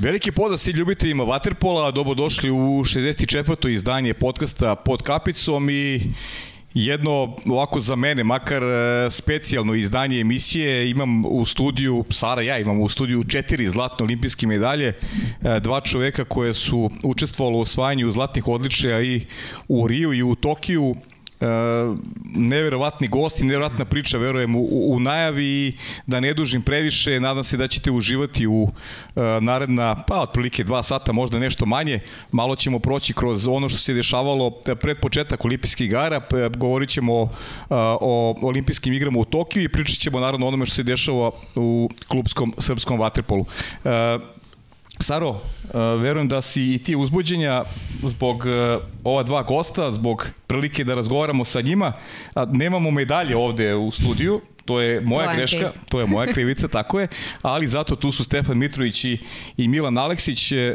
Veliki pozdrav svi ljubiteljima Waterpola, dobrodošli u 64. izdanje podcasta pod kapicom i jedno ovako za mene, makar e, specijalno izdanje emisije, imam u studiju, Sara ja imam u studiju četiri zlatne olimpijske medalje, e, dva čoveka koje su učestvovali u osvajanju zlatnih odličaja i u Riju i u Tokiju, E, neverovatni gosti, neverovatna priča, verujem, u, u najavi i da ne dužim previše, nadam se da ćete uživati u e, naredna, pa otprilike dva sata, možda nešto manje. Malo ćemo proći kroz ono što se dešavalo pred početak olimpijskih igara, govorit ćemo o, o olimpijskim igrama u Tokiju i pričat ćemo naravno onome što se dešava u klubskom srpskom vaterpolu. E, Saro, uh, verujem da si i ti uzbuđenja zbog uh, ova dva gosta, zbog prilike da razgovaramo sa njima. Nemamo medalje ovde u studiju, to je moja Tvoja greška, krivica. to je moja krivica, tako je, ali zato tu su Stefan Mitrović i, i Milan Aleksić, e,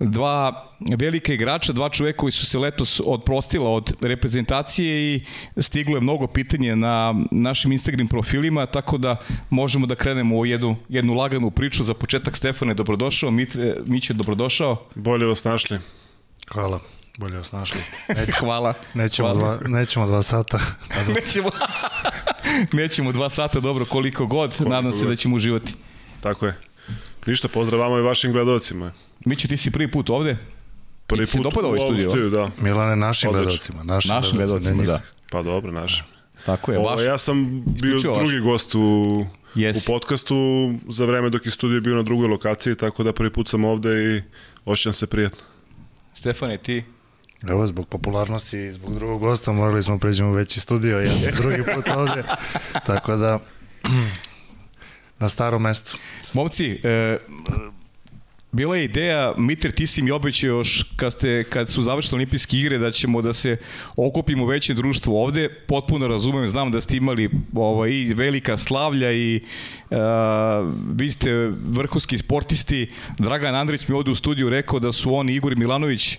dva velika igrača, dva čoveka koji su se letos odprostila od reprezentacije i stiglo je mnogo pitanja na našim Instagram profilima, tako da možemo da krenemo u jednu, jednu laganu priču. Za početak Stefane, dobrodošao, Mitre, Miće, dobrodošao. Bolje vas našli. Hvala. Bolje vas našli. Neć, Hvala. Nećemo, Hvala. Dva, nećemo dva sata. nećemo, nećemo dva sata, dobro, koliko god. Koliko Nadam se god. da ćemo uživati. Tako je. Ništa, pozdrav vama i vašim gledalcima. Miću, ti si prvi put ovde? Prvi put dopada ovaj studio? studio, da. Milane, našim gledalcima. Našim, našim gledalcima, da. Pa dobro, našim. Tako je, Ovo, vaš. Ja sam bio drugi vaš. gost u, yes. u podcastu za vreme dok je studio bio na drugoj lokaciji, tako da prvi put sam ovde i osjećam se prijatno. Stefane, ti? Evo, zbog popularnosti i zbog drugog gosta morali smo pređemo u veći studio, ja sam drugi put ovde, tako da na starom mestu. Momci, e, Bila je ideja, Mitre, ti si mi obećao još kad, ste, kad su završene olimpijske igre da ćemo da se okupimo veće društvo ovde. Potpuno razumem, znam da ste imali ovaj, i velika slavlja i uh, vi ste vrhunski sportisti. Dragan Andrić mi ovde u studiju rekao da su oni Igor Milanović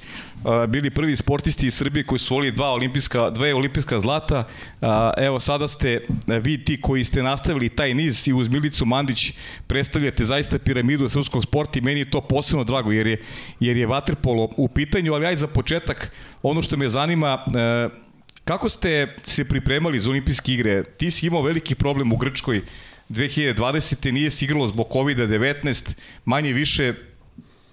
bili prvi sportisti iz Srbije koji su volili dva olimpijska, dve olimpijska zlata. Evo, sada ste vi ti koji ste nastavili taj niz i uz Milicu Mandić predstavljate zaista piramidu srpskog sporta i meni je to posebno drago jer je, jer je vaterpolo u pitanju, ali aj za početak, ono što me zanima, kako ste se pripremali za olimpijske igre? Ti si imao veliki problem u Grčkoj 2020. nije se igralo zbog COVID-19, manje više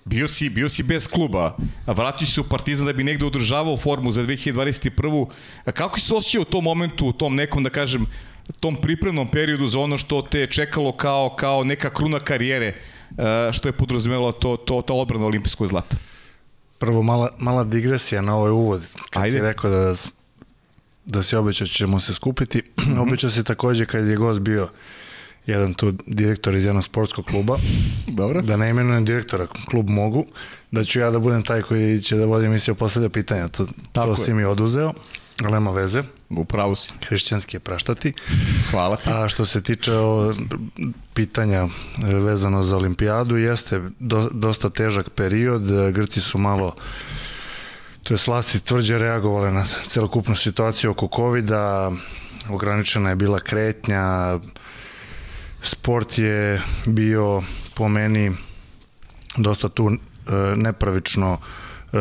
bio si, bio si bez kluba, vratio si u Partizan da bi negde održavao formu za 2021. Kako si se osjećao u tom momentu, u tom nekom, da kažem, tom pripremnom periodu za ono što te čekalo kao, kao neka kruna karijere, e, što je podrazumelo to, to, to odbrana olimpijskog zlata? Prvo, mala, mala digresija na ovaj uvod. Kad Ajde. si rekao da, da si obećao da ćemo se skupiti, mm -hmm. obećao si takođe kad je gost bio jedan tu direktor iz jednog sportskog kluba. Dobro. Da ne imenujem direktora, klub mogu, da ću ja da budem taj koji će da vodi emisiju postavlja pitanja. To, Tako to si mi oduzeo, ali nema veze. Upravo si. Hrišćanski je praštati. Hvala ti. A što se tiče o pitanja e, vezano za olimpijadu, jeste do, dosta težak period. Grci su malo to je slasti tvrđe reagovale na celokupnu situaciju oko COVID-a, ograničena je bila kretnja, sport je bio po meni dosta tu e, nepravično e,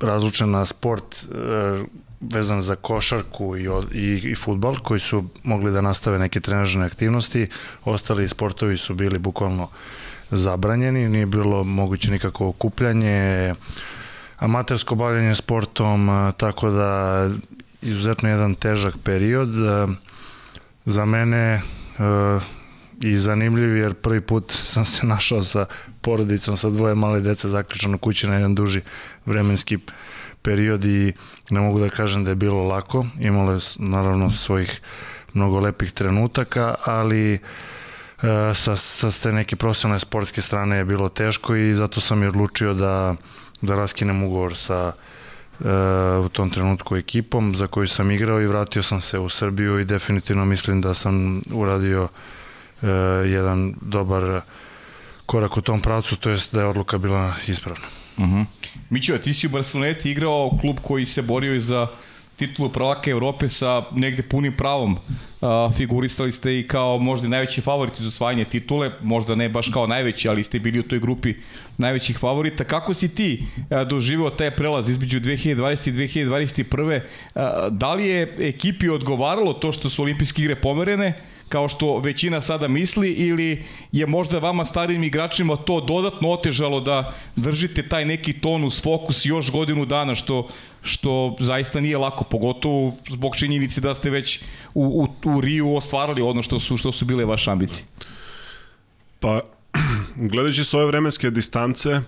razlučen na sport e, vezan za košarku i, i, i futbal koji su mogli da nastave neke trenažne aktivnosti, ostali sportovi su bili bukvalno zabranjeni, nije bilo moguće nikako okupljanje, amatersko bavljanje sportom, tako da izuzetno jedan težak period. Za mene i zanimljiv jer prvi put sam se našao sa porodicom sa dvoje male dece zaključano kući na jedan duži vremenski period i ne mogu da kažem da je bilo lako. Imalo je naravno svojih mnogo lepih trenutaka, ali e, sa, sa te neke profesionalne sportske strane je bilo teško i zato sam i odlučio da, da raskinem ugovor sa e, u tom trenutku ekipom za koju sam igrao i vratio sam se u Srbiju i definitivno mislim da sam uradio e, jedan dobar korak u tom pravcu, to jest da je odluka bila ispravna. Uh -huh. Mićo, ti si u Barceloneti igrao klub koji se borio i za titulu prvaka Evrope sa negde punim pravom. Uh, figuristali ste i kao možda najveći favoriti za osvajanje titule, možda ne baš kao najveći, ali ste bili u toj grupi najvećih favorita. Kako si ti uh, doživeo taj prelaz između 2020 i 2021. Uh, da li je ekipi odgovaralo to što su olimpijske igre pomerene? Kao što većina sada misli ili je možda vama starim igračima to dodatno otežalo da držite taj neki tonus, fokus još godinu dana što, što zaista nije lako, pogotovo zbog činjenici da ste već u, u, u Riju ostvarali ono što su, što su bile vaše ambicije? Pa, gledajući s ove vremenske distance,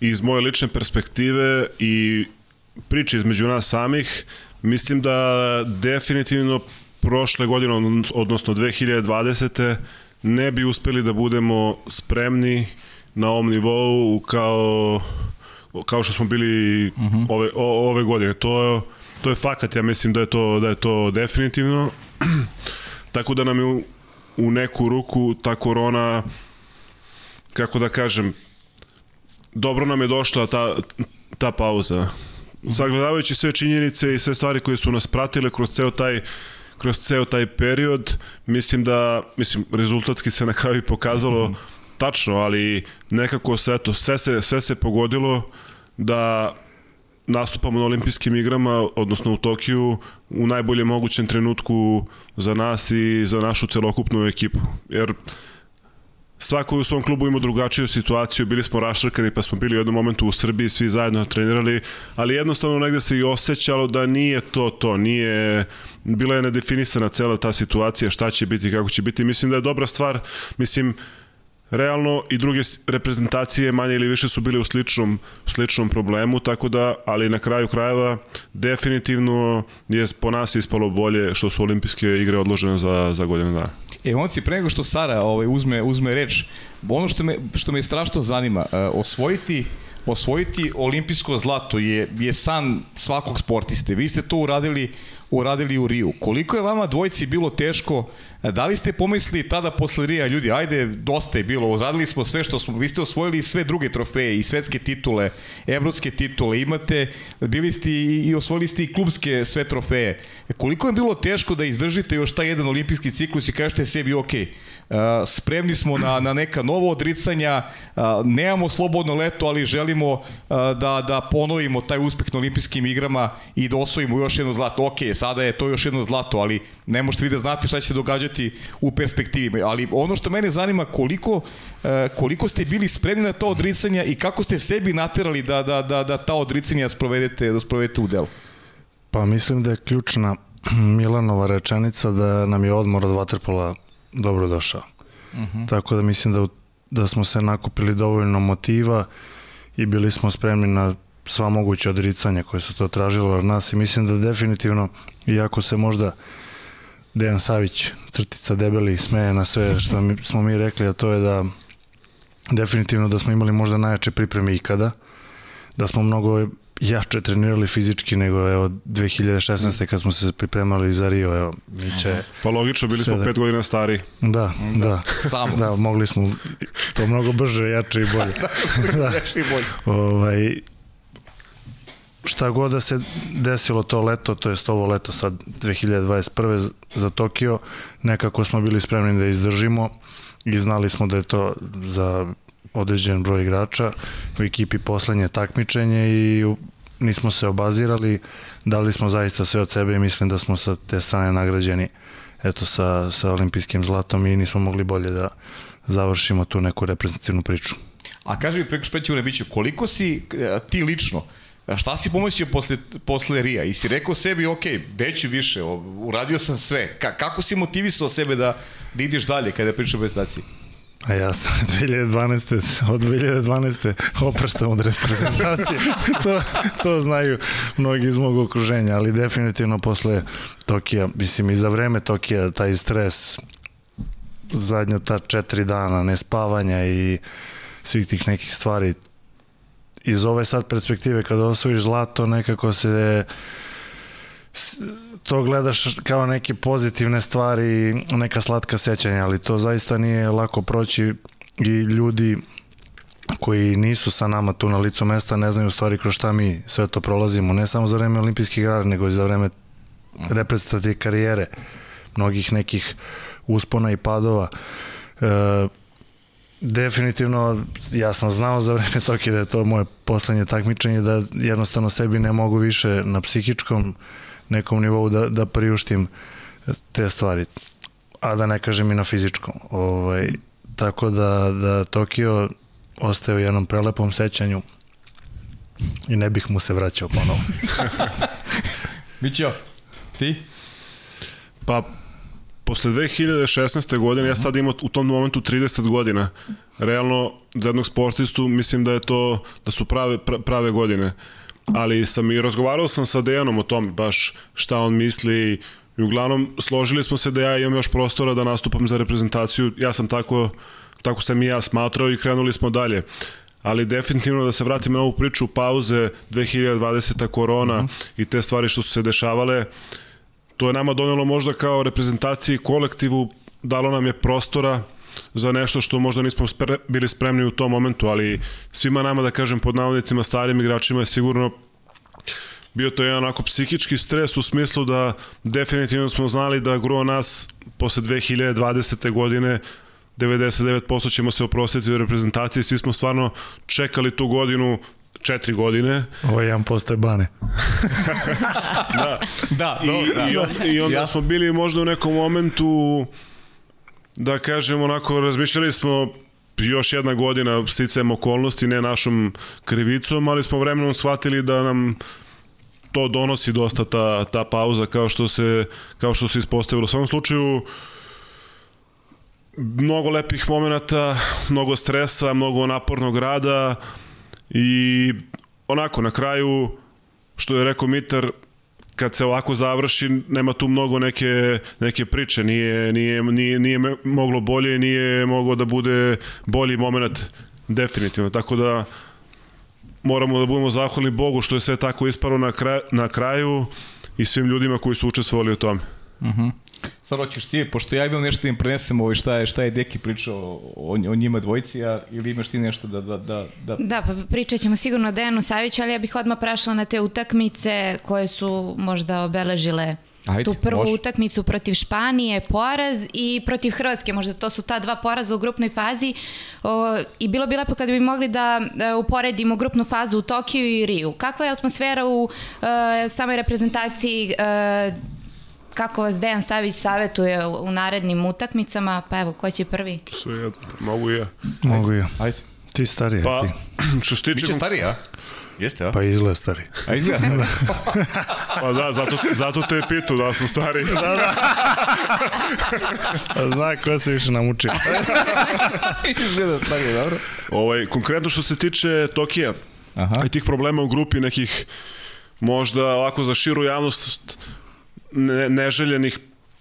iz moje lične perspektive i priče između nas samih, mislim da definitivno prošle godine, odnosno 2020. ne bi uspeli da budemo spremni na ovom nivou kao, kao što smo bili uh mhm. -huh. ove, o, ove godine. To, to je fakat, ja mislim da je to, da je to definitivno. Tako da nam je u, u neku ruku ta korona, kako da kažem, dobro nam je došla ta, ta pauza. Mhm. Sagledavajući sve činjenice i sve stvari koje su nas pratile kroz ceo taj kroz ceo taj period, mislim da, mislim, rezultatski se na kraju pokazalo mm. tačno, ali nekako sve, to, sve, se, sve se pogodilo da nastupamo na olimpijskim igrama, odnosno u Tokiju, u najboljem mogućem trenutku za nas i za našu celokupnu ekipu. Jer svako u svom klubu ima drugačiju situaciju, bili smo raštrkani pa smo bili u jednom momentu u Srbiji, svi zajedno trenirali, ali jednostavno negde se i osjećalo da nije to to, nije, bila je nedefinisana cela ta situacija, šta će biti, kako će biti, mislim da je dobra stvar, mislim, realno i druge reprezentacije manje ili više su bile u sličnom, sličnom problemu, tako da, ali na kraju krajeva definitivno je po nas ispalo bolje što su olimpijske igre odložene za, za godinu dana. E, momci, pre nego što Sara ovaj, uzme, uzme reč, ono što me, što me strašno zanima, uh, osvojiti osvojiti olimpijsko zlato je, je san svakog sportiste. Vi ste to uradili uradili u Riju. Koliko je vama dvojci bilo teško? Da li ste pomislili tada posle Rija, ljudi, ajde, dosta je bilo, uradili smo sve što smo, vi ste osvojili sve druge trofeje i svetske titule, evropske titule, imate, bili ste i, i osvojili ste i klubske sve trofeje. Koliko je bilo teško da izdržite još taj jedan olimpijski ciklus i kažete sebi, ok, spremni smo na, na neka nova odricanja, nemamo slobodno leto, ali želimo da, da ponovimo taj uspeh na olimpijskim igrama i da osvojimo još jedno zlato. Ok, sada je to još jedno zlato, ali ne možete vi da znate šta će se događati u perspektivi. Ali ono što mene zanima, koliko, koliko ste bili spremni na to odricanja i kako ste sebi naterali da, da, da, da ta odricanja sprovedete, da sprovedete u delu? Pa mislim da je ključna Milanova rečenica da nam je odmor od Waterpola dobro došao. Uh mhm. -huh. Tako da mislim da, da smo se nakupili dovoljno motiva i bili smo spremni na sva moguća odricanja koje su to tražilo od nas i mislim da definitivno, iako se možda Dejan Savić, crtica debeli, smeje na sve što mi, smo mi rekli, a to je da definitivno da smo imali možda najjače pripreme ikada, da smo mnogo jače trenirali fizički nego evo 2016. kad smo se pripremali za Rio, evo Miće. Pa logično, bili smo da... pet godina stari. Da, da. da. Samo. Da, mogli smo to mnogo brže, jače i bolje. da, jače i bolje. ovaj, šta god da se desilo to leto, to jest ovo leto sad 2021. za Tokio, nekako smo bili spremni da izdržimo i znali smo da je to za određen broj igrača u ekipi poslednje takmičenje i nismo se obazirali, dali smo zaista sve od sebe i mislim da smo sa te strane nagrađeni eto sa, sa olimpijskim zlatom i nismo mogli bolje da završimo tu neku reprezentativnu priču. A kaži mi preko špeću Rebiću, koliko si e, ti lično Šta si pomislio posle, posle Rija? I si rekao sebi, ok, deću više, uradio sam sve. Ka, kako si motivisao sebe da, da ideš dalje kada pričaš o prestaciji? A ja sam 2012. od 2012. opraštam od reprezentacije. to, to znaju mnogi iz mog okruženja, ali definitivno posle Tokija, mislim i za vreme Tokija, taj stres, zadnja ta četiri dana nespavanja i svih tih nekih stvari, iz ove sad perspektive kada osvojiš zlato nekako se to gledaš kao neke pozitivne stvari, neka slatka sećanja, ali to zaista nije lako proći i ljudi koji nisu sa nama tu na licu mesta ne znaju stvari kroz šta mi sve to prolazimo, ne samo za vreme olimpijskih igara, nego i za vreme reprezentativne karijere, mnogih nekih uspona i padova. E, definitivno ja sam znao za vreme toke da je to moje poslednje takmičenje da jednostavno sebi ne mogu više na psihičkom nekom nivou da, da priuštim te stvari a da ne kažem i na fizičkom ovaj, tako da, da Tokio ostaje u jednom prelepom sećanju i ne bih mu se vraćao ponovo. Mićo, ti? Pa, posle 2016. godine, ja sad imam u tom momentu 30 godina. Realno, za jednog sportistu, mislim da je to, da su prave, prave godine. Ali sam i razgovarao sam sa Dejanom o tom, baš šta on misli i uglavnom složili smo se da ja imam još prostora da nastupam za reprezentaciju. Ja sam tako, tako sam i ja smatrao i krenuli smo dalje ali definitivno da se vratim na ovu priču pauze 2020. korona mm -hmm. i te stvari što su se dešavale, to je nama donelo možda kao reprezentaciji kolektivu, dalo nam je prostora za nešto što možda nismo spre, bili spremni u tom momentu, ali svima nama, da kažem, pod navodnicima starim igračima je sigurno bio to jedan onako psihički stres u smislu da definitivno smo znali da gro nas posle 2020. godine 99% ćemo se oprostiti u reprezentaciji, svi smo stvarno čekali tu godinu četiri godine. Ovo je jedan postoje bane. da. da, I, do, da. I, on, I onda ja. smo bili možda u nekom momentu da kažem onako razmišljali smo još jedna godina sticajem okolnosti, ne našom krivicom, ali smo vremenom shvatili da nam to donosi dosta ta, ta pauza kao što se, kao što se ispostavilo. U svakom slučaju, mnogo lepih momenta, mnogo stresa, mnogo napornog rada i onako na kraju što je rekao Mitar kad se ovako završi nema tu mnogo neke, neke priče nije, nije, nije, nije moglo bolje nije moglo da bude bolji moment definitivno tako da moramo da budemo zahvalni Bogu što je sve tako isparo na, kraj, na kraju i svim ljudima koji su učestvovali u tome. Mhm. Uh -huh. Sad hoćeš ti, pošto ja imam nešto da im prenesem ovaj šta je, šta je Deki pričao o, o njima dvojici, a, ili imaš ti nešto da... Da, da, da... da pa pričat ćemo sigurno o Dejanu Saviću, ali ja bih odmah prešla na te utakmice koje su možda obeležile Ajde, tu prvu može. utakmicu protiv Španije, poraz i protiv Hrvatske, možda to su ta dva poraza u grupnoj fazi o, i bilo bi lepo kada bi mogli da, da uporedimo grupnu fazu u Tokiju i Riju. Kakva je atmosfera u uh, samoj reprezentaciji uh, kako vas Dejan Savić savetuje u narednim utakmicama, pa evo, ko će prvi? Sve jedno, mogu i ja. Mogu i ja. Ajde. Ti stariji, pa, ti. što se tiče... Biće stariji, a? Jeste, a? Pa izgleda stari. A izgleda stari. pa da, zato, zato te je pitu da sam stari. da, da. A zna ko se više namuči. izgleda stari, dobro. Ovaj, konkretno što se tiče Tokija Aha. i tih problema u grupi nekih možda ovako za širu javnost ne, neželjenih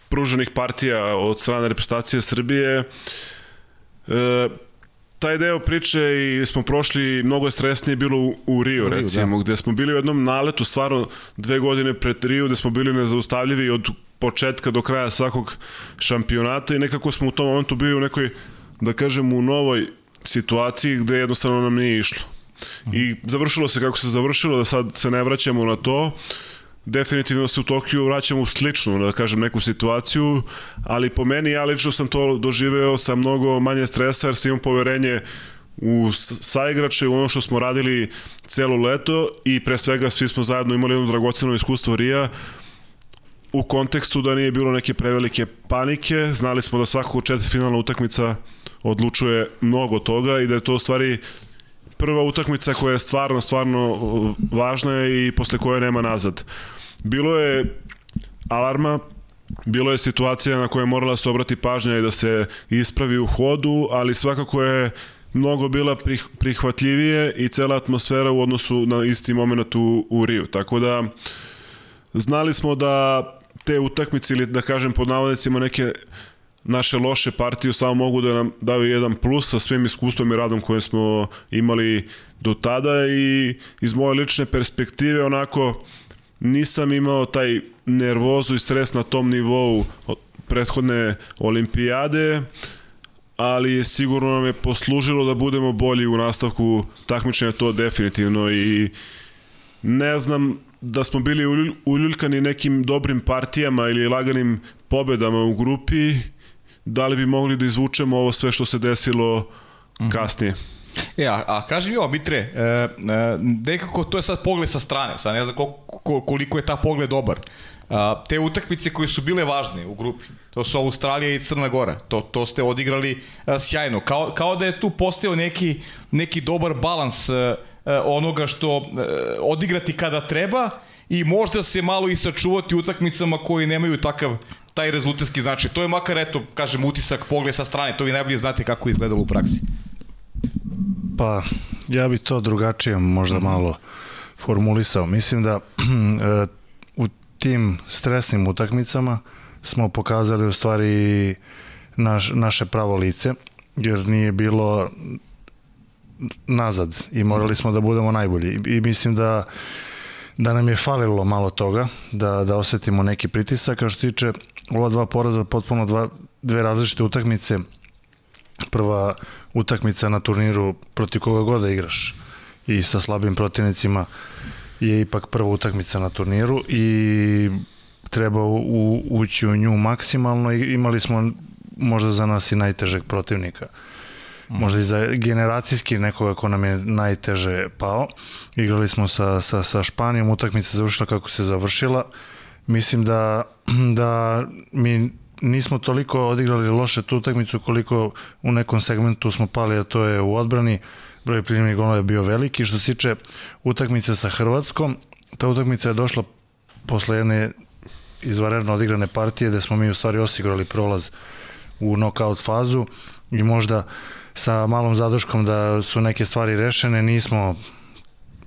pruženih partija od strane reprezentacije Srbije. E, taj deo priče i smo prošli, mnogo je stresnije bilo u, u Rio, da. recimo, da. gde smo bili u jednom naletu, stvarno dve godine pred Rio, gde smo bili nezaustavljivi od početka do kraja svakog šampionata i nekako smo u tom momentu bili u nekoj, da kažem, u novoj situaciji gde jednostavno nam nije išlo. I završilo se kako se završilo, da sad se ne vraćamo na to. Uh, definitivno se u Tokiju vraćamo u sličnu, da kažem, neku situaciju, ali po meni ja lično sam to doživeo sa mnogo manje stresa jer sam imam poverenje u saigrače, u ono što smo radili celo leto i pre svega svi smo zajedno imali jedno dragoceno iskustvo Rija u kontekstu da nije bilo neke prevelike panike, znali smo da svako četvrtfinalna utakmica odlučuje mnogo toga i da je to u stvari prva utakmica koja je stvarno, stvarno uh, važna i posle koje nema nazad. Bilo je alarma, bilo je situacija na koje je morala se obrati pažnja i da se ispravi u hodu, ali svakako je mnogo bila prih, prihvatljivije i cela atmosfera u odnosu na isti moment u, u Riju. Tako da znali smo da te utakmice ili da kažem pod navodnicima neke naše loše partije samo mogu da nam daju jedan plus sa svim iskustvom i radom koje smo imali do tada i iz moje lične perspektive onako nisam imao taj nervozu i stres na tom nivou prethodne olimpijade ali sigurno nam je poslužilo da budemo bolji u nastavku takmičenja, to definitivno i ne znam da smo bili uljuljkani nekim dobrim partijama ili laganim pobedama u grupi, da li bi mogli da izvučemo ovo sve što se desilo mhm. kasnije. E, a, a kaži mi ovo, Mitre, e, e, nekako to je sad pogled sa strane, sad ne znam koliko, koliko je ta pogled dobar. A, te utakmice koje su bile važne u grupi, to su Australija i Crna Gora, to, to ste odigrali a, sjajno, kao, kao da je tu postao neki, neki dobar balans a, a, onoga što a, odigrati kada treba i možda se malo i sačuvati utakmicama koji nemaju takav taj rezultatski značaj. To je makar, eto, kažem, utisak, pogled sa strane, to vi najbolje znate kako je izgledalo u praksi. Pa, ja bih to drugačije možda malo formulisao. Mislim da e, u tim stresnim utakmicama smo pokazali u stvari naš, naše pravo lice, jer nije bilo nazad i morali smo da budemo najbolji. I mislim da da nam je falilo malo toga, da, da osetimo neki pritisak, kao što tiče ova dva poraza, potpuno dva, dve različite utakmice, prva utakmica na turniru proti koga god da igraš i sa slabim protivnicima je ipak prva utakmica na turniru i treba u, ući u nju maksimalno i imali smo možda za nas i najtežeg protivnika. Možda i za generacijski nekoga ko nam je najteže pao. Igrali smo sa, sa, sa Španijom, utakmica završila kako se završila. Mislim da, da mi nismo toliko odigrali loše tu utakmicu koliko u nekom segmentu smo pali, a to je u odbrani. Broj primjenih golova je bio veliki. Što se tiče utakmice sa Hrvatskom, ta utakmica je došla posle jedne izvaredno odigrane partije gde smo mi u stvari osigurali prolaz u knockout fazu i možda sa malom zadrškom da su neke stvari rešene, nismo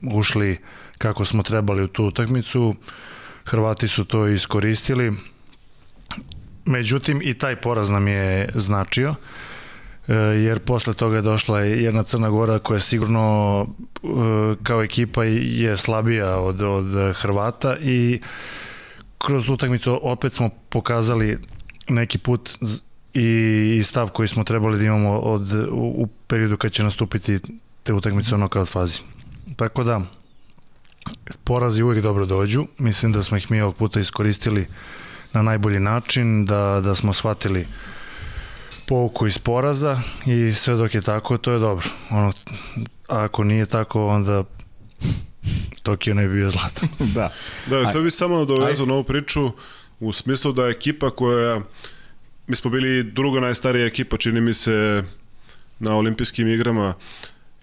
ušli kako smo trebali u tu utakmicu. Hrvati su to iskoristili Međutim, i taj poraz nam je značio, e, jer posle toga je došla jedna Crna Gora koja sigurno e, kao ekipa je slabija od, od Hrvata i kroz utakmicu opet smo pokazali neki put i stav koji smo trebali da imamo od, u, u periodu kad će nastupiti te utakmice ono kao fazi. Tako da, porazi uvijek dobro dođu. Mislim da smo ih mi ovog puta iskoristili uh, na najbolji način, da, da smo shvatili pouku iz poraza i sve dok je tako, to je dobro. Ono, ako nije tako, onda Tokio ne bi bio zlatan. da. Da, sad bih samo nadovezao na ovu priču u smislu da je ekipa koja mi smo bili druga najstarija ekipa, čini mi se na olimpijskim igrama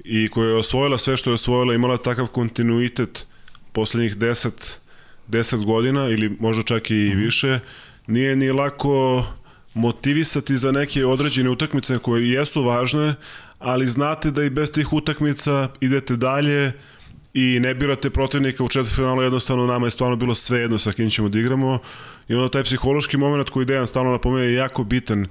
i koja je osvojila sve što je osvojila, imala takav kontinuitet poslednjih 10 10 godina ili možda čak i mm. više, nije ni lako motivisati za neke određene utakmice koje jesu važne, ali znate da i bez tih utakmica idete dalje i ne birate protivnika u četvrtfinalu, jednostavno nama je stvarno bilo sve jedno sa kim ćemo da igramo i onda taj psihološki moment koji Dejan stalno napomene je jako bitan e,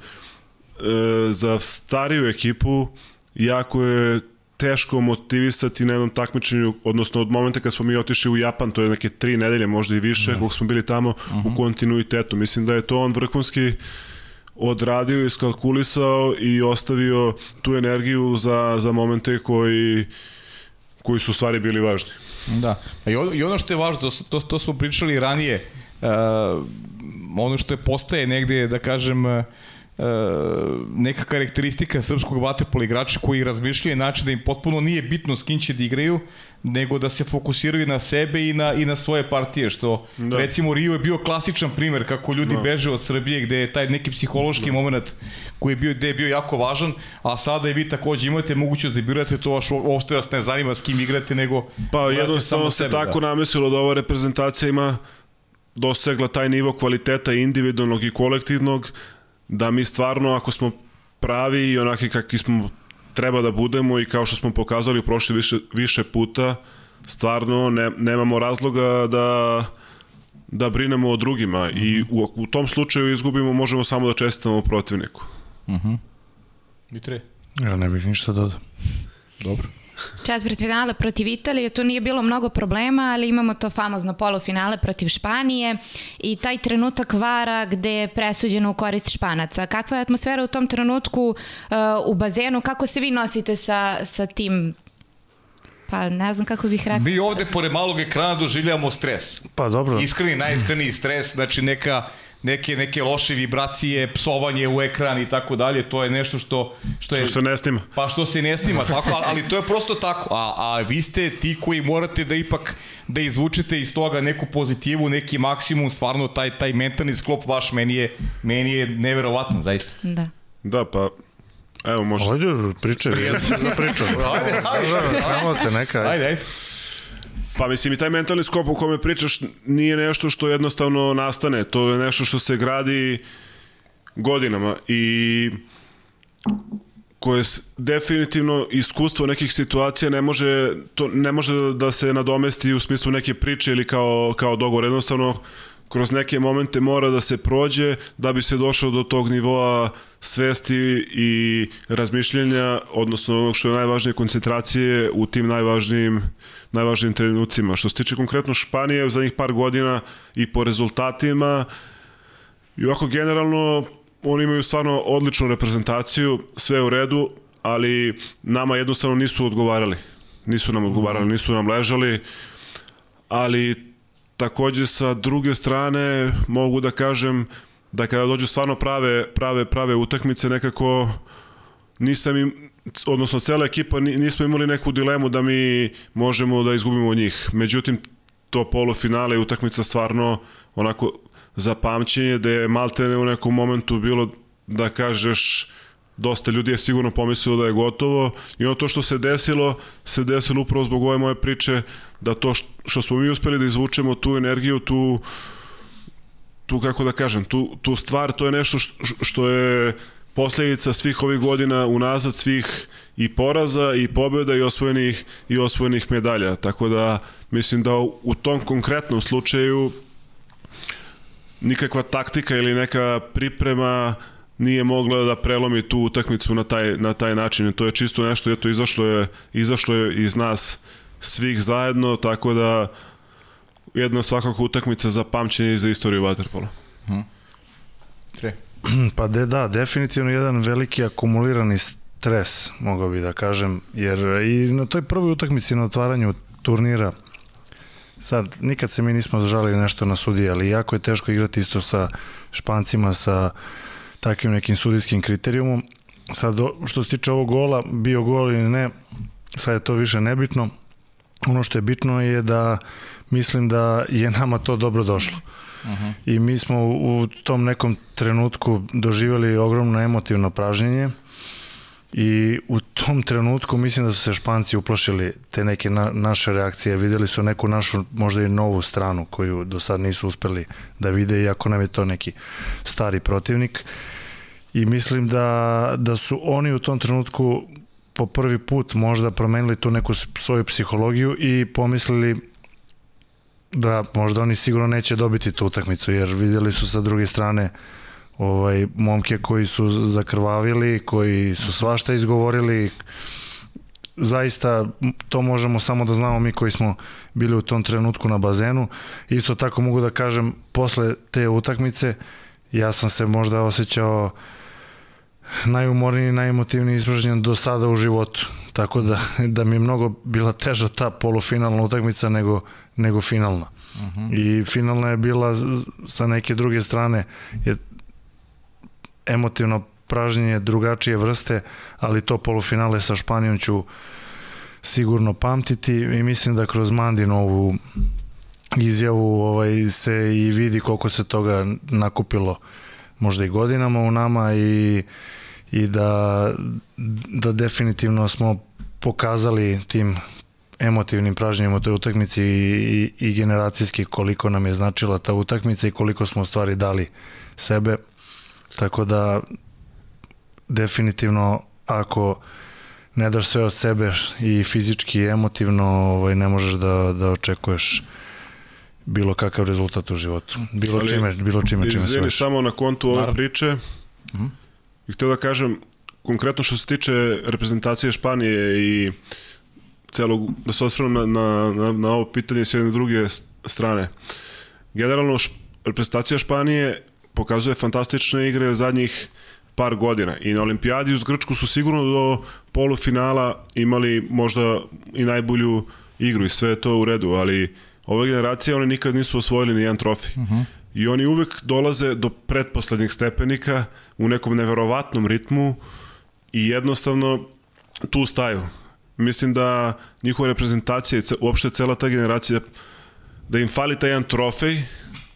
za stariju ekipu, jako je teško motivisati na jednom takmičenju, odnosno od momenta kad smo mi otišli u Japan, to je neke tri nedelje, možda i više, da. smo bili tamo uh -huh. u mhm. kontinuitetu. Mislim da je to on vrhunski odradio, iskalkulisao i ostavio tu energiju za, za momente koji, koji su stvari bili važni. Da, i ono što je važno, to, to, to smo pričali ranije, uh, ono što je postaje negde, da kažem, uh, neka karakteristika srpskog vaterpola igrača koji razmišljaju način da im potpuno nije bitno s kim će da igraju, nego da se fokusiraju na sebe i na, i na svoje partije, što da. recimo Rio je bio klasičan primer kako ljudi da. beže od Srbije gde je taj neki psihološki da. moment koji je bio, gde je bio jako važan, a sada i vi takođe imate mogućnost da birate to, baš uopšte vas ne zanima s kim igrate, nego pa jednostavno se sebe, tako da. namesilo da ova reprezentacija ima dosegla taj nivo kvaliteta individualnog i kolektivnog da mi stvarno ako smo pravi i onaki kakvi smo treba da budemo i kao što smo pokazali prošli više, više puta, stvarno ne, nemamo razloga da da brinemo o drugima mm -hmm. i u, u tom slučaju izgubimo, možemo samo da čestitamo protivniku. Mhm. Mm Mitre? Ja ne bih ništa dodao. Dobro. Četvrtfinale protiv Italije, tu nije bilo mnogo problema, ali imamo to famozno polufinale protiv Španije i taj trenutak vara gde je presuđeno u korist Španaca. Kakva je atmosfera u tom trenutku uh, u bazenu? Kako se vi nosite sa, sa tim Pa ne znam kako bih rekao. Mi ovde pored malog ekrana doživljamo stres. Pa dobro. Iskreni, najiskreniji stres, znači neka neke neke loše vibracije, psovanje u ekran i tako dalje, to je nešto što što je što se ne snima. Pa što se ne snima, tako, ali to je prosto tako. A a vi ste ti koji morate da ipak da izvučete iz toga neku pozitivu, neki maksimum, stvarno taj taj mentalni sklop vaš meni je meni je neverovatan zaista. Da. Da, pa Evo, može. Ajde, pričaj, ja sam za priču. ajde, ajde. Ajde, neka. Ajde, ajde. Pa mislim i taj mentalni skop o kome pričaš nije nešto što jednostavno nastane, to je nešto što se gradi godinama i koje definitivno iskustvo nekih situacija ne može to ne može da se nadomesti u smislu neke priče ili kao kao dogovor jednostavno kroz neke momente mora da se prođe da bi se došao do tog nivoa svesti i razmišljenja, odnosno onog što je najvažnije koncentracije u tim najvažnijim, najvažnijim trenucima. Što se tiče konkretno Španije u zadnjih par godina i po rezultatima i ovako generalno oni imaju stvarno odličnu reprezentaciju, sve u redu, ali nama jednostavno nisu odgovarali. Nisu nam odgovarali, mhm. nisu nam ležali, ali takođe sa druge strane mogu da kažem da kada dođu stvarno prave, prave, prave utakmice nekako nisam im, odnosno cela ekipa nismo imali neku dilemu da mi možemo da izgubimo njih. Međutim, to polufinale i utakmica stvarno onako za pamćenje da je Maltene u nekom momentu bilo da kažeš dosta ljudi je sigurno pomislilo da je gotovo i ono to što se desilo, se desilo upravo zbog ove moje priče da to što smo mi uspeli da izvučemo tu energiju, tu tu kako da kažem, tu, tu stvar to je nešto što je posledica svih ovih godina unazad svih i poraza i pobjeda i osvojenih i osvojenih medalja. Tako da mislim da u tom konkretnom slučaju nikakva taktika ili neka priprema nije mogla da prelomi tu utakmicu na taj, na taj način. To je čisto nešto, eto, izašlo je, izašlo je iz nas svih zajedno, tako da jedna svakako utakmica za pamćenje i za istoriju Waterpola. Hmm. Tre. Pa de, da, definitivno jedan veliki akumulirani stres, mogao bi da kažem, jer i na toj prvoj utakmici na otvaranju turnira Sad, nikad se mi nismo zažalili nešto na sudiji, ali jako je teško igrati isto sa Špancima, sa takvim nekim sudijskim kriterijumom. Sad, što se tiče ovog gola, bio gol ili ne, sad je to više nebitno. Ono što je bitno je da mislim da je nama to dobro došlo. Uh -huh. I mi smo u tom nekom trenutku doživjeli ogromno emotivno pražnjenje i u tom trenutku mislim da su se Španci uplašili te neke na, naše reakcije, videli su neku našu možda i novu stranu koju do sad nisu uspeli da vide iako nam je to neki stari protivnik i mislim da, da su oni u tom trenutku po prvi put možda promenili tu neku svoju psihologiju i pomislili da možda oni sigurno neće dobiti tu utakmicu jer videli su sa druge strane ovaj momke koji su zakrvavili, koji su svašta izgovorili. Zaista to možemo samo da znamo mi koji smo bili u tom trenutku na bazenu. Isto tako mogu da kažem posle te utakmice ja sam se možda osjećao najumorniji, najemotivniji ispražnjen do sada u životu. Tako da, da mi je mnogo bila teža ta polufinalna utakmica nego, nego finalna. Uh mhm. -huh. I finalna je bila sa neke druge strane je emotivno pražnjenje drugačije vrste, ali to polufinale sa Španijom ću sigurno pamtiti i mislim da kroz Mandinovu izjavu ovaj, se i vidi koliko se toga nakupilo možda i godinama u nama i, i da, da definitivno smo pokazali tim emotivnim pražnjem u toj utakmici i, i, i generacijski koliko nam je značila ta utakmica i koliko smo u stvari dali sebe. Tako da definitivno ako ne daš sve od sebe i fizički i emotivno ovaj, ne možeš da, da očekuješ bilo kakav rezultat u životu. Bilo Ali, čime, bilo čime, čime se samo na kontu ove priče. Uh mhm. Htio da kažem, konkretno što se tiče reprezentacije Španije i celog, da se osvrnem na, na, na, na ovo pitanje s jedne druge strane. Generalno, š, reprezentacija Španije pokazuje fantastične igre zadnjih par godina i na olimpijadi uz Grčku su sigurno do polufinala imali možda i najbolju igru i sve je to u redu, ali ove generacije oni nikad nisu osvojili ni jedan trofej. Uh mhm. -huh. I oni uvek dolaze do pretposlednjih stepenika u nekom neverovatnom ritmu i jednostavno tu staju. Mislim da njihova reprezentacija i uopšte cela ta generacija da im fali taj jedan trofej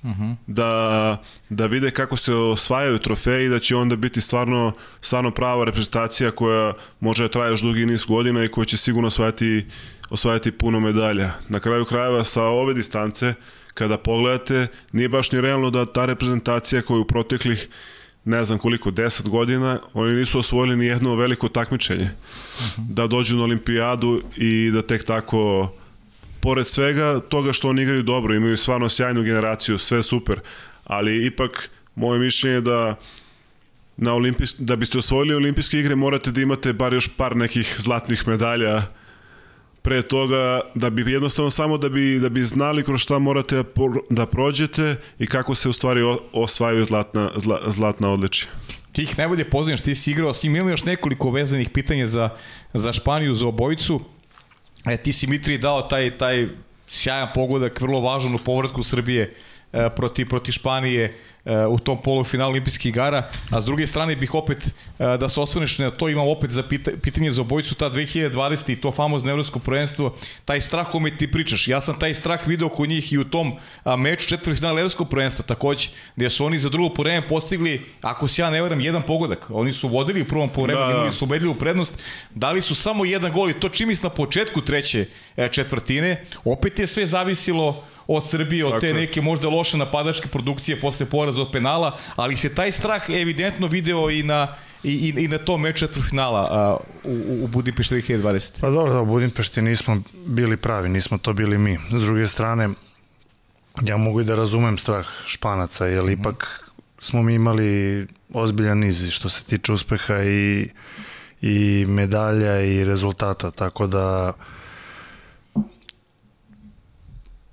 uh -huh. da, da vide kako se osvajaju trofeji da će onda biti stvarno, stvarno prava reprezentacija koja može da traje još dugi niz godina i koja će sigurno osvajati, osvajati puno medalja. Na kraju krajeva sa ove distance kada pogledate nije baš ni realno da ta reprezentacija koja u proteklih ne znam koliko, 10 godina, oni nisu osvojili ni jedno veliko takmičenje. Uh. Da dođu na olimpijadu i da tek tako pored svega toga što oni igraju dobro, imaju stvarno sjajnu generaciju, sve super, ali ipak moje mišljenje je da na olimpijs, da biste osvojili olimpijske igre morate da imate bar još par nekih zlatnih medalja pre toga da bi jednostavno samo da bi da bi znali kroz šta morate da, prođete i kako se u stvari osvajaju zlatna zla, zlatna odličja. Ti ih najbolje poznaš, ti si igrao s njim, imamo još nekoliko vezanih pitanja za, za Španiju, za obojicu. E, ti si Mitri dao taj, taj sjajan pogodak, vrlo važan u povratku Srbije e, proti, proti Španije u tom polufinalu olimpijskih igara, a s druge strane bih opet e, da se osvrneš na to, imam opet za pita, pitanje za obojicu ta 2020 i to famozno evropsko prvenstvo, taj strah kome ti pričaš. Ja sam taj strah video kod njih i u tom meču četvrtfinala evropskog prvenstva takođe, gde su oni za drugo vreme postigli, ako se ja ne varam, jedan pogodak. Oni su vodili u prvom povremenu, da, da. imali su ubedljivu prednost, dali su samo jedan gol i to čimis na početku treće e, četvrtine, opet je sve zavisilo od Srbije, od Tako te neke možda loše napadačke produkcije posle poraza od penala, ali se taj strah evidentno video i na i, i, i na tom meču finala u, u Budimpešti 2020. Pa dobro, da, u Budimpešti nismo bili pravi, nismo to bili mi. S druge strane, ja mogu i da razumem strah Španaca, jer mm -hmm. ipak smo mi imali ozbiljan niz što se tiče uspeha i, i medalja i rezultata, tako da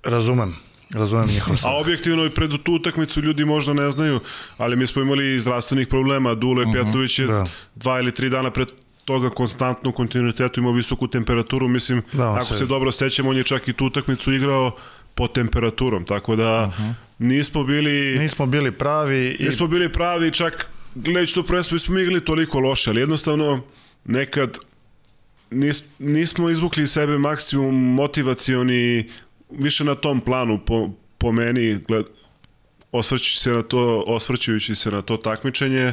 Razumem. Razumem njihov A objektivno i pred tu utakmicu ljudi možda ne znaju, ali mi smo imali zdravstvenih problema. Dule -huh, Pjatlović je da. dva ili tri dana pred toga konstantno u kontinuitetu imao visoku temperaturu, mislim, da, ako se, se dobro sećamo, on je čak i tu utakmicu igrao pod temperaturom, tako da uh mhm. -huh. nismo bili... Nismo bili pravi. I... Nismo bili pravi, čak gledajući to prvenstvo, smo igrali toliko loše, ali jednostavno nekad nis, nismo izvukli iz sebe maksimum motivacioni više na tom planu po, po meni gled, osvrćući se na to osvrćujući se na to takmičenje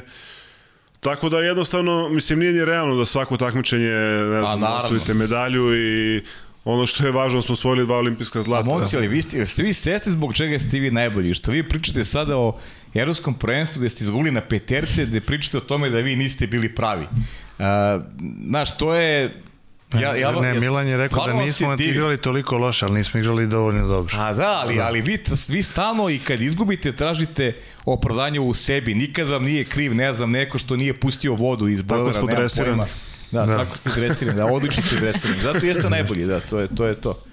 Tako da jednostavno, mislim, nije ni realno da svako takmičenje, ne znam, osvojite medalju i ono što je važno, smo osvojili dva olimpijska zlata. A moci, ali vi ste, ste vi svesni zbog čega ste vi najbolji? Što vi pričate sada o Evropskom prvenstvu gde ste izgubili na peterce, gde pričate o tome da vi niste bili pravi. Uh, znaš, to je Ja, ja, ne, ja, Milan je rekao da nismo igrali toliko loše, ali nismo igrali dovoljno dobro. A da, ali, da. ali vi, vi stalno i kad izgubite tražite opravdanje u sebi. Nikad vam nije kriv, ne znam, neko što nije pustio vodu iz bojlera. Tako smo dresirani. Da, da, tako ste dresirani, da, odlično ste dresirani. Zato jeste najbolji, da, to je to. Je to.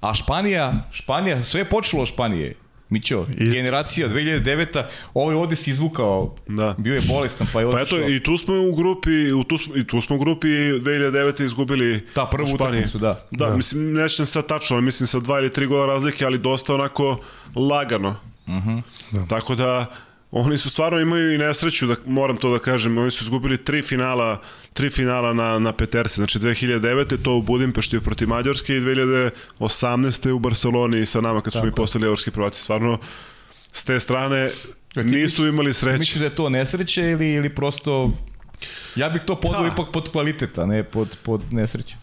A Španija, Španija, sve je počelo od Španije. Mićo, I... generacija 2009. Ovaj ovde se izvukao, da. bio je bolestan, pa je otišao. Pa eto, i tu smo u grupi, u tu, i tu smo u grupi 2009. izgubili Da, prvu utakmicu, da. da. Da, mislim, nećem sad tačno, mislim sa dva ili tri gola razlike, ali dosta onako lagano. Uh mhm. -huh. da. Tako da, oni su stvarno imaju i nesreću, da, moram to da kažem, oni su izgubili tri finala, tri finala na, na peterci, znači 2009. to u Budimpešti protiv Mađarske i 2018. u Barceloni sa nama kad smo mi postali evropski prvaci, stvarno s te strane nisu imali sreće. Misliš da je to nesreće ili, ili prosto Ja bih to podao da. ipak pod kvaliteta, ne pod, pod nesreću.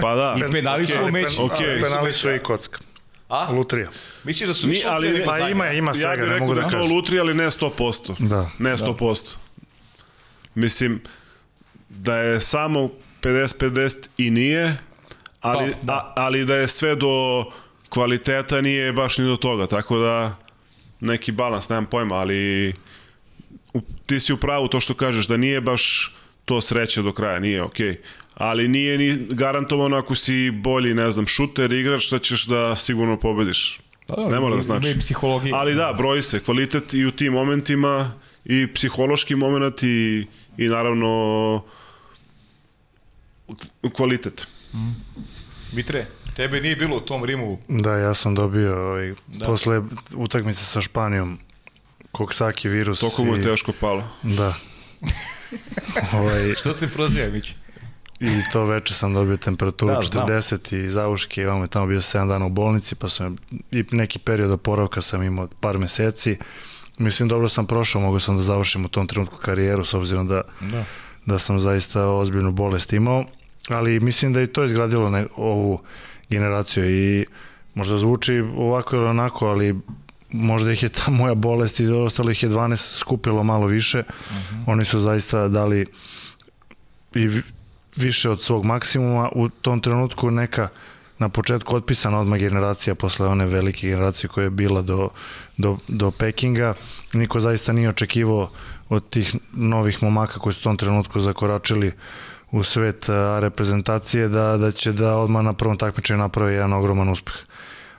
Pa da. I penali okay. su meći. Okay. Penali su i kocka. A? Lutrija. Misliš da su više ali, pa ima, ima svega, ja ne mogu da, da kažem. Ja bih lutrija, ali ne 100%. Da. Ne 100%. Da. Mislim, da je samo 50-50 i nije, ali, pa, da. A, ali da je sve do kvaliteta nije baš ni do toga, tako da neki balans, nemam pojma, ali ti si u pravu to što kažeš, da nije baš to sreće do kraja, nije okej. Okay ali nije ni garantovano ako si bolji, ne znam, šuter, igrač, da ćeš da sigurno pobediš. Pa, ne mora da znači. psihologija. Ali da, broji se kvalitet i u tim momentima i psihološki moment i, i naravno kvalitet. Mm. Mitre, tebe nije bilo u tom Rimu. Da, ja sam dobio ovaj, da. posle utakmice sa Španijom koksaki virus. Toko mu je teško palo. Da. ovaj, Što te proziva, Miće? I to veče sam dobio temperaturu da, 40 znam. i zauške, imamo je tamo bio 7 dana u bolnici, pa sam i neki period oporavka sam imao par meseci. Mislim, dobro sam prošao, mogao sam da završim u tom trenutku karijeru, s obzirom da, da. da sam zaista ozbiljnu bolest imao, ali mislim da i to izgradilo ne, ovu generaciju i možda zvuči ovako ili onako, ali možda ih je ta moja bolest i ostalih je 12 skupilo malo više. Uh mhm. -huh. Oni su zaista dali i više od svog maksimuma. U tom trenutku neka na početku otpisana odmah generacija posle one velike generacije koja je bila do, do, do Pekinga. Niko zaista nije očekivao od tih novih momaka koji su u tom trenutku zakoračili u svet reprezentacije da, da će da odmah na prvom takmičenju napravi jedan ogroman uspeh.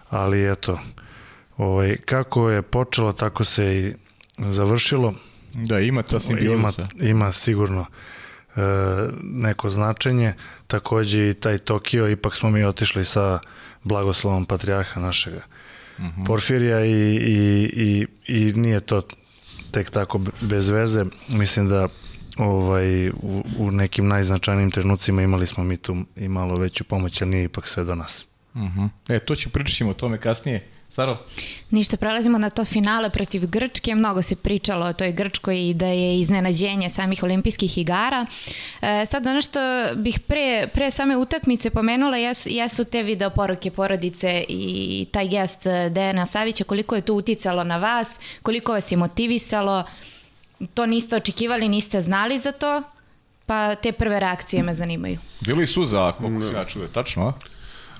Ali eto, ovaj, kako je počelo, tako se i završilo. Da, ima to simbioza. Ima, ima sigurno neko značenje. Takođe i taj Tokio, ipak smo mi otišli sa blagoslovom patrijarha našega mhm. -huh. Porfirija i, i, i, i nije to tek tako bez veze. Mislim da ovaj, u, u nekim najznačajnijim trenucima imali smo mi tu i malo veću pomoć, ali nije ipak sve do nas. Mhm. -huh. E, to ću pričati o tome kasnije. Saro? Ništa, prelazimo na to finale protiv Grčke. Mnogo se pričalo o toj Grčkoj i da je iznenađenje samih olimpijskih igara. E, sad ono što bih pre, pre same utakmice pomenula jesu, jesu te video poruke porodice i taj gest Dejana Savića, koliko je to uticalo na vas, koliko vas je motivisalo, to niste očekivali, niste znali za to, pa te prve reakcije me zanimaju. Bilo i suza, koliko se ja čuje, tačno, a?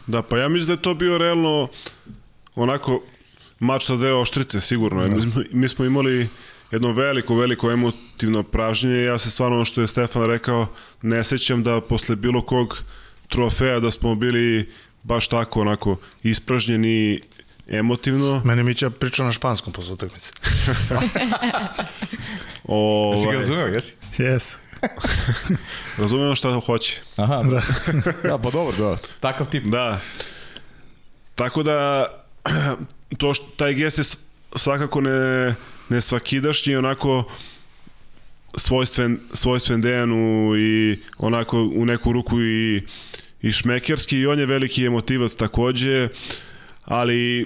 Da, pa ja mislim da je to bio realno onako mač sa dve oštrice sigurno. Da. Mi, smo, mi smo imali jedno veliko, veliko emotivno pražnje. Ja se stvarno ono što je Stefan rekao, ne sećam da posle bilo kog trofeja da smo bili baš tako onako ispražnjeni emotivno. Meni Mića priča na španskom posle utakmice. ovaj... Jesi ga razumeo, jesi? Jes. Razumeo šta hoće. Aha, da. da, pa dobro, da. Takav tip. Da. Tako da, to što taj gest je svakako ne, ne svakidašnji, onako svojstven, svojstven Dejanu i onako u neku ruku i, i šmekerski i on je veliki emotivac takođe, ali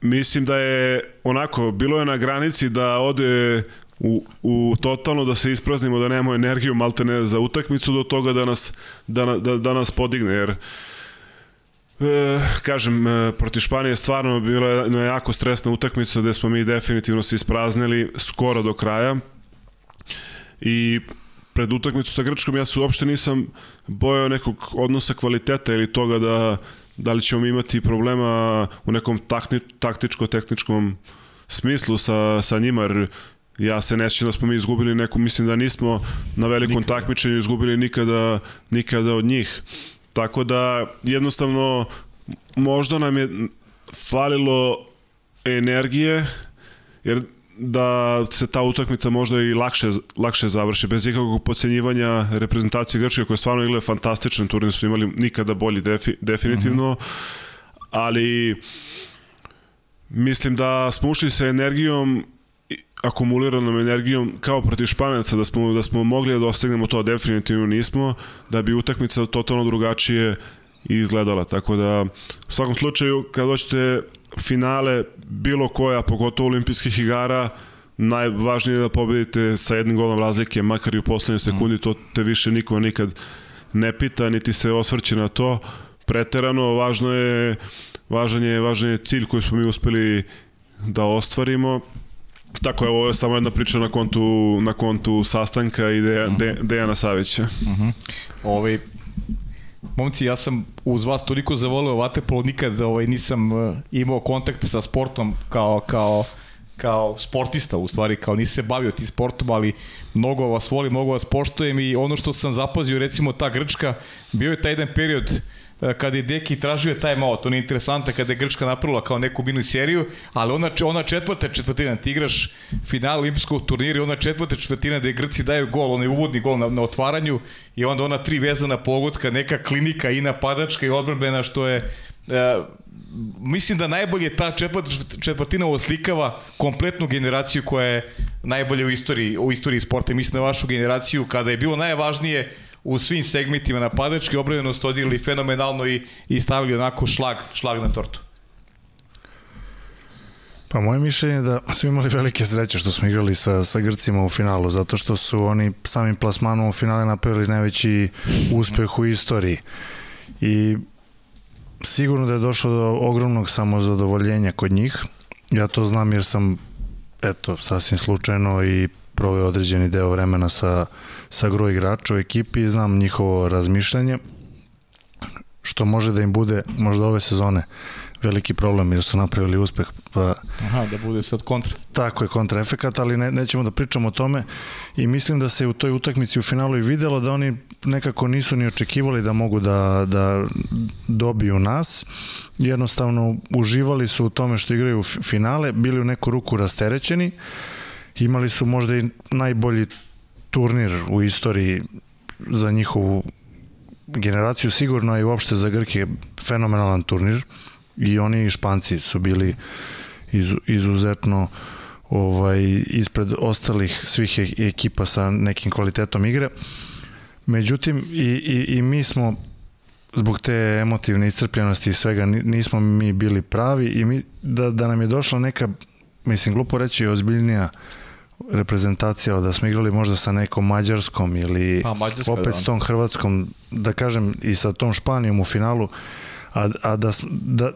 mislim da je onako, bilo je na granici da ode u, u totalno da se ispraznimo, da nemamo energiju maltene za utakmicu do toga da nas, da, da, da nas podigne, jer E, kažem, e, protiv Španije je stvarno bila jedna jako stresna utakmica gde smo mi definitivno se ispraznili skoro do kraja i pred utakmicu sa Grčkom ja se uopšte nisam bojao nekog odnosa kvaliteta ili toga da da li ćemo imati problema u nekom taktičko-tehničkom smislu sa, sa njima, jer ja se ne da smo mi izgubili neku, mislim da nismo na velikom nikada. takmičenju izgubili nikada, nikada od njih. Tako da jednostavno možda nam je falilo energije jer da se ta utakmica možda i lakše, lakše završi bez ikakvog pocenjivanja reprezentacije Grčke koja stvarno igle fantastičan turnir su imali nikada bolji defi, definitivno mhm. -huh. ali mislim da smo ušli sa energijom akumuliranom energijom kao protiv Španaca da smo da smo mogli da dostignemo to definitivno nismo da bi utakmica totalno drugačije izgledala. Tako da u svakom slučaju kad doćete finale bilo koja pogotovo olimpijskih igara najvažnije je da pobedite sa jednim golom razlike makar i u poslednjoj sekundi to te više niko nikad ne pita niti se osvrće na to. Preterano važno je važan je važan je cilj koji smo mi uspeli da ostvarimo Tako je, ovo je samo jedna priča na kontu, na kontu sastanka i Deja, uh mhm. -huh. Dejana Savića. Uh mhm. -huh. Ovaj, momci, ja sam uz vas toliko zavoleo vaterpolo, nikad ovaj, nisam uh, imao kontakt sa sportom kao, kao kao sportista, u stvari kao nisi se bavio ti sportom, ali mnogo vas voli, mnogo vas poštujem i ono što sam zapazio, recimo ta Grčka, bio je taj jedan period E, kada je Deki tražio taj malo, to nije interesantno kada je Grčka napravila kao neku minu seriju, ali ona, ona četvrta četvrtina, ti igraš final olimpijskog turnira i ona četvrta četvrtina je Grci daju gol, onaj uvodni gol na, na otvaranju i onda ona tri vezana pogodka, neka klinika i napadačka i odbrbena što je e, mislim da najbolje ta četvrta četvrtina oslikava kompletnu generaciju koja je najbolje u istoriji, u istoriji sporta. Mislim na vašu generaciju kada je bilo najvažnije u svim segmentima napadačke obravenost odigrali fenomenalno i, i stavili onako šlag, šlag na tortu. Pa moje mišljenje je da su imali velike sreće što smo igrali sa, sa Grcima u finalu, zato što su oni samim plasmanom u finale napravili najveći uspeh u istoriji. I sigurno da je došlo do ogromnog samozadovoljenja kod njih. Ja to znam jer sam eto, sasvim slučajno i proveo određeni deo vremena sa, sa gro igrača u ekipi i znam njihovo razmišljanje što može da im bude možda ove sezone veliki problem jer su napravili uspeh pa Aha, da bude sad kontra. Tako je kontra efekat, ali ne, nećemo da pričamo o tome i mislim da se u toj utakmici u finalu i videlo da oni nekako nisu ni očekivali da mogu da, da dobiju nas. Jednostavno uživali su u tome što igraju finale, bili u neku ruku rasterećeni. Uh, imali su možda i najbolji turnir u istoriji za njihovu generaciju sigurno i uopšte za Grke fenomenalan turnir i oni i Španci su bili iz, izuzetno ovaj ispred ostalih svih e, ekipa sa nekim kvalitetom igre. Međutim i, i, i mi smo zbog te emotivne iscrpljenosti i svega nismo mi bili pravi i mi, da, da nam je došla neka mislim glupo reći ozbiljnija uh, reprezentacija da smo igrali možda sa nekom Mađarskom ili pa, Mađarska, opet da. s tom Hrvatskom, da kažem i sa tom Španijom u finalu, a, a da, da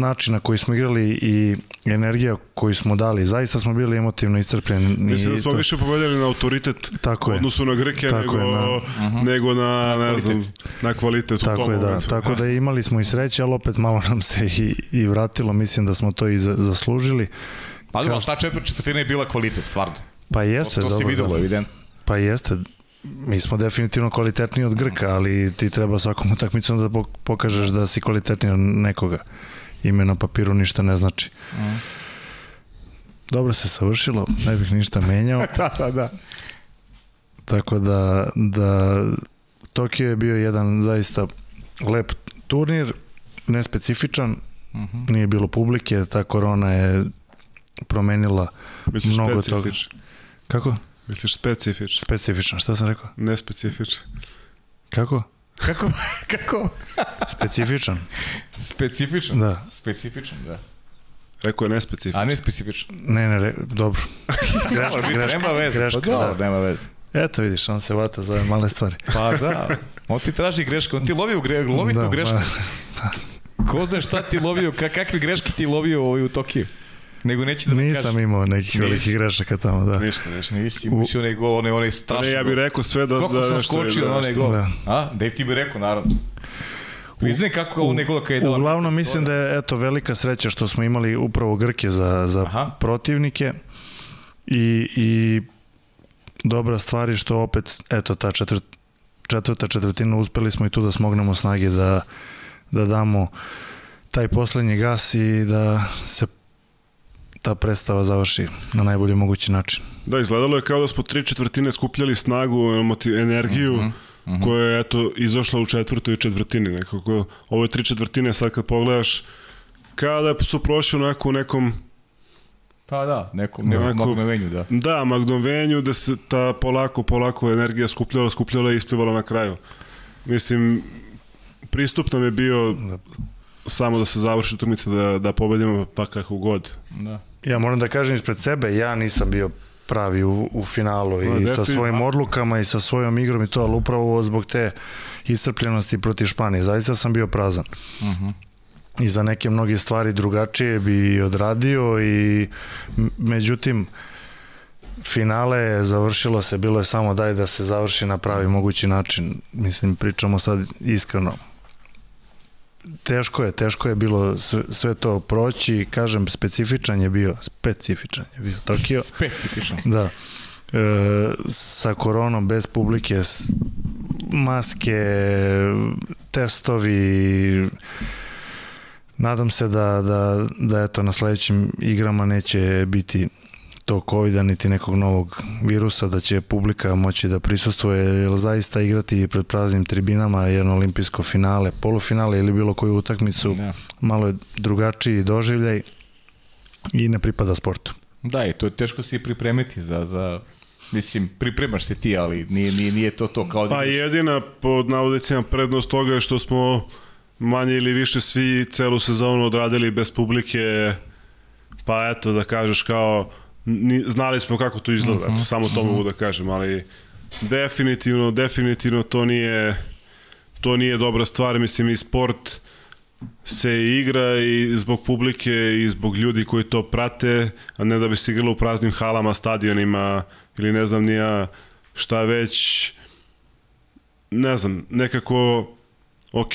način na koji smo igrali i energija koju smo dali, zaista smo bili emotivno iscrpljeni. Mislim da smo to... više povedali na autoritet tako u odnosu na Grke tako nego, je, na, uh nego na, ne znam, na kvalitet tako u tom je, da, momentu. Tako da imali smo i sreće, ali opet malo nam se i, i vratilo, mislim da smo to i zaslužili. Pa dobro, šta četvrt četvrtina je bila kvalitet, stvarno. Pa jeste, to, to dobro. To videlo, da. evident. Pa jeste, mi smo definitivno kvalitetniji od Grka, ali ti treba svakom utakmicom da pokažeš da si kvalitetniji od nekoga. Ime na papiru ništa ne znači. Mm. Dobro se savršilo, ne bih ništa menjao. da, da, da. Tako da, da Tokio je bio jedan zaista lep turnir, nespecifičan, mhm. -huh. nije bilo publike, ta korona je promenila Misliš mnogo toga. Kako? Misliš specifičan? Specifičan, šta sam rekao? Nespecifičan. Kako? Kako? Kako? Specifičan. Specifičan? Da. Specifičan, da. Rekao je nespecifičan. A nespecifičan. Ne, ne, re, dobro. greška, greška, nema veze. Greška, pa dobro, da. nema veze. Eto vidiš, on se vata za male stvari. Pa da, on ti traži grešku, on ti lovi u, gre, lovi da, tu grešku. Pa, Ko zna šta ti lovio, kakve greške ti lovio u Tokiju? Nego neće da Nisam kažem. imao nekih velikih grešaka tamo, da. Ništa, ništa. Nisi, imaš onaj gol, onaj, onaj. Ne, ja bih rekao sve da... Koliko da, sam skočio na onaj gol? Da. A? Da ti bih rekao, naravno. Priznaj kako ovo gol kada je dao. Uglavnom mislim da je eto velika sreća što smo imali upravo Grke za, za Aha. protivnike i, i dobra stvar je što opet eto ta četvrt, četvrta četvrtina uspeli smo i tu da smognemo snage da, da damo taj poslednji gas i da se ta predstava završi na najbolji mogući način. Da, izgledalo je kao da smo tri četvrtine skupljali snagu, energiju, uh -huh, uh -huh. koja je eto, izašla u četvrtoj četvrtini. Nekako, ove tri četvrtine sad kad pogledaš, kada su prošli onako u nekom Pa da, nekom, nekom Onako, magnovenju, da. Da, magnovenju, da se ta polako, polako energija skupljala, skupljala i isplivala na kraju. Mislim, pristup nam je bio da. samo da se završi utakmica, da, da pobedimo pa kako god. Da. Ja moram da kažem ispred sebe, ja nisam bio pravi u, u finalu i no, sa svojim odlukama i sa svojom igrom i to, ali upravo zbog te iscrpljenosti protiv Španije. Zaista sam bio prazan. Uh mhm. -huh. I za neke mnoge stvari drugačije bi odradio i međutim finale je završilo se, bilo je samo daj da se završi na pravi mogući način. Mislim, pričamo sad iskreno. Teško je, teško je bilo sve, sve to proći, kažem, specifičan je bio, specifičan je bio Tokio. specifičan. Da. E, sa koronom bez publike, maske, testovi, nadam se da, da, da eto, na sledećim igrama neće biti to covid niti nekog novog virusa, da će publika moći da prisustuje, jer zaista igrati pred praznim tribinama jedno olimpijsko finale, polufinale ili bilo koju utakmicu, da. malo je drugačiji doživljaj i ne pripada sportu. Da, i to je teško se pripremiti za, za Mislim, pripremaš se ti, ali nije, nije, nije to to kao... Da pa jedina, pod navodicima, prednost toga je što smo manje ili više svi celu sezonu odradili bez publike, pa eto da kažeš kao ni, znali smo kako to izgleda, uh mhm. -huh. samo to uh -huh. mogu da kažem, ali definitivno, definitivno to nije to nije dobra stvar, mislim i sport se igra i zbog publike i zbog ljudi koji to prate, a ne da bi se igralo u praznim halama, stadionima ili ne znam nija šta već ne znam, nekako ok,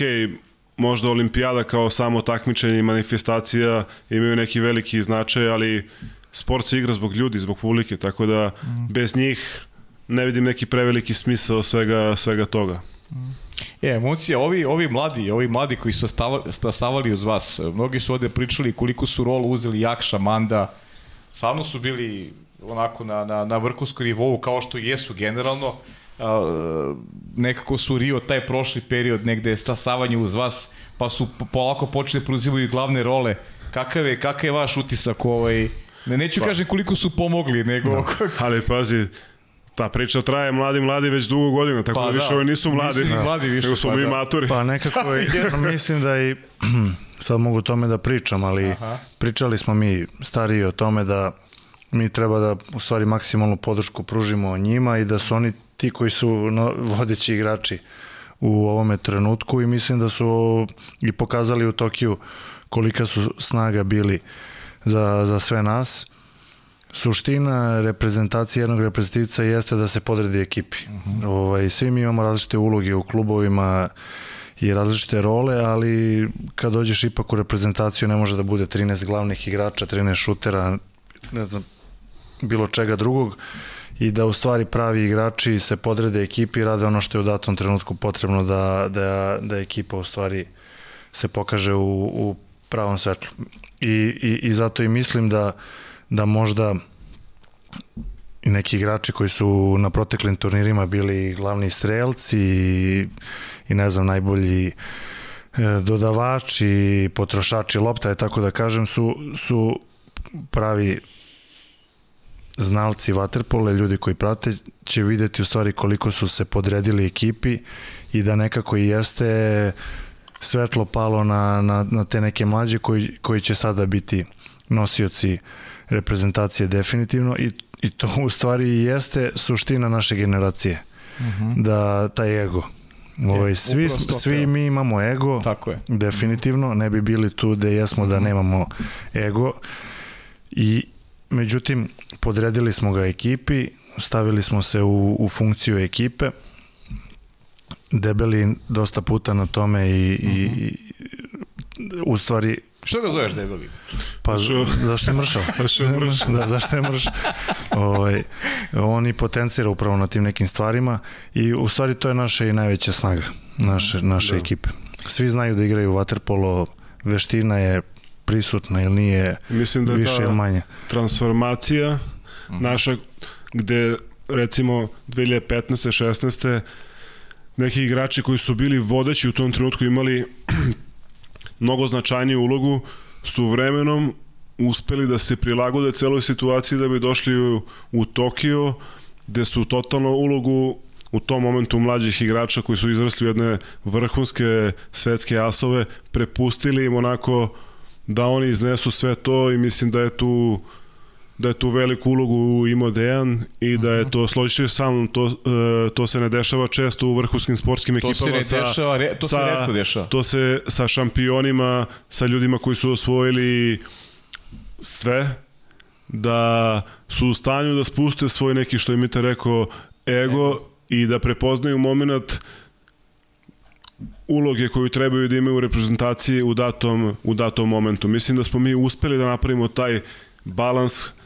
možda olimpijada kao samo takmičenje i manifestacija imaju neki veliki značaj, ali sport se igra zbog ljudi, zbog publike, tako da mm. bez njih ne vidim neki preveliki smisao svega, svega toga. Mm. E, emocije, ovi, ovi mladi, ovi mladi koji su stasavali uz vas, mnogi su ovde pričali koliko su rolu uzeli Jakša, Manda, stvarno su bili onako na, na, na vrhunskom nivou kao što jesu generalno, a, nekako su Rio taj prošli period negde stasavanje uz vas, pa su polako počeli preuzimaju glavne role. Kakav je, kakav je vaš utisak ovaj, Ne, neću pa. kažem koliko su pomogli, nego... Da. Ali pazi, ta priča traje mladi mladi već dugo godina, tako pa, da više da. ovi nisu mladi, nisu mladi više, nego smo pa, mi da. maturi. Pa nekako je, mislim da i sad mogu tome da pričam, ali Aha. pričali smo mi stariji o tome da mi treba da u stvari maksimalnu podršku pružimo njima i da su oni ti koji su no, vodeći igrači u ovome trenutku i mislim da su i pokazali u Tokiju kolika su snaga bili uh, za, za sve nas. Suština reprezentacije jednog reprezentativca jeste da se podredi ekipi. Uh mhm. -huh. ovaj, svi mi imamo različite uloge u klubovima i različite role, ali kad dođeš ipak u reprezentaciju ne može da bude 13 glavnih igrača, 13 šutera, ne znam, bilo čega drugog i da u stvari pravi igrači se podrede ekipi i rade ono što je u datom trenutku potrebno da, da, da ekipa u stvari se pokaže u, u pravom svetlu. I, i, i zato i mislim da, da možda neki igrači koji su na proteklim turnirima bili glavni strelci i, i ne znam, najbolji e, dodavači, potrošači lopta, je tako da kažem, su, su pravi znalci vaterpole, ljudi koji prate, će videti u stvari koliko su se podredili ekipi i da nekako i jeste svetlo palo na, na, na te neke mlađe koji, koji će sada biti nosioci reprezentacije definitivno i, i to u stvari jeste suština naše generacije. Uh mhm. -huh. Da taj ego. Ovaj, svi, svi mi imamo ego, Tako je. definitivno, ne bi bili tu gde jesmo da mhm. nemamo ego i međutim podredili smo ga ekipi, stavili smo se u, u funkciju ekipe debeli dosta puta na tome i, uh -huh. i mhm. u stvari Što ga zoveš debeli? Pa zašto je mršao? zašto je mršao? da, zašto je mršao? ovaj, on i potencira upravo na tim nekim stvarima i u stvari to je naša i najveća snaga naše, naše da. ekipe. Svi znaju da igraju waterpolo, veština je prisutna ili nije Mislim da je više ili manje. transformacija uh mhm. -huh. naša gde recimo 2015. 16 neki igrači koji su bili vodeći u tom trenutku imali mnogo značajniju ulogu su vremenom uspeli da se prilagode celoj situaciji da bi došli u, u Tokio gde su totalno ulogu u tom momentu mlađih igrača koji su izrasli u jedne vrhunske svetske asove prepustili im onako da oni iznesu sve to i mislim da je tu da je tu veliku ulogu imao Dejan i da je mhm. to, složiš sa mnom, to, e, to se ne dešava često u vrhunskim sportskim ekipama. To se ne sa, dešava, re, to sa, se redko dešava. To se sa šampionima, sa ljudima koji su osvojili sve, da su u stanju da spuste svoj neki, što je te rekao, ego, ego. i da prepoznaju moment uloge koju trebaju da imaju u reprezentaciji u datom, u datom momentu. Mislim da smo mi uspeli da napravimo taj balans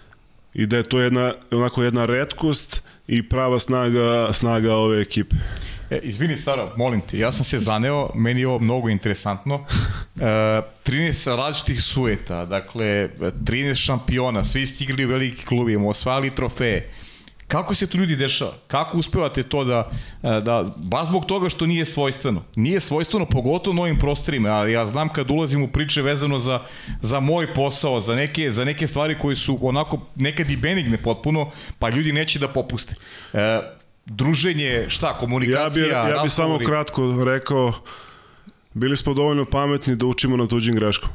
i da je to jedna, onako jedna redkost i prava snaga, snaga ove ekipe. E, izvini, Sara, molim te, ja sam se zaneo, meni je ovo mnogo interesantno. E, 13 različitih sueta, dakle, 13 šampiona, svi stigli u veliki klubima, osvajali trofeje. Kako se to ljudi dešava? Kako uspevate to da, e, da baš zbog toga što nije svojstveno. Nije svojstveno, pogotovo novim prostorima, ali ja znam kad ulazim u priče vezano za, za moj posao, za neke, za neke stvari koji su onako nekad i benigne potpuno, pa ljudi neće da popuste. E, druženje, šta, komunikacija, Ja bi, ja bi samo kratko rekao, bili smo dovoljno pametni da učimo na tuđim greškom.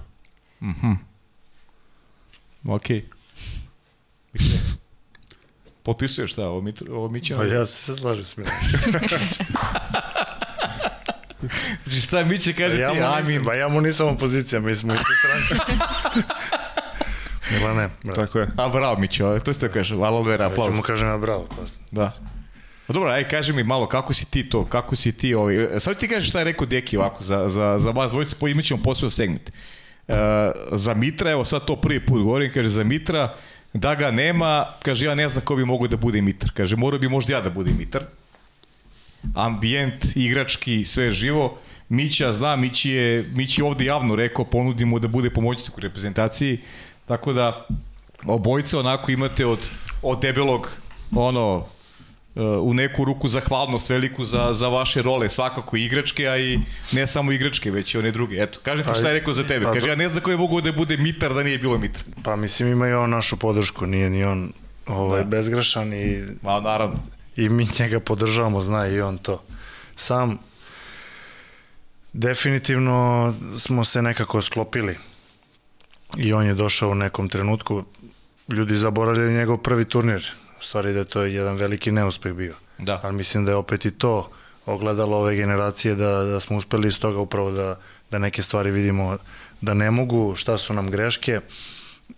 Mhm. Mm Okej. Okay. Potpisuješ šta, ovo, Mit, ovo Mića? Pa ja se slažem s Milanom. znači šta Miće kaže ja ti, amin. Ba ja mu nisam opozicija, mi smo u stranci. Milane, bravo. Tako je. A bravo Mićo, to ste kaže, alo vera, aplauz. Ja mu kažem na bravo. Posle. Da. Pa dobro, aj kaži mi malo, kako si ti to, kako si ti ovaj, sad ti kažeš šta je rekao Deki ovako, za, za, za vas dvojicu, po imaćemo posao segment. Uh, za Mitra, evo sad to prvi put govorim, kaže za Mitra, da ga nema, kaže ja ne znam ko bi mogo da bude Mitar. Kaže morao bi možda ja da budem Mitar. Ambijent, igrački, sve živo. Mića zna, Mići je, Mići ovde javno rekao, ponudimo da bude pomoćnik u reprezentaciji. Tako da obojice onako imate od, od debelog ono u neku ruku zahvalnost veliku za, za vaše role, svakako igračke, a i ne samo igračke, već i one druge. Eto, kažete šta je rekao za tebe. Pa, Kaže, ja ne znam ko je mogu da bude mitar da nije bilo mitar. Pa mislim ima i on našu podršku, nije ni on ovaj, da. bezgrešan i... Ma, naravno. I mi njega podržavamo, zna i on to. Sam, definitivno smo se nekako sklopili i on je došao u nekom trenutku, ljudi zaboravljaju njegov prvi turnir, u stvari da je to jedan veliki neuspeh bio. Da. Ali mislim da je opet i to ogledalo ove generacije da, da smo uspeli iz toga upravo da, da neke stvari vidimo da ne mogu, šta su nam greške,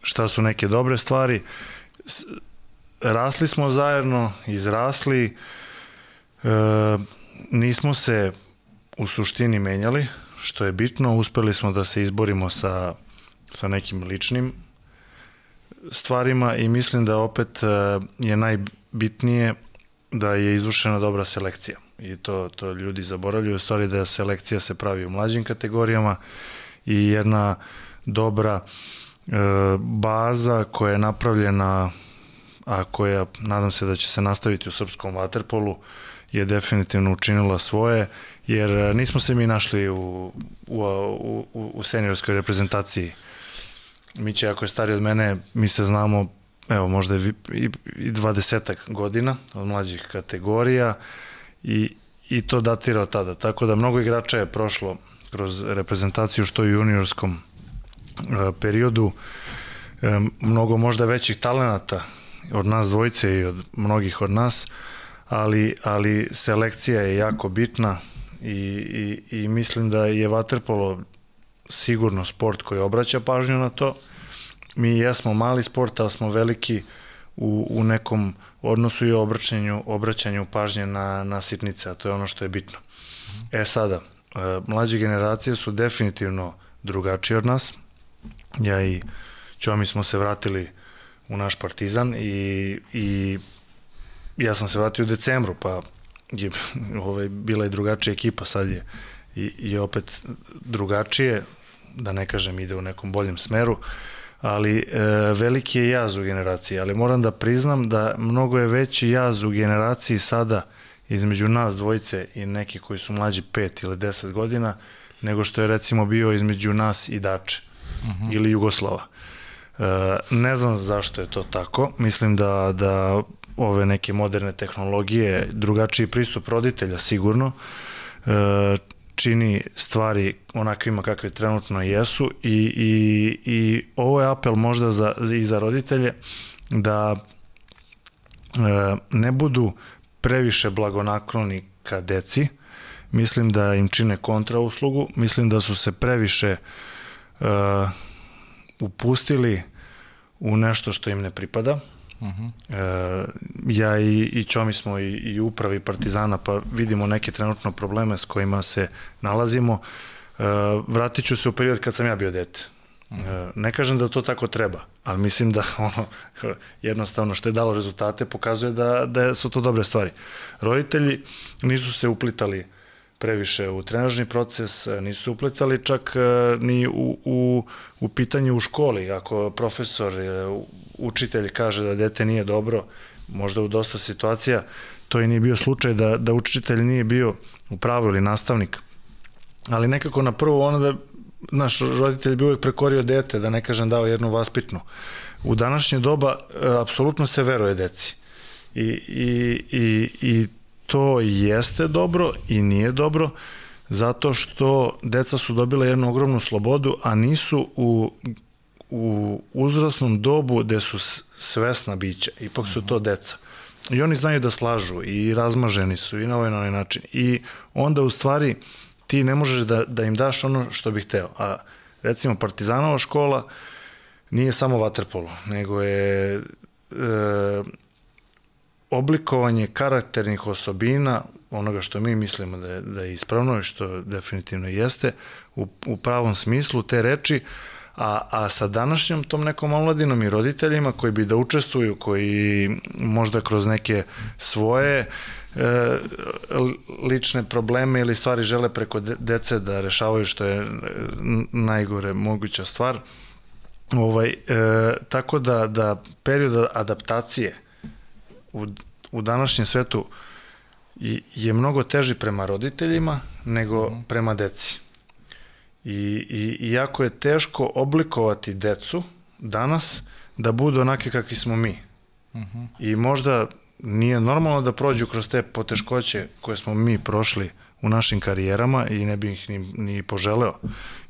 šta su neke dobre stvari. Rasli smo zajedno, izrasli, e, nismo se u suštini menjali, što je bitno, uspeli smo da se izborimo sa, sa nekim ličnim stvarima i mislim da opet e, je najbitnije da je izvršena dobra selekcija. I to, to ljudi zaboravljaju, u stvari da selekcija se pravi u mlađim kategorijama i jedna dobra e, baza koja je napravljena a koja nadam se da će se nastaviti u srpskom vaterpolu je definitivno učinila svoje jer e, nismo se mi našli u, u, u, u seniorskoj reprezentaciji Miće, ako je stariji od mene, mi se znamo, evo, možda i, i, i 20 godina od mlađih kategorija i, i to datira od tada. Tako da mnogo igrača je prošlo kroz reprezentaciju što i u juniorskom e, periodu. E, mnogo možda većih talenata od nas dvojice i od mnogih od nas, ali, ali selekcija je jako bitna i, i, i mislim da je Waterpolo sigurno sport koji obraća pažnju na to. Mi jesmo mali sport, ali smo veliki u, u nekom odnosu i obraćanju, obraćanju pažnje na, na sitnice, a to je ono što je bitno. E sada, e, mlađe generacije su definitivno drugačije od nas. Ja i Ćomi smo se vratili u naš partizan i, i ja sam se vratio u decembru, pa je ovaj, bila je drugačija ekipa, sad je i, i opet drugačije, da ne kažem ide u nekom boljem smeru, ali e, veliki je jaz u generaciji, ali moram da priznam da mnogo je veći jaz u generaciji sada između nas dvojice i neki koji su mlađi 5 ili 10 godina, nego što je recimo bio između nas i Dače uh mhm. -huh. ili Jugoslava. E, ne znam zašto je to tako, mislim da, da ove neke moderne tehnologije, drugačiji pristup roditelja sigurno, e, čini stvari onakvima kakve trenutno jesu i, i, i ovo je apel možda za, i za roditelje da e, ne budu previše blagonakloni ka deci, mislim da im čine kontrauslugu, mislim da su se previše e, upustili u nešto što im ne pripada, Uh -huh. e, ja i, i Čomi smo i, i upravi Partizana, pa vidimo neke trenutno probleme s kojima se nalazimo. E, vratit ću se u period kad sam ja bio dete. Uh mhm. -huh. e, ne kažem da to tako treba, ali mislim da ono, jednostavno što je dalo rezultate pokazuje da, da su to dobre stvari. Roditelji nisu se uplitali previše u trenažni proces, nisu se uplitali čak e, ni u, u, u pitanje u školi. Ako profesor, e, učitelj kaže da dete nije dobro, možda u dosta situacija, to i nije bio slučaj da, da učitelj nije bio u pravu ili nastavnik. Ali nekako na prvo ono da naš roditelj bi uvek prekorio dete, da ne kažem dao jednu vaspitnu. U današnje doba e, apsolutno se veruje deci. I, i, i, i to jeste dobro i nije dobro, zato što deca su dobila jednu ogromnu slobodu, a nisu u, u uzrasnom dobu gde su svesna bića. Ipak su to deca. I oni znaju da slažu i razmaženi su i na ovaj, na ovaj način. I onda u stvari ti ne možeš da, da im daš ono što bih hteo. A recimo Partizanova škola nije samo vaterpolo, nego je e, oblikovanje karakternih osobina onoga što mi mislimo da je, da je ispravno i što definitivno jeste u, u pravom smislu te reči, a, a sa današnjom tom nekom omladinom i roditeljima koji bi da učestvuju, koji možda kroz neke svoje e, lične probleme ili stvari žele preko dece da rešavaju što je najgore moguća stvar. Ovaj, e, tako da, da period adaptacije u, u današnjem svetu je mnogo teži prema roditeljima nego mm. prema deci. I, i, I jako je teško oblikovati decu danas da budu onake kakvi smo mi. Mm -hmm. I možda nije normalno da prođu kroz te poteškoće koje smo mi prošli u našim karijerama i ne bih ih ni, ni poželeo,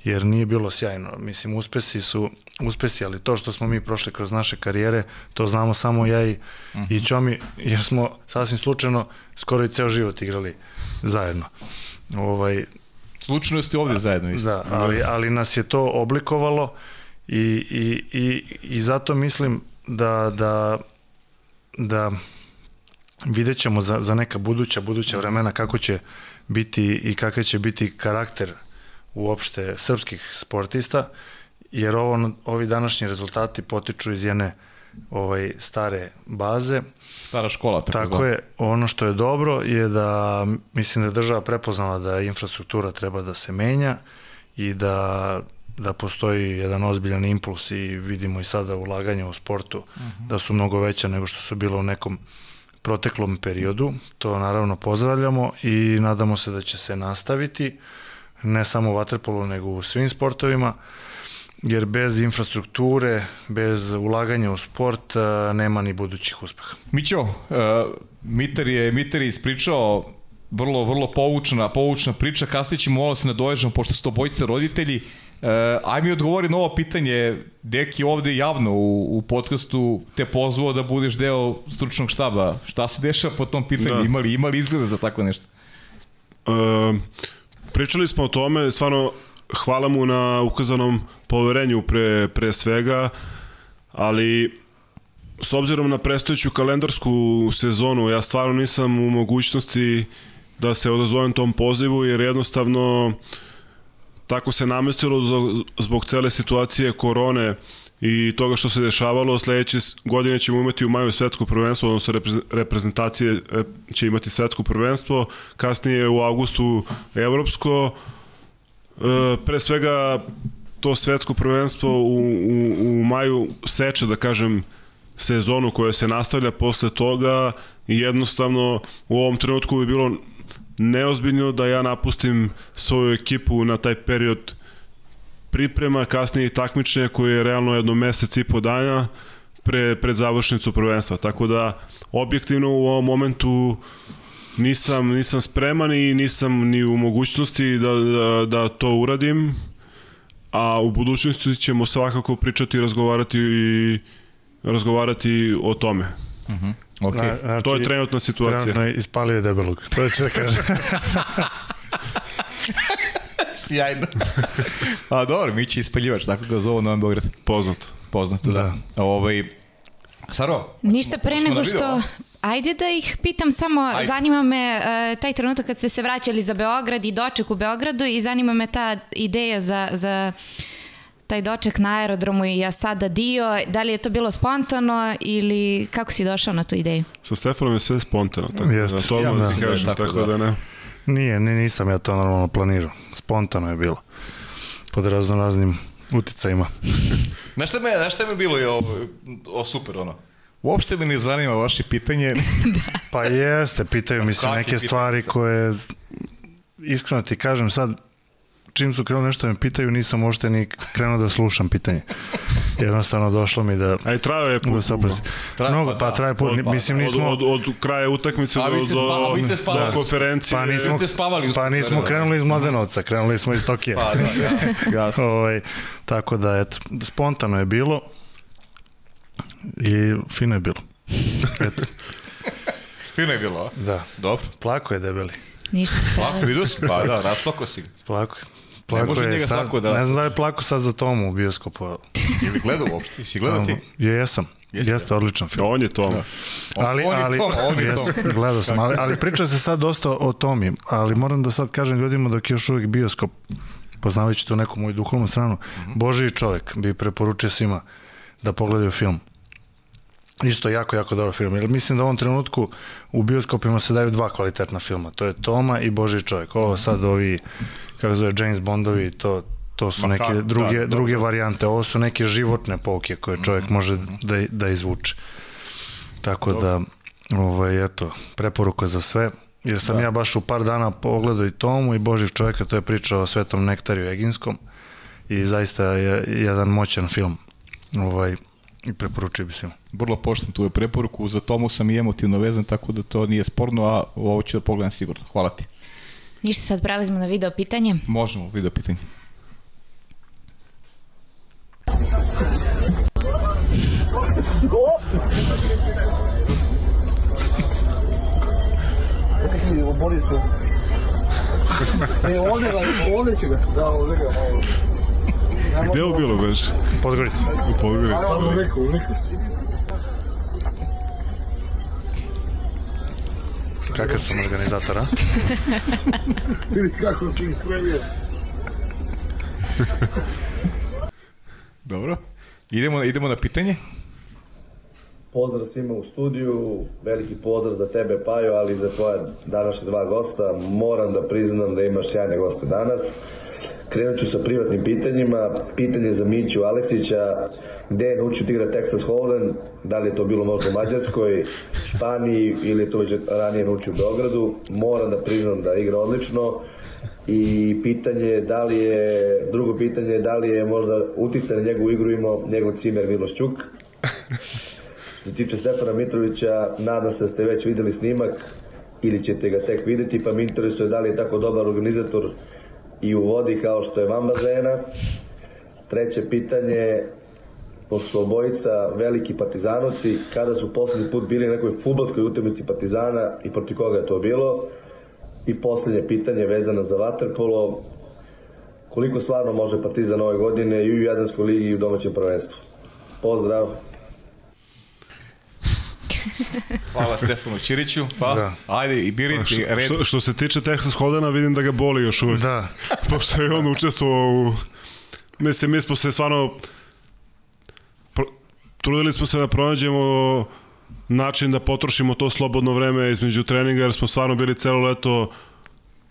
jer nije bilo sjajno. Mislim, uspesi su uspesi, ali to što smo mi prošli kroz naše karijere, to znamo samo ja i, uh -huh. i mhm. Čomi, jer smo sasvim slučajno skoro i ceo život igrali zajedno. Ovaj, Slučajno ste ovde zajedno isto. Da, ali, ali nas je to oblikovalo i, i, i, i zato mislim da, da, da vidjet ćemo za, za neka buduća, buduća vremena kako će biti i kakav će biti karakter uopšte srpskih sportista, jer ovo, ovi današnji rezultati potiču iz jedne ovaj stare baze. Stara škola. Tako, tako je. Ono što je dobro je da mislim da je država prepoznala da infrastruktura treba da se menja i da da postoji jedan ozbiljan impuls i vidimo i sada ulaganja u sportu uh mhm. -huh. da su mnogo veća nego što su bilo u nekom proteklom periodu. To naravno pozdravljamo i nadamo se da će se nastaviti ne samo u vaterpolu nego u svim sportovima jer bez infrastrukture, bez ulaganja u sport nema ni budućih uspeha. Mićo, uh, Mitar je, Mitar je ispričao vrlo, vrlo povučna, povučna priča, kasnije ćemo ovo se nadoježamo, pošto su to bojice roditelji, Uh, aj mi odgovori na ovo pitanje, Deki ovde javno u, u podcastu te pozvao da budeš deo stručnog štaba. Šta se dešava po tom pitanju? Da. Imali, imali izgleda za tako nešto? Uh, pričali smo o tome, stvarno hvala mu na ukazanom poverenju pre, pre svega, ali s obzirom na prestojeću kalendarsku sezonu, ja stvarno nisam u mogućnosti da se odazovem tom pozivu, jer jednostavno tako se namestilo zbog cele situacije korone i toga što se dešavalo, sledeće godine ćemo imati u maju svetsko prvenstvo, odnosno reprezentacije e, će imati svetsko prvenstvo, kasnije u augustu evropsko. E, pre svega to svetsko prvenstvo u, u, u maju seče, da kažem, sezonu koja se nastavlja posle toga i jednostavno u ovom trenutku bi bilo neozbiljno da ja napustim svoju ekipu na taj period priprema, kasnije i takmičenja koje je realno jedno mesec i po dana pre, pred završnicu prvenstva. Tako da objektivno u ovom momentu nisam, nisam spreman i nisam ni u mogućnosti da, da, da to uradim, a u budućnosti ćemo svakako pričati i razgovarati i razgovarati o tome. Uh mhm. -huh. Okay. znači, to je trenutna situacija. Trenutno je ispalio debelog. To će da kaže. Sjajno. A dobro, mi će ispaljivač, tako ga zovu Novan Beograd. Poznato. Poznato, da. da. Ovaj, Saro? Ništa pre nego što... Ajde da ih pitam samo, Ajde. zanima me uh, taj trenutak kad ste se vraćali za Beograd i doček u Beogradu i zanima me ta ideja za, za taj doček na aerodromu i ja sada dio, da li je to bilo spontano ili kako si došao na tu ideju? Sa Stefanom je sve spontano, tako Jeste. da to ja, da, ti kažem, tako, tako da. da ne. Nije, nisam ja to normalno planirao. Spontano je bilo. Pod raznoraznim uticajima. znaš šta me, znaš šta me bilo je o, o super ono? Uopšte me ne zanima vaše pitanje. da. Pa jeste, pitaju mi se neke stvari koje, iskreno ti kažem sad, čim su krenuli nešto da me pitaju, nisam uopšte ni krenuo da slušam pitanje. Jednostavno došlo mi da... Aj, traje je put. Da se oprosti. Mnogo, pa, pa traje put. Od, mislim, nismo... Od, od, od kraja utakmice do, do, do, spavali. da. konferencije. Pa nismo, ste spavali pa nismo krenuli iz Mladenovca, krenuli smo iz Tokija. Pa, da, jasno. ovaj, tako da, eto, spontano je bilo i fino je bilo. Eto. fino je bilo, a? Da. Dobro. Plako je debeli. Ništa. Plako, vidio si? Pa da, rasplako si. Plako je. Plako ne može njega sad, svako da... Ne znam da je plako sad za Tomu u bioskopu. Ili gledao uopšte? Si gledao ti? Je, jesam. Jeste, Jeste odličan film. On je Tom. Da. Ali, on, ali, je Tom, on je Tom. gledao sam, ali, ali priča se sad dosta o Tomi, ali moram da sad kažem ljudima dok je još uvijek bioskop, poznavajući tu neku moju duhovnu stranu, mm -hmm. Božiji čovek bi preporučio svima da pogledaju film. Isto jako, jako dobar film. Jer mislim da u ovom trenutku u bioskopima se daju dva kvalitetna filma. To je Toma i Boži čovjek. Ovo sad ovi, kako zove, James Bondovi, to, to su Ma neke ta, druge, da, druge da. varijante. Ovo su neke životne pouke koje čovjek mm -hmm. može da, da izvuče. Tako Dobre. da, ovaj, eto, preporuka za sve. Jer sam da. ja baš u par dana pogledao i Tomu i Božih čovjeka, to je priča o Svetom Nektariju Eginskom i zaista je jedan moćan film. Ovaj, i preporučio bi svima. Vrlo poštam tu je preporuku, za tomu sam i emotivno vezan, tako da to nije sporno, a ovo ću da pogledam sigurno. Hvala ti. Ništa, sad prelazimo na video pitanje. Možemo, video pitanje. Oborio se. E, ovdje ga, ovdje će ga. Da, ovdje ga, malo. Gde je ovo bilo već? Podgorica. U Podgorici. Samo neko, neko. Kakav sam organizator, a? Vidi kako si ispremio. Dobro. Idemo, idemo na pitanje. Pozdrav svima u studiju, veliki pozdrav za tebe Pajo, ali i za tvoje današnje dva gosta. Moram da priznam da imaš sjajne goste danas. Krenut ću sa privatnim pitanjima. Pitanje za Miću Aleksića, gde je naučio da igra Texas Hold'em, da li je to bilo možda u Mađarskoj, Španiji ili je to već ranije naučio u Beogradu. Moram da priznam da igra odlično i pitanje da li je, drugo pitanje da li je možda uticaj na njegovu igru imao njegov cimer Miloš Ćuk. Što se tiče Stefana Mitrovića, nadam se da ste već videli snimak ili ćete ga tek videti, pa mi interesuje da li je tako dobar organizator i u vodi kao što je van bazena. Treće pitanje, pošto obojica veliki partizanovci, kada su poslednji put bili na nekoj futbolskoj utakmici partizana i proti koga je to bilo? I poslednje pitanje vezano za Waterpolo, koliko stvarno može Partizan ove godine i u Jadranskoj ligi i u domaćem prvenstvu? Pozdrav! Hvala Stefanu Ćiriću. Pa, da. ajde, i biriti red. Što, što se tiče Texas Holdena, vidim da ga boli još uvek. Da. Pošto je on učestvovao u... Mislim, mi smo se stvarno... Pro... Trudili smo se da pronađemo način da potrošimo to slobodno vreme između treninga, jer smo stvarno bili celo leto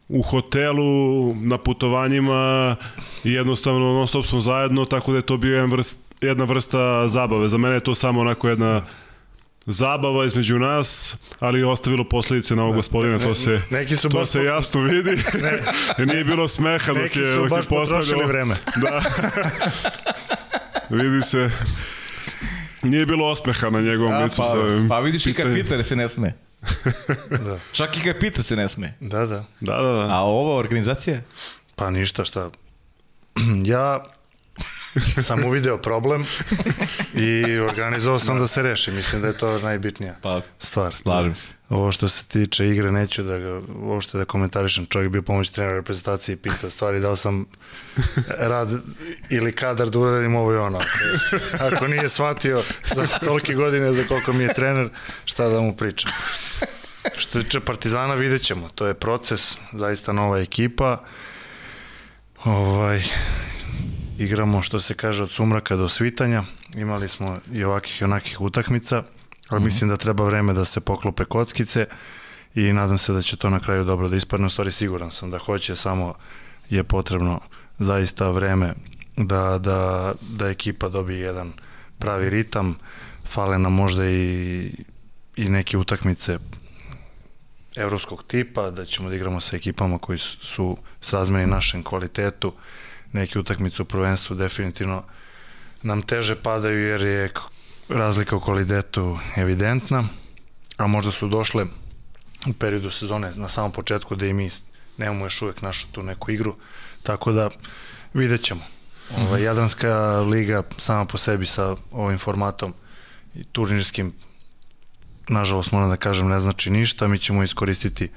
u hotelu, na putovanjima i jednostavno non stop smo zajedno, tako da je to bio jedan vrst, jedna vrsta zabave. Za mene je to samo onako jedna zabava između nas, ali je ostavilo posledice na ovog gospodina, to se, neki su to se jasno vidi. Ne. Nije bilo smeha dok je, dok je postavljalo. vreme. Da. vidi se. Nije bilo osmeha na njegovom A, licu. Pa, pa vidiš i kad pita se ne sme. da. Čak i kad pita se ne sme. Da, da. Da, da, da. A ova organizacija? Pa ništa, šta. ja sam uvideo problem i organizovao sam da se reši. Mislim da je to najbitnija pa, stvar. Slažem se. Ovo što se tiče igre, neću da ga uopšte da komentarišem. Čovjek bio pomoć trenera reprezentacije i pita stvari da li sam rad ili kadar da uradim ovo i ono. Ako nije shvatio za tolike godine za koliko mi je trener, šta da mu pričam. Što tiče Partizana vidjet ćemo. To je proces, zaista nova ekipa. Ovaj, igramo što se kaže od sumraka do svitanja. Imali smo i ovakih i onakih utakmica, ali mm -hmm. mislim da treba vreme da se poklope kockice i nadam se da će to na kraju dobro da ispadne. U stvari siguran sam da hoće, samo je potrebno zaista vreme da, da, da ekipa dobije jedan pravi ritam. Fale nam možda i, i neke utakmice evropskog tipa, da ćemo da igramo sa ekipama koji su srazmeni našem kvalitetu neke utakmice u prvenstvu definitivno nam teže padaju jer je razlika u kvalitetu evidentna, a možda su došle u periodu sezone na samom početku da i mi nemamo još uvek našu tu neku igru, tako da vidjet ćemo. -hmm. Ova, Jadranska liga sama po sebi sa ovim formatom i turnirskim nažalost moram da kažem ne znači ništa, mi ćemo iskoristiti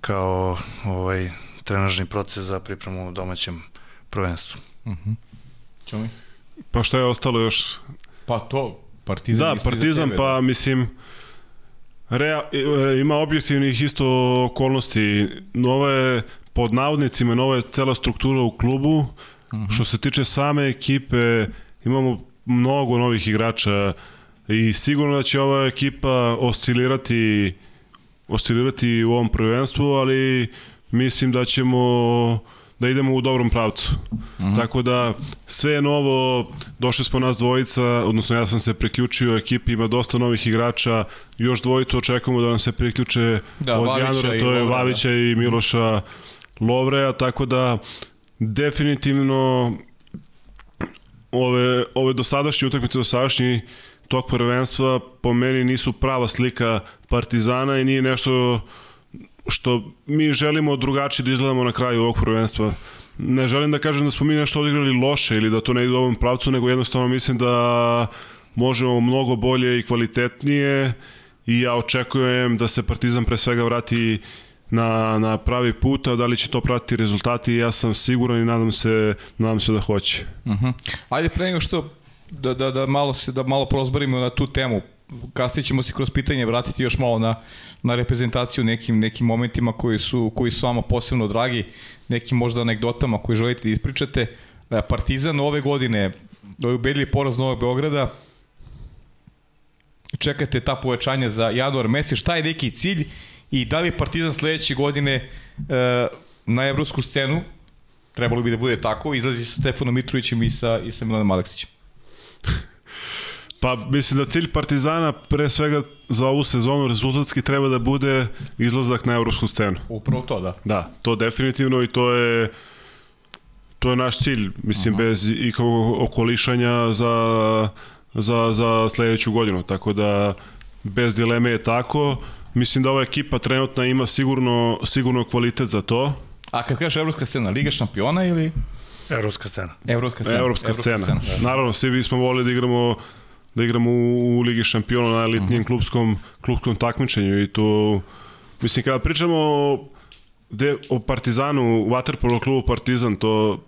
kao ovaj trenažni proces za pripremu domaćem prvenstvu. Uh mhm. -huh. Pa šta je ostalo još? Pa to, Partizan. Da, Partizan, tebe, pa da. mislim, rea, e, ima objektivnih isto okolnosti. Nova je, pod navodnicima, nova je cela struktura u klubu. Uh mhm. -huh. Što se tiče same ekipe, imamo mnogo novih igrača i sigurno da će ova ekipa oscilirati oscilirati u ovom prvenstvu, ali mislim da ćemo da idemo u dobrom pravcu. Mm -hmm. Tako da sve je novo, došli smo nas dvojica, odnosno ja sam se priključio ekipi, ima dosta novih igrača, još dvojicu očekujemo da nam se priključe da, od Vavića Janura, to je Lovre, Vavića da. i Miloša Lovreja, tako da definitivno ove, ove dosadašnje utakmice, dosadašnji tog prvenstva po meni nisu prava slika Partizana i nije nešto što mi želimo drugačije da izgledamo na kraju ovog prvenstva. Ne želim da kažem da smo mi nešto odigrali loše ili da to ne ide u ovom pravcu, nego jednostavno mislim da možemo mnogo bolje i kvalitetnije i ja očekujem da se Partizan pre svega vrati na, na pravi put, a da li će to pratiti rezultati, ja sam siguran i nadam se, nadam se da hoće. Uh mhm. -huh. Ajde pre nego što da, da, da, malo se, da malo prozborimo na tu temu, kasnije ćemo se kroz pitanje vratiti još malo na, na reprezentaciju nekim, nekim momentima koji su, koji su vama posebno dragi, nekim možda anegdotama koje želite da ispričate. E, Partizan ove godine, ovaj ubedljiv poraz Novog Beograda, čekate ta povećanja za januar mesec, šta je neki cilj i da li Partizan sledeće godine e, na evropsku scenu, trebalo bi da bude tako, izlazi sa Stefanom Mitrovićem i sa, i sa Milanom Aleksićem? Pa mislim da cilj Partizana pre svega za ovu sezonu rezultatski treba da bude izlazak na evropsku scenu. Upravo to, da. Da, to definitivno i to je to je naš cilj, mislim Aha. bez ikakvog okolišanja za, za, za sledeću godinu, tako da bez dileme je tako. Mislim da ova ekipa trenutna ima sigurno, sigurno kvalitet za to. A kad kažeš evropska scena, Liga šampiona ili... Evropska scena. Evropska scena. Evropska, scena. scena. Da. Naravno, svi bismo volili da igramo da igramo u, u Ligi šampiona na elitnijem mhm. klubskom, klubskom takmičenju i to, mislim, kada pričamo o, de, o Partizanu, Waterpolo klubu Partizan, to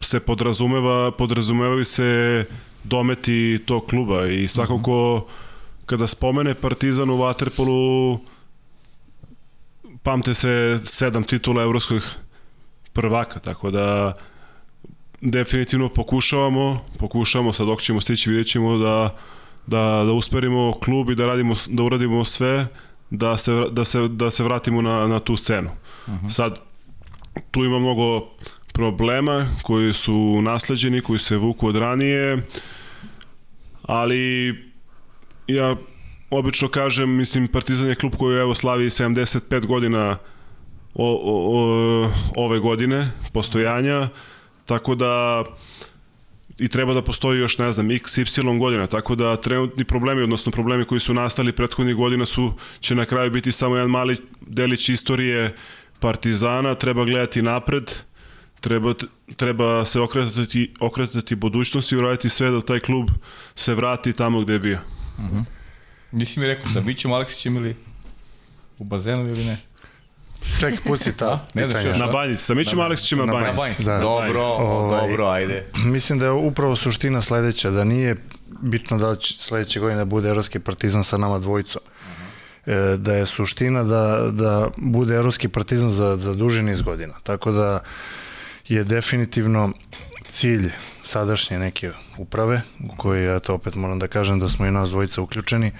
se podrazumeva, podrazumevaju se dometi tog kluba i svakako mhm. kada spomene Partizan u Waterpolu pamte se sedam titula evropskih prvaka, tako da definitivno pokušavamo, pokušavamo sad dok ćemo stići, vidjet ćemo da, da, da usperimo klub i da, radimo, da uradimo sve da se, da se, da se vratimo na, na tu scenu. Uh mhm. -huh. Sad, tu ima mnogo problema koji su nasleđeni, koji se vuku od ranije, ali ja obično kažem, mislim, Partizan je klub koji evo slavi 75 godina o, o, o, ove godine postojanja, Tako da i treba da postoji još, ne znam, x, y godina, tako da trenutni problemi, odnosno problemi koji su nastali prethodnih godina su, će na kraju biti samo jedan mali delić istorije Partizana, treba gledati napred, treba, treba se okretati, okretati budućnosti i uraditi sve da taj klub se vrati tamo gde je bio. Uh mhm. -huh. Nisi mi rekao sa Bićem Aleksićem ili u bazenu ili ne? Ček, pusti ta ne da Na banjici, sa Mićem Aleksićem na banjici. Na banjici, da. Dobro, ovaj, dobro, ajde. Mislim da je upravo suština sledeća, da nije bitno da će sledeće godine da bude Evropski partizan sa nama dvojicom. E, da je suština da, da bude Evropski partizan za, za duži niz godina. Tako da je definitivno cilj sadašnje neke uprave, u kojoj ja to opet moram da kažem da smo i nas dvojica uključeni,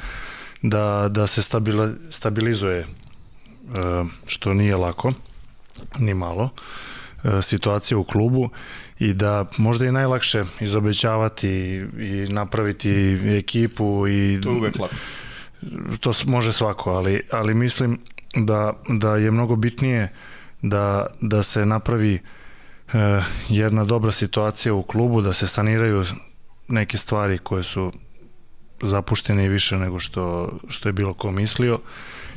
da, da se stabila, stabilizuje što nije lako, ni malo, e, situacija u klubu i da možda je najlakše izobećavati i napraviti ekipu i to je uvek lako. To može svako, ali, ali mislim da, da je mnogo bitnije da, da se napravi e, jedna dobra situacija u klubu, da se saniraju neke stvari koje su zapuštene i više nego što, što je bilo ko mislio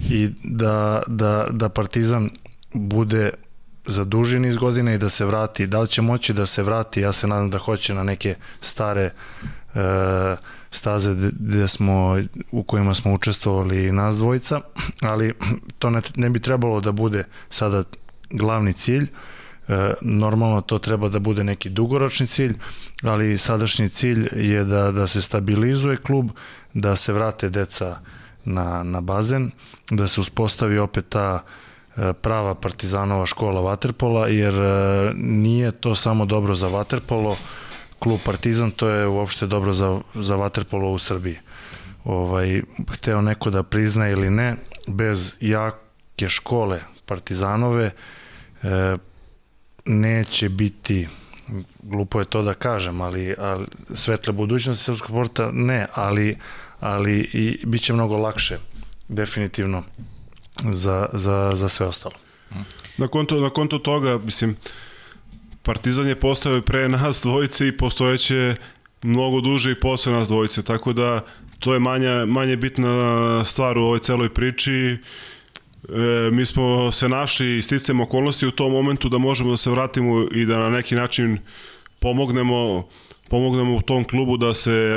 i da, da, da Partizan bude za duži niz i da se vrati. Da li će moći da se vrati? Ja se nadam da hoće na neke stare e, staze gde smo, u kojima smo učestvovali nas dvojica, ali to ne, ne bi trebalo da bude sada glavni cilj. E, normalno to treba da bude neki dugoročni cilj, ali sadašnji cilj je da, da se stabilizuje klub, da se vrate deca na, na bazen, da se uspostavi opet ta e, prava partizanova škola vaterpola, jer e, nije to samo dobro za vaterpolo, klub Partizan, to je uopšte dobro za, za vaterpolo u Srbiji. Ovaj, hteo neko da prizna ili ne, bez jake škole partizanove e, neće biti glupo je to da kažem, ali, ali svetle budućnosti srpskog sporta ne, ali, ali i bit će mnogo lakše definitivno za, za, za sve ostalo. Na konto, na konto toga, mislim, Partizan je postao pre nas dvojice i postojeće mnogo duže i posle nas dvojice, tako da to je manja, manje bitna stvar u ovoj celoj priči. E, mi smo se našli i sticam okolnosti u tom momentu da možemo da se vratimo i da na neki način pomognemo pomognemo u tom klubu da se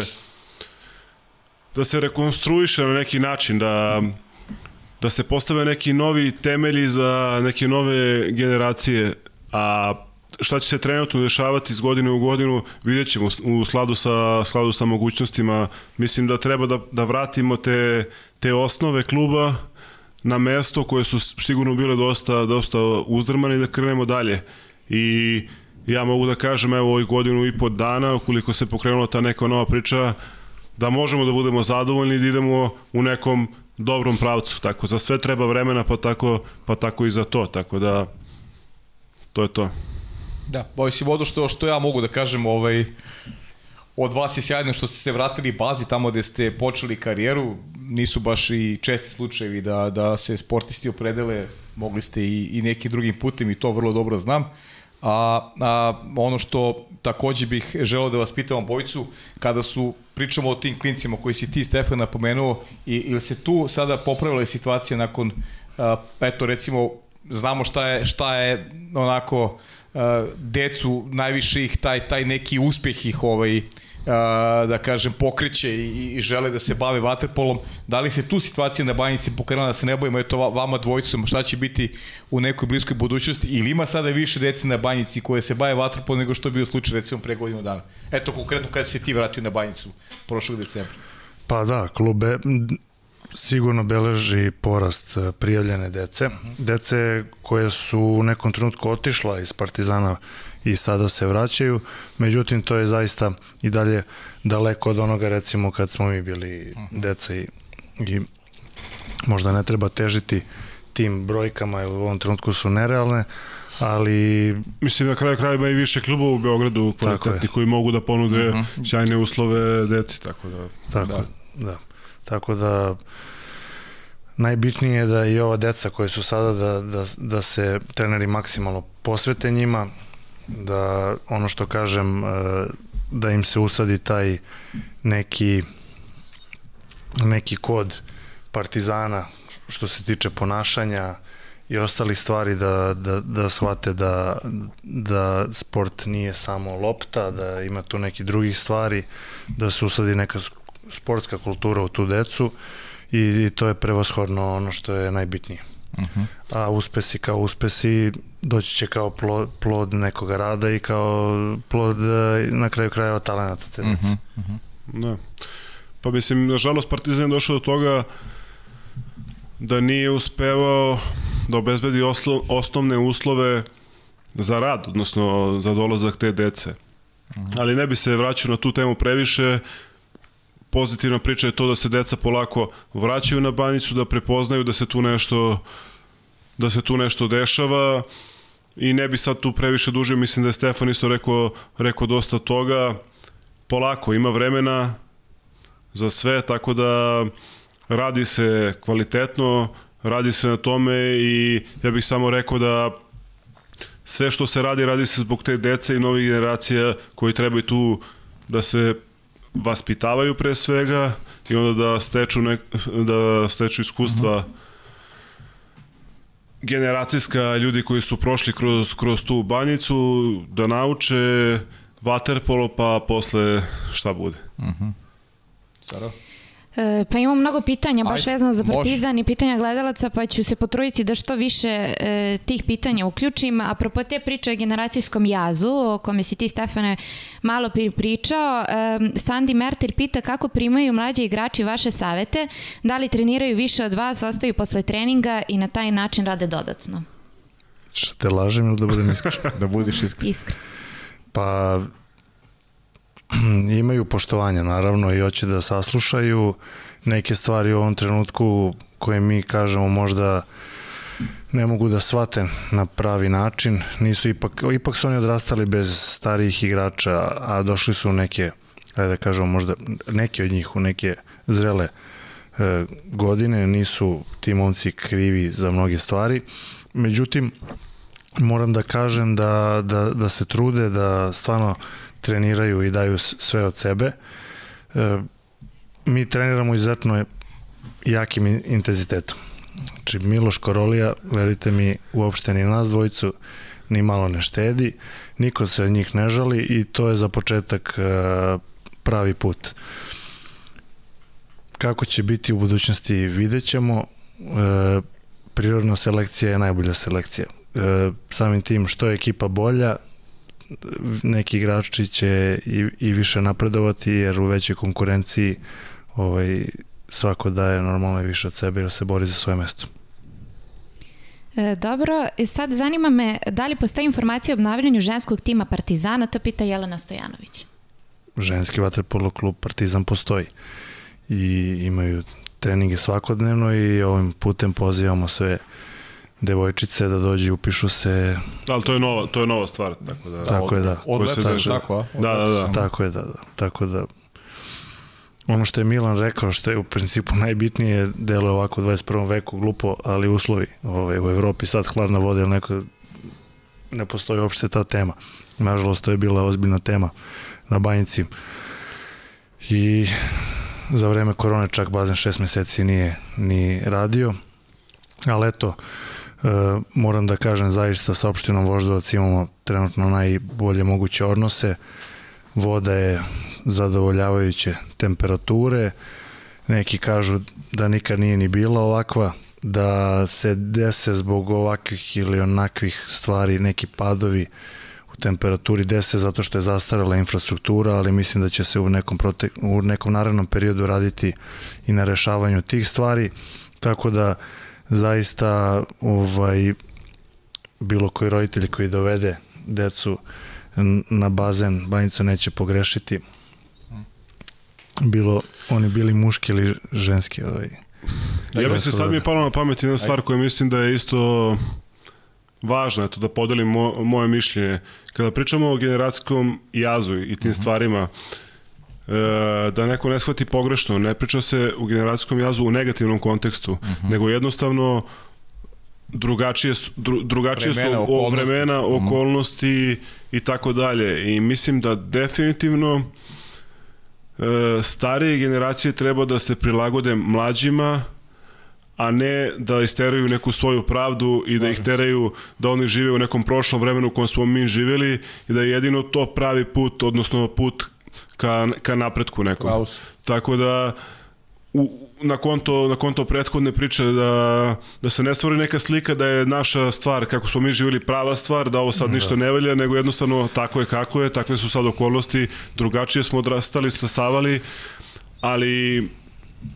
da se rekonstruiše na neki način, da, da se postave neki novi temelji za neke nove generacije, a šta će se trenutno dešavati iz godine u godinu, vidjet ćemo u sladu sa, sladu sa mogućnostima. Mislim da treba da, da vratimo te, te osnove kluba na mesto koje su sigurno bile dosta, dosta uzdrmane i da krenemo dalje. I ja mogu da kažem, evo ovih godinu i po dana, ukoliko se pokrenula ta neka nova priča, da možemo da budemo zadovoljni i da idemo u nekom dobrom pravcu. Tako, za sve treba vremena, pa tako, pa tako i za to. Tako da, to je to. Da, boj si vodo što, što ja mogu da kažem, ovaj, od vas je sjajno što ste se vratili bazi tamo gde ste počeli karijeru, nisu baš i česti slučajevi da, da se sportisti opredele, mogli ste i, i nekim drugim putem i to vrlo dobro znam. A, a ono što takođe bih želeo da vas pitam bojicu, kada su pričamo o tim klincima koji si ti Stefan napomenuo, i, ili se tu sada popravila situacija nakon, a, eto recimo, znamo šta je, šta je onako decu najviše ih taj, taj neki uspeh ih ovaj, da kažem, pokreće i, i žele da se bave vaterpolom. Da li se tu situacija na banjici pokrenula da se ne bojimo, eto vama dvojicom, šta će biti u nekoj bliskoj budućnosti ili ima sada više dece na banjici koje se bave vaterpolom nego što je bio slučaj recimo pre godinu dana? Eto konkretno kada se ti vratio na banjicu prošlog decembra. Pa da, klube sigurno beleži porast e, prijavljene dece. Dece koje su u nekom trenutku otišla iz Partizana i sada se vraćaju, međutim to je zaista i dalje daleko od onoga recimo kad smo mi bili deca i, i možda ne treba težiti tim brojkama jer u ovom trenutku su nerealne, ali... Mislim na kraju krajeva i više klubova u Beogradu kvalitetni koji mogu da ponude uh mhm. -huh. sjajne uslove deci, tako da... Tako, da. da. Tako da najbitnije je da i ova deca koje su sada da, da, da se treneri maksimalno posvete njima, da ono što kažem e, da im se usadi taj neki neki kod partizana što se tiče ponašanja i ostalih stvari da, da, da shvate da, da sport nije samo lopta, da ima tu neki drugih stvari, da se usadi neka sportska kultura u tu decu i, i to je prevashodno ono što je najbitnije. Uh mhm. -huh. A uspesi kao uspesi doći će kao plod, plod nekog rada i kao plod e, na kraju krajeva talenata te dece. Uh -huh. Uh -huh. Da. Pa mislim, nažalost Partizan je došao do toga da nije uspevao da obezbedi oslo, osnovne uslove za rad, odnosno za dolazak te dece. Ali ne bi se vraćao na tu temu previše, pozitivna priča je to da se deca polako vraćaju na banjicu, da prepoznaju da se tu nešto da se tu nešto dešava. I ne bi sad tu previše duže, mislim da je Stefan isto rekao, rekao dosta toga, polako, ima vremena za sve, tako da radi se kvalitetno, radi se na tome i ja bih samo rekao da sve što se radi, radi se zbog te dece i novih generacija koji trebaju tu da se vaspitavaju pre svega i onda da steču, nek, da steču iskustva mhm. -huh. generacijska ljudi koji su prošli kroz, kroz tu banjicu, da nauče vaterpolo pa posle šta bude. -huh. Sara? E, pa imamo mnogo pitanja baš Ajde, vezano za Partizan može. i pitanja gledalaca, pa ću se potruditi da što više e, tih pitanja uključim. Apropo te priče o generacijskom jazu, o kome si ti, Stefane, malo pričao, e, Sandi Merter pita kako primaju mlađi igrači vaše savete, da li treniraju više od vas, ostaju posle treninga i na taj način rade dodatno? Šta te lažem ili da budem iskren? da budiš iskren. Iskren. Pa imaju poštovanja naravno i hoće da saslušaju neke stvari u ovom trenutku koje mi kažemo možda ne mogu da shvate na pravi način. Nisu ipak, ipak su oni odrastali bez starijih igrača, a došli su neke, ajde da kažemo možda neki od njih u neke zrele e, godine, nisu ti momci krivi za mnoge stvari. Međutim, moram da kažem da, da, da se trude, da stvarno treniraju i daju sve od sebe. E, mi treniramo izuzetno jakim intenzitetom. Znači, Miloš Korolija, verite mi, uopšte ni nas dvojicu, ni malo ne štedi, niko se od njih ne žali i to je za početak e, pravi put. Kako će biti u budućnosti vidjet ćemo. E, prirodna selekcija je najbolja selekcija. Samim tim što je ekipa bolja, neki igrači će i, i više napredovati jer u većoj konkurenciji ovaj, svako daje normalno više od sebe jer se bori za svoje mesto. E, dobro, e, sad zanima me da li postoji informacija o obnavljanju ženskog tima Partizana, to pita Jelena Stojanović. Ženski vaterpolo klub Partizan postoji i imaju treninge svakodnevno i ovim putem pozivamo sve uh, devojčice da dođu upišu se. Ali to je nova, to je nova stvar, tako da. Tako je da. Od leta je tako, a? Da, da, da. Tako je da, da. Tako da ono što je Milan rekao, što je u principu najbitnije, delo ovako u 21. veku glupo, ali uslovi ovaj, u Evropi sad hladna voda ili neko ne postoji uopšte ta tema. Nažalost, to je bila ozbiljna tema na banjici. I za vreme korone čak bazen šest meseci nije ni radio. Ali eto, E, moram da kažem zaista sa opštinom Voždovac imamo trenutno najbolje moguće odnose. Voda je zadovoljavajuće temperature. Neki kažu da nikad nije ni bila ovakva, da se dese zbog ovakvih ili onakvih stvari neki padovi u temperaturi dese zato što je zastarala infrastruktura, ali mislim da će se u nekom, protek, u nekom narednom periodu raditi i na rešavanju tih stvari, tako da zaista ovaj bilo koji roditelj koji dovede decu na bazen banjicu neće pogrešiti bilo oni bili muški ili ženski ovaj ja se sad mi je palo na pamet jedna stvar koja mislim da je isto važna, eto da podelim mo, moje mišljenje. Kada pričamo o generacijskom jazu i tim uh -huh. stvarima, e, da neko ne shvati pogrešno, ne priča se u generacijskom jazu u negativnom kontekstu, uh mhm. -huh. nego jednostavno drugačije su, dru, drugačije vremena, su okolnosti. vremena, mhm. okolnosti i tako dalje. I mislim da definitivno e, starije generacije treba da se prilagode mlađima, a ne da isteraju neku svoju pravdu i da ih teraju da oni žive u nekom prošlom vremenu u kojem smo mi živjeli i da je jedino to pravi put, odnosno put ka, ka napretku nekom. Klaus. Tako da u, na konto, na konto prethodne priče da, da se ne stvori neka slika da je naša stvar, kako smo mi živjeli, prava stvar, da ovo sad da. ništa ne velja, nego jednostavno tako je kako je, takve su sad okolnosti, drugačije smo odrastali, stasavali, ali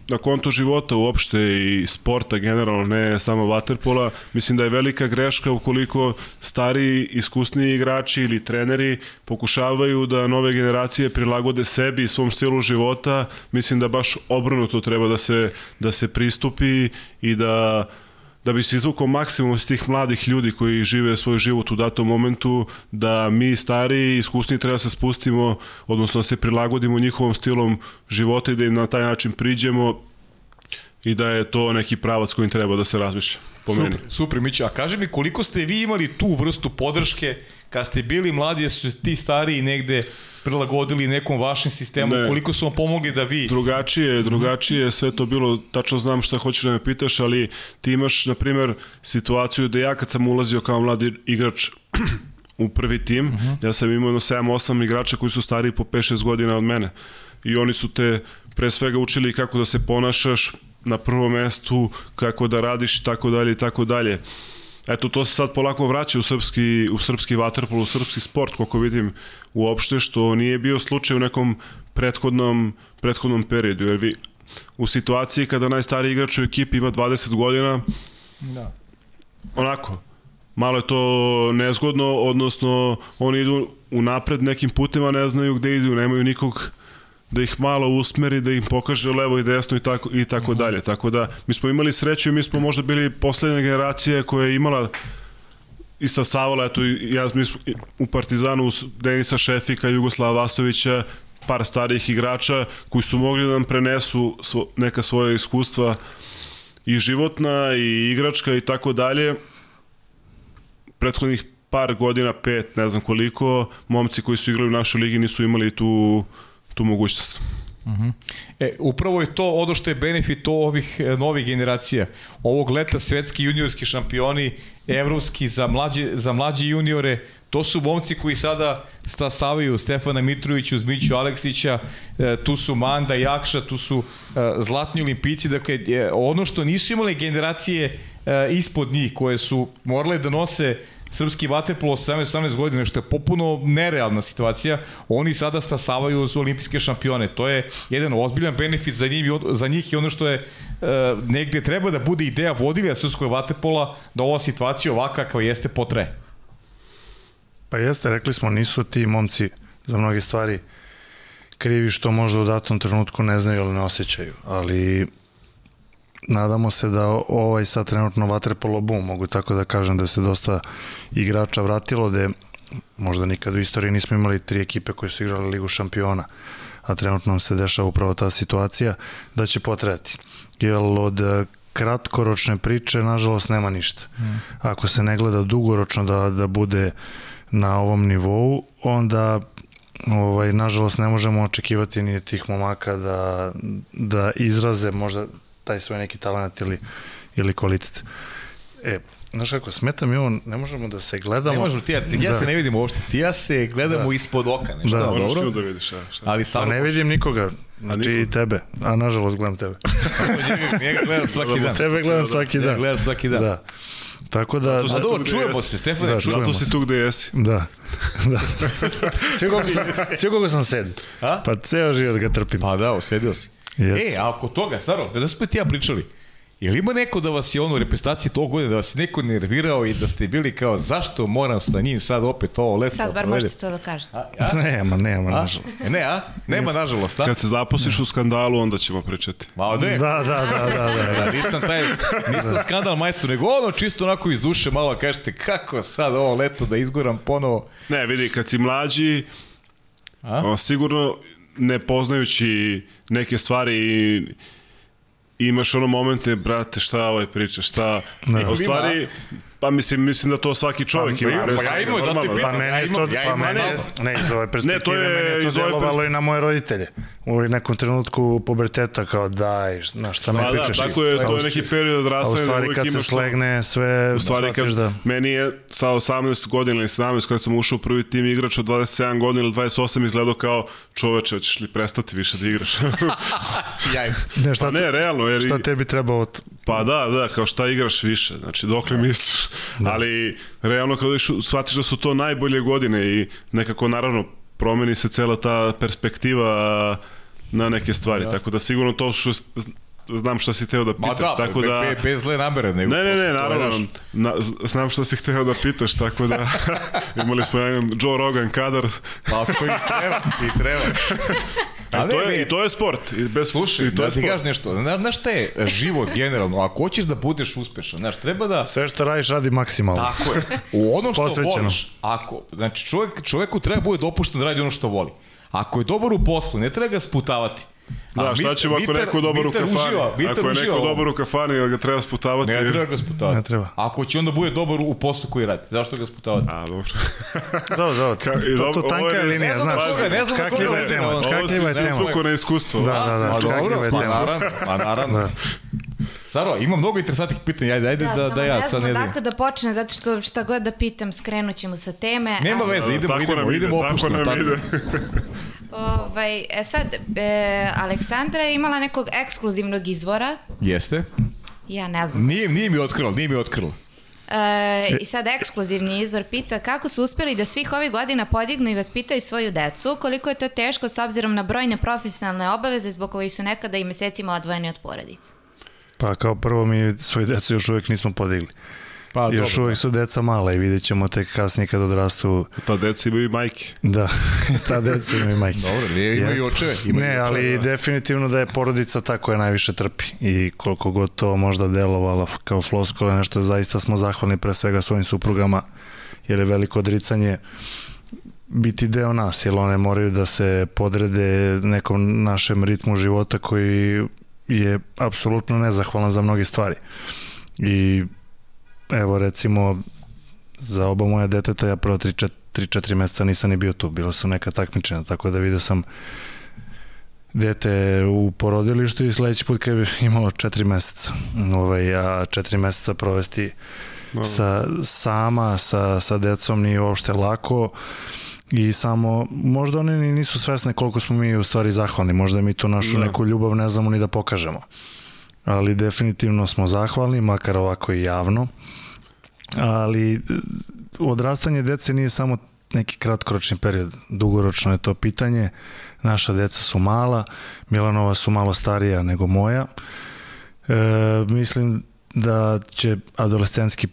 na konto života uopšte i sporta generalno, ne samo vaterpola, mislim da je velika greška ukoliko stari, iskusniji igrači ili treneri pokušavaju da nove generacije prilagode sebi i svom stilu života, mislim da baš obrnuto treba da se, da se pristupi i da da bi se izvukao maksimum iz tih mladih ljudi koji žive svoj život u datom momentu, da mi stari iskusni treba da se spustimo, odnosno da se prilagodimo njihovom stilom života i da im na taj način priđemo i da je to neki pravac kojim treba da se razmišlja. Po super, meni. super, Mića. A kaži mi koliko ste vi imali tu vrstu podrške kad ste bili mladi, su ti stariji negde prilagodili nekom vašem sistemu, ne. koliko su vam pomogli da vi... Drugačije, drugačije, sve to bilo, tačno znam šta hoćeš da me pitaš, ali ti imaš, na primer, situaciju da ja kad sam ulazio kao mladi igrač u prvi tim, uh mhm. -huh. ja sam imao jedno 7-8 igrača koji su stariji po 5-6 godina od mene. I oni su te pre svega učili kako da se ponašaš na prvom mestu, kako da radiš i tako dalje i tako dalje eto to se sad polako vraća u srpski, u srpski vaterpol, u srpski sport, koliko vidim uopšte, što nije bio slučaj u nekom prethodnom, prethodnom periodu, jer vi u situaciji kada najstariji igrač u ekipi ima 20 godina, da. onako, malo je to nezgodno, odnosno oni idu u napred nekim putima, ne znaju gde idu, nemaju nikog da ih malo usmeri, da im pokaže levo i desno i tako, i tako dalje. Tako da mi smo imali sreću i mi smo možda bili poslednja generacija koja je imala ista Savala, eto ja mi smo, u Partizanu Denisa Šefika, Jugoslava Vasovića, par starijih igrača koji su mogli da nam prenesu svo, neka svoja iskustva i životna i igračka i tako dalje. Prethodnih par godina, pet, ne znam koliko, momci koji su igrali u našoj ligi nisu imali tu tu mogućnost. Uh. E, upravo je to ono što je benefit ovih e, novih generacija. Ovog leta svetski juniorski šampioni, evropski za mlađe, za mlađe juniore, to su momci koji sada stasavaju Stefana Mitrovića, Zmiću Aleksića, e, tu su Manda, Jakša, tu su e, zlatni olimpici, dakle ono što nisu imale generacije ispod njih koje su morale da nose srpski vaterpolo 17-18 godina, što je popuno nerealna situacija, oni sada stasavaju za olimpijske šampione. To je jedan ozbiljan benefit za, njih, za njih i ono što je e, negde treba da bude ideja vodilja srpskog vaterpola da ova situacija ovakva kao jeste potre. Pa jeste, rekli smo, nisu ti momci za mnoge stvari krivi što možda u datom trenutku ne znaju ili ne osjećaju, ali nadamo se da ovaj sad trenutno vaterpolo boom, mogu tako da kažem da se dosta igrača vratilo, da možda nikad u istoriji nismo imali tri ekipe koje su igrali Ligu šampiona, a trenutno se dešava upravo ta situacija, da će potrebati. Jer od kratkoročne priče, nažalost, nema ništa. Hmm. Ako se ne gleda dugoročno da, da bude na ovom nivou, onda ovaj, nažalost ne možemo očekivati ni tih momaka da, da izraze možda taj svoj neki talent ili, ili kvalitet. E, Znaš kako, smeta mi ovo, ne možemo da se gledamo. Ne možemo, ti ja, ti ja da. se ne vidim uopšte, ti ja se gledamo da. ispod oka, nešto. Da, Možeš dobro. da vidiš, a, šta? Ali samo... Pa ne vidim nikoga, znači i tebe, a nažalost gledam tebe. njega, njega gledam svaki dan. Tebe gledam svaki dan. gledam svaki dan. Da. Tako da... A dobro, čujemo se, Stefane, da, čujemo Zato si tu gde jesi. Da. da. Sve koliko sam, sve koliko sam sed. A? Pa ceo život ga trpim. Pa da, osedio si. Yes. E, a oko toga, stvarno, da smo ti ja pričali, Je li ima neko da vas je ono u reprezentaciji tog godine, da vas je neko nervirao i da ste bili kao, zašto moram sa njim sad opet ovo leto Sad bar možete to da kažete. A, a? Nema, nema, a? nažalost. E, ne, a? Nema, nažalost, a? Kad se zaposliš u skandalu, onda ćemo pričati. Ma, ne. Da, da, da, da. da. da nisam taj, nisam skandal majstor, nego ono čisto onako iz duše malo kažete, kako sad ovo leto da izgoram ponovo. Ne, vidi, kad si mlađi, a? sigurno ne poznajući neke stvari imaš ono momente, brate, šta ovaj priča, šta... Ne. U stvari, Pa mislim, mislim da to svaki čovjek pa, ima. Pa, ja imam, zato pitam. Pa meni to, ja pa meni, ne, iz ove perspektive, ne, to je, meni to delovalo perspektive. i na moje roditelje. U nekom trenutku puberteta kao daj, na šta me pričaš. Da, tako je, to je neki period odrastanja. A u stvari kad se slegne sve, u stvari kad, da... Meni je sa 18 godina ili 17 kada sam ušao u prvi tim igrač od 27 godina ili 28 izgledao kao čoveče, hoćeš li prestati više da igraš? Sjajno. Ne, šta, pa ne, realno. Jer... Šta tebi treba od... Pa da, da, kao šta igraš više, znači dokle da. misliš. Da. Ali realno kada shvatiš da su to najbolje godine i nekako naravno promeni se cela ta perspektiva na neke stvari, Jasne. tako da sigurno to što znam šta si hteo da pitaš, da, tako da... Be, bez zle namere. Nego ne, ne, ne, naravno, na, znam šta si hteo da pitaš, tako da imali smo jedan Joe Rogan kadar. Pa to i treba, i treba. A to je, I to je sport. I bez, Slušaj, i to da je ti kažeš nešto. Znaš šta je život generalno? Ako hoćeš da budeš uspešan, znaš, treba da... Sve što radiš radi maksimalno. Tako je. U ono što voliš. Ako, znači, čovjek, čovjeku treba bude dopušteno da radi ono što voli. Ako je dobar u poslu, ne treba ga sputavati. Da, šta ćemo ako neko dobar u kafani? Uživa, ako je neko dobar u kafani, ga treba sputavati. Ne, treba ga sputavati. Ne treba. Ako će onda bude dobar u poslu koji radi, zašto ga sputavati? A, dobro. dobro, dobro. Ka, i to, to tanka je linija, znaš. Ne znam kakljiva je tema. Kakljiva je tema. Ovo si na iskustvo. Da, da, da. Kakljiva je tema. Pa naravno. Saro, ima mnogo interesantnih pitanja, ajde, ajde da, da, da ja sad ne znam dakle da počne, zato što šta god da pitam, skrenut ćemo sa teme. Nema veze, idemo, idemo, idemo opustno. Tako nam ide. Ovaj, e sad, e, Aleksandra je imala nekog ekskluzivnog izvora. Jeste. Ja ne znam. Nije, nije mi otkrilo, nije mi otkrilo. E, I sad ekskluzivni izvor pita kako su uspeli da svih ovih godina podignu i vaspitaju svoju decu, koliko je to teško s obzirom na brojne profesionalne obaveze zbog kojih su nekada i mesecima odvojeni od porodice. Pa kao prvo mi svoju decu još uvek nismo podigli. Pa, Još dobro, uvijek da. su deca mala i vidjet ćemo tek kasnije kad odrastu. Ta deca imaju i majke. Da, ta deca imaju i majke. Dobro, nije, imaju i očeve. Imaju ne, ali da. definitivno da je porodica ta koja najviše trpi i koliko god to možda delovalo kao floskole, nešto zaista smo zahvalni pre svega svojim suprugama, jer je veliko odricanje biti deo nas, jer one moraju da se podrede nekom našem ritmu života koji je apsolutno nezahvalan za mnoge stvari. I evo recimo za oba moja deteta ja prvo 3-4 meseca nisam ni bio tu, bilo su neka takmičenja, tako da vidio sam dete u porodilištu i sledeći put kad bi imalo 4 meseca, ovaj, a 4 meseca provesti no. sa, sama, sa, sa decom nije uopšte lako i samo, možda oni ni nisu svesne koliko smo mi u stvari zahvalni, možda mi tu našu da. neku ljubav ne znamo ni da pokažemo ali definitivno smo zahvalni, makar ovako i javno. Ali odrastanje dece nije samo neki kratkoročni period, dugoročno je to pitanje. Naša deca su mala, Milanova su malo starija nego moja. E, mislim da će adolescenski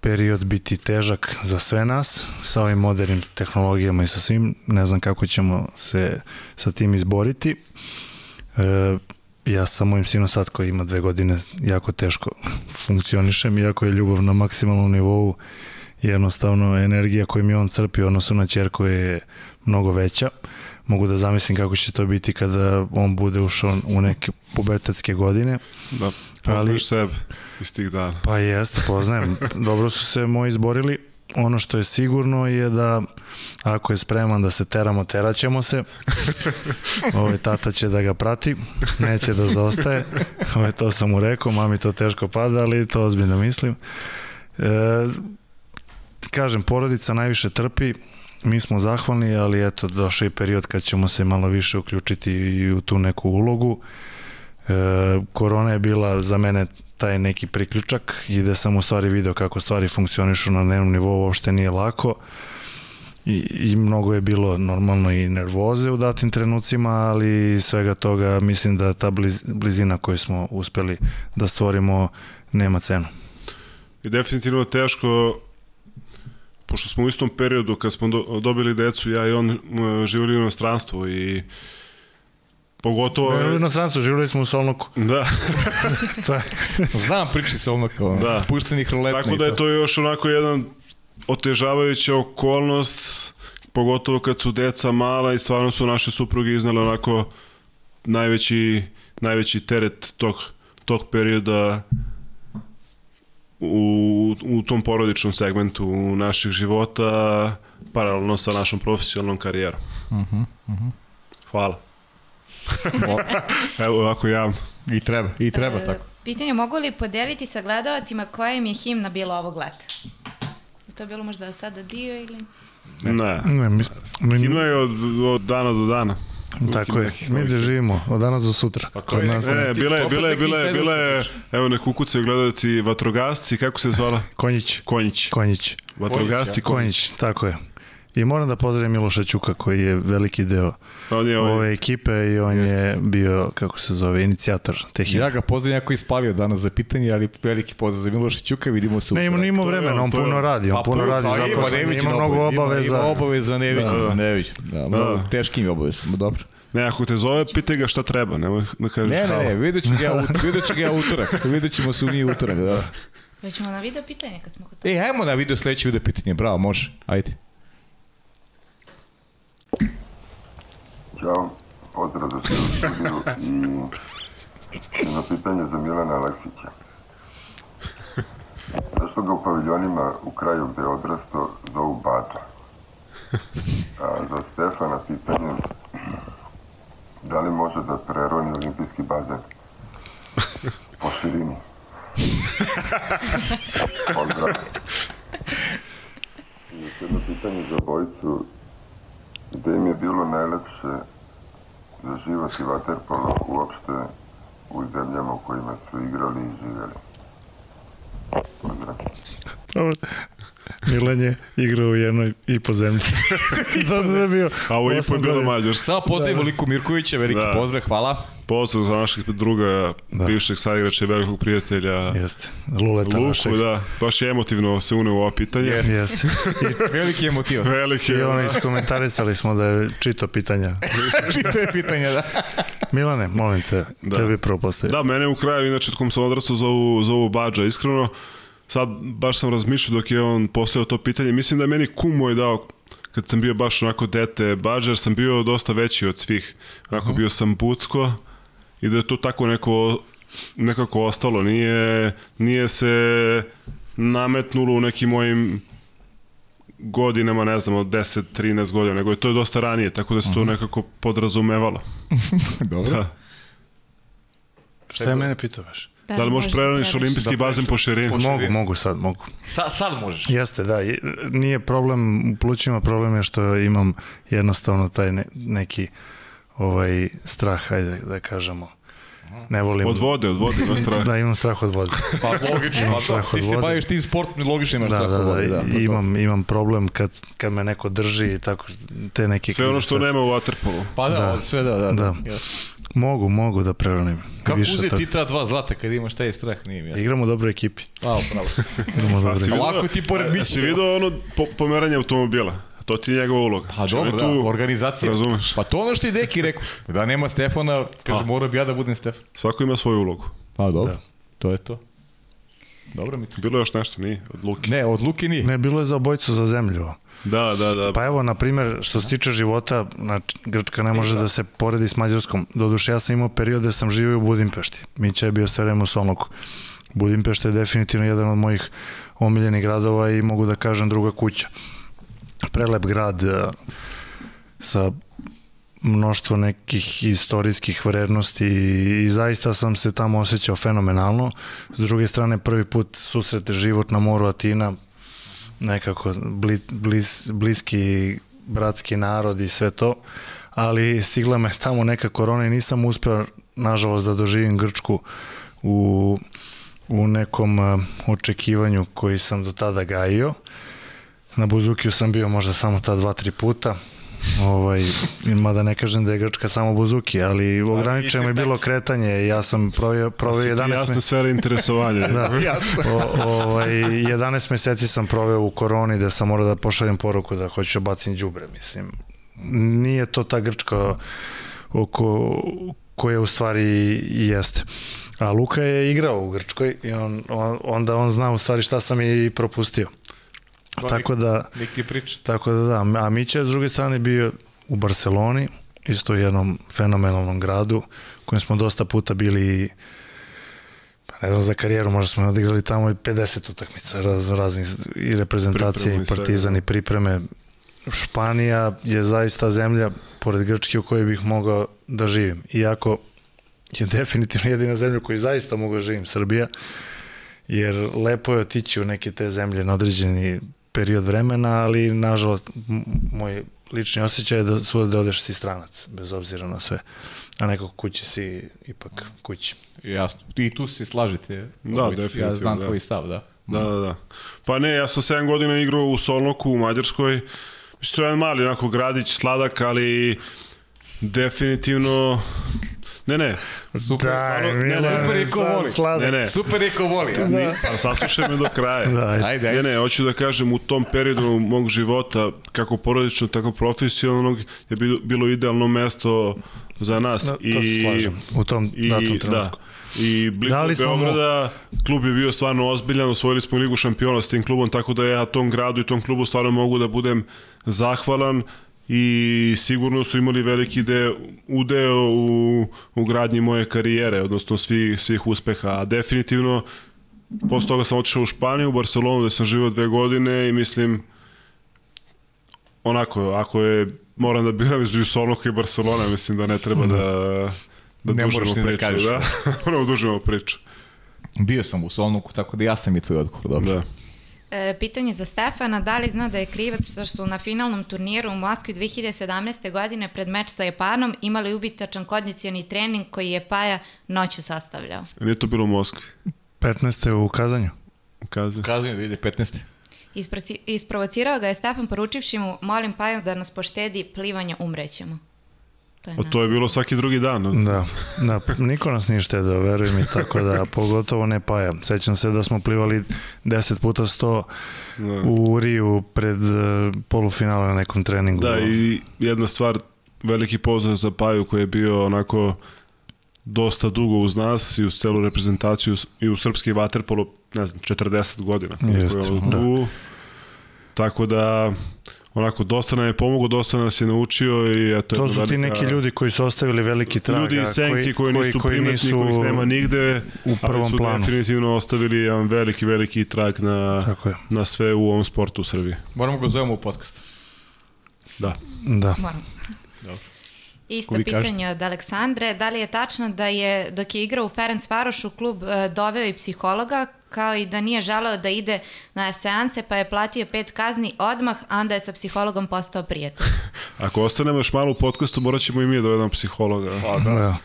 period biti težak za sve nas sa ovim modernim tehnologijama i sa svim. Ne znam kako ćemo se sa tim izboriti. E, ja sa mojim sinom sad koji ima dve godine jako teško funkcionišem, iako je ljubav na maksimalnom nivou, jednostavno energija koju mi on crpi u odnosu na čerku je mnogo veća. Mogu da zamislim kako će to biti kada on bude ušao u neke pubertetske godine. Da, poznaš ali, sebe iz tih dana. Pa jeste, poznajem. Dobro su se moji izborili ono što je sigurno je da ako je spreman da se teramo, teraćemo se. Ovaj tata će da ga prati, neće da zaostaje. Ovaj to sam mu rekao, mami to teško pada, ali to ozbiljno mislim. E, kažem, porodica najviše trpi, mi smo zahvalni, ali eto, došao je period kad ćemo se malo više uključiti i u tu neku ulogu. E, korona je bila za mene taj neki priključak i da sam u stvari video kako stvari funkcionišu na dnevnom nivou uopšte nije lako i, i mnogo je bilo normalno i nervoze u datim trenucima, ali svega toga mislim da ta bliz, blizina koju smo uspeli da stvorimo nema cenu. I definitivno teško pošto smo u istom periodu kad smo do, dobili decu, ja i on živjeli u inostranstvu i Pogotovo... Ne, u inostranstvu, živjeli smo u Solnoku. Da. Znam priči Solnoka, da. puštenih ruletna. Tako da je to još onako jedan otežavajuća okolnost, pogotovo kad su deca mala i stvarno su naše supruge iznale onako najveći, najveći teret tog, tog perioda u, u tom porodičnom segmentu naših života paralelno sa našom profesionalnom karijerom. Uh -huh, uh -huh. Hvala. Evo ovako javno. I treba, i treba e, tako. Pitanje, mogu li podeliti sa gledalacima koja im je himna bila ovog leta? To je bilo možda sada dio ili... Ne, ne, ne mi, mi, himna je od, od dana do dana. Tako je, mi gde živimo, od danas do sutra. Pa kod nas, ne, bile, bile, bile, bile, evo ne kukucaju gledalci, vatrogasci, kako se zvala? Konjić. Konjić. Konjić. Vatrogasci Konjić. Konjić, tako je. I moram da pozdravim Miloša Ćuka koji je veliki deo on je ovaj... ove ekipe i on Jeste. je bio, kako se zove, inicijator te himne. Ja ga pozdravim, jako ispalio danas za pitanje, ali veliki pozdrav za Miloša Ćuka, vidimo se u... Ne, ima, nima vremena, on puno radi, on pa, puno radi, pa, zato ima, ima mnogo obaveza. Ima obaveza, ne vidim, da. ne vidim. Da, da. Teški mi obavezama, dobro. Ne, ako te zove, pitaj ga šta treba, nemoj da kažeš Ne, ne, ne, vidjet ću ga, vidjet ću ga utorak, vidjet ćemo se u njih utorak, da. Pa ćemo na video pitanje kad smo kod toga. E, ajmo na video sledeće video pitanje, bravo, može, ajde. Ćao, pozdrav za sve u studiju i na pitanje za Milana Aleksića. Zašto ga u paviljonima u kraju gde je odrasto zovu Bača? A za Stefana pitanje da li može da preroni olimpijski bazen po širini? Pozdrav. I još jedno pitanje za obojicu gde im je bilo najlepše za život i vaterpolo uopšte u zemljama u kojima su igrali i živjeli. Pozdrav. Milan je igrao u jednoj i po zemlji. to da je bio. A ovo i po je bilo mađarsko. Samo pozdravimo da, da. Liku Mirkovića, veliki da. pozdrav, hvala. Pozdrav za naših druga, da. bivšeg saigrača i velikog prijatelja. Jeste. Luleta Luku, našeg. da. Baš je emotivno se une u ovo pitanje. Jeste. Jeste. veliki emotiv. Veliki. I ono iskomentarisali smo da je čito pitanja. čito je pitanja, da. Milane, molim te, da. tebi prvo postaviti. Da, mene u kraju, inače, kom sam odrastao, zovu, zovu Bađa, iskreno sad baš sam razmišljao dok je on postavio to pitanje, mislim da je meni kum moj dao kad sam bio baš onako dete bađer, sam bio dosta veći od svih. Onako uh -huh. bio sam bucko i da je to tako neko nekako ostalo. Nije, nije se nametnulo u nekim mojim godinama, ne znam, od 10, 13 godina, nego je to dosta ranije, tako da se to uh -huh. nekako podrazumevalo. Dobro. Da. Šta je mene pitao baš? Da, da li možeš preraniš olimpijski da bazen po širini? Mogu, mogu sad, mogu. Sa, sad možeš? Jeste, da. Nije problem u plućima, problem je što imam jednostavno taj ne, neki ovaj strah, ajde da kažemo. Ne volim... Od vode, od vode ima strah. da, imam strah od vode. Pa logično, pa to, ti se baviš tim sportom, logično imaš da, strah da, od vode. Da, da, imam, imam problem kad, kad me neko drži i tako, te neke... Sve ono što nema u waterpolu. Pa da, da, sve da, da. da. da. Mogu, mogu da preranim. Kako uzeti ti ta dva zlata kad imaš taj strah, nije mi jasno. Igramo u dobroj ekipi. A, pravo. Igramo u dobroj ekipi. Lako ti pored biće. Si vidio ono po, pomeranje automobila? To ti je njegova uloga. Pa dobro, da, organizacija. Razumeš. Pa to ono što i Deki rekao. Da nema Stefana, kaže, pa. mora bi ja da budem Stefan. Svako ima svoju ulogu. Pa dobro, da. to je to. Dobro mi to. Bilo je još nešto, nije? Od Luki? Ne, od Luki nije. Ne, bilo je za obojcu za zemlju. Da, da, da. Pa evo, na primer, što se tiče života, znači, Grčka ne može da se poredi s Mađarskom. Doduše, ja sam imao period da sam živio u Budimpešti. Mića je bio sve vreme u Solnoku. Budimpešta je definitivno jedan od mojih omiljenih gradova i mogu da kažem druga kuća. Prelep grad e, sa mnoštvo nekih istorijskih vrednosti i zaista sam se tamo osjećao fenomenalno. S druge strane, prvi put susrete život na moru Atina, nekako blis, blis, bliski bratski narod i sve to, ali stigla me tamo neka korona i nisam uspeo, nažalost, da doživim Grčku u, u nekom uh, očekivanju koji sam do tada gajio. Na Buzukiju sam bio možda samo ta dva, tri puta, Ovaj, mada ne kažem da je Grčka samo buzuki, ali ograničeno je bilo kretanje. Ja sam proveo, proveo 11 jasna sfera interesovanja. da, o, ovaj, 11 meseci sam proveo u koroni da sam morao da pošaljem poruku da hoću da bacim đubre, mislim. Nije to ta Grčka oko koja u stvari i jeste. A Luka je igrao u Grčkoj i on, on, onda on zna u stvari šta sam i propustio. Tako da. Tako da da, a Mića je s druge strane bio u Barceloni, isto u jednom fenomenalnom gradu, kojem smo dosta puta bili Pa ne znam za karijeru, možda smo odigrali tamo i 50 utakmica raz, raznih i reprezentacije i partizan i pripreme. Španija je zaista zemlja, pored Grčke, u kojoj bih mogao da živim. Iako je definitivno jedina zemlja u kojoj zaista mogu da živim, Srbija, jer lepo je otići u neke te zemlje na određeni period vremena, ali nažalost moj lični osjećaj je da svuda da odeš si stranac, bez obzira na sve. A neko kući si ipak kući. Jasno. I tu se slažete. Da, definitivno. Ja znam da. tvoj stav, da. Da, da, da. Pa ne, ja sam 7 godina igrao u Solnoku u Mađarskoj. Mislim, to je jedan mali onako gradić, sladak, ali definitivno Ne, ne. Super, da, stvarno, ne, ne, super je ko voli. Ne, ne. Super je ko voli. Ja. Da. Pa saslušaj me do kraja. Da, ajde. ajde. Ne, ne, hoću da kažem, u tom periodu mog života, kako porodično, tako profesionalnog, je bilo idealno mesto za nas. Da, I, to se slažem, u tom i, datom trenutku. Da. I blizu Beograda, mu... klub je bio stvarno ozbiljan, osvojili smo ligu šampiona s tim klubom, tako da ja tom gradu i tom klubu stvarno mogu da budem zahvalan i sigurno su imali veliki de, udeo u, u gradnji moje karijere, odnosno svih, svih uspeha, a definitivno posle toga sam otišao u Španiju, u Barcelonu gde sam živao dve godine i mislim onako, ako je moram da biram između Solnoka i Barcelona, mislim da ne treba da, da ne dužimo da priču. Da, da moramo da dužimo priču. Bio sam u Solnoku, tako da jasno mi je tvoj odgovor, dobro. Da. E, pitanje za Stefana, da li zna da je krivac što su na finalnom turniru u Moskvi 2017. godine pred meč sa Japanom imali ubitačan kondicijani trening koji je Paja noću sastavljao? Nije to bilo u Moskvi? 15. u Kazanju. U Kazanju. U Kazanju, vidi, 15. Isprovocirao ga je Stefan poručivši mu, molim Paju da nas poštedi, plivanja umrećemo. To je, o, to je bilo svaki drugi dan. Da, da, niko nas nije štedao, veruj mi, tako da, pogotovo ne Paja. Sećam se da smo plivali 10 puta 100 da. u Riju pred uh, polufinala na nekom treningu. Da, i jedna stvar, veliki pozdrav za Paju koji je bio onako dosta dugo uz nas i uz celu reprezentaciju i u srpski vaterpolo, ne znam, 40 godina. Jeste, da. Tako da onako dosta nam je pomogao, dosta nas je naučio i eto to su velika, ti neki ljudi koji su ostavili veliki trag ljudi iz senki koji, koji nisu koji primetni nisu kojih nema nigde u prvom ali su planu. definitivno ostavili jedan veliki veliki trag na, Tako je. na sve u ovom sportu u Srbiji moramo ga zovemo u podcast da da moramo Dobro. Isto pitanje kažete? od Aleksandre, da li je tačno da je dok je igrao u Ferenc Varošu klub e, doveo i psihologa kao i da nije želeo da ide na seanse, pa je platio pet kazni odmah, a onda je sa psihologom postao prijatelj. Ako ostanemo još malo u podcastu, morat ćemo i mi da dovedemo psihologa. Pa da. da.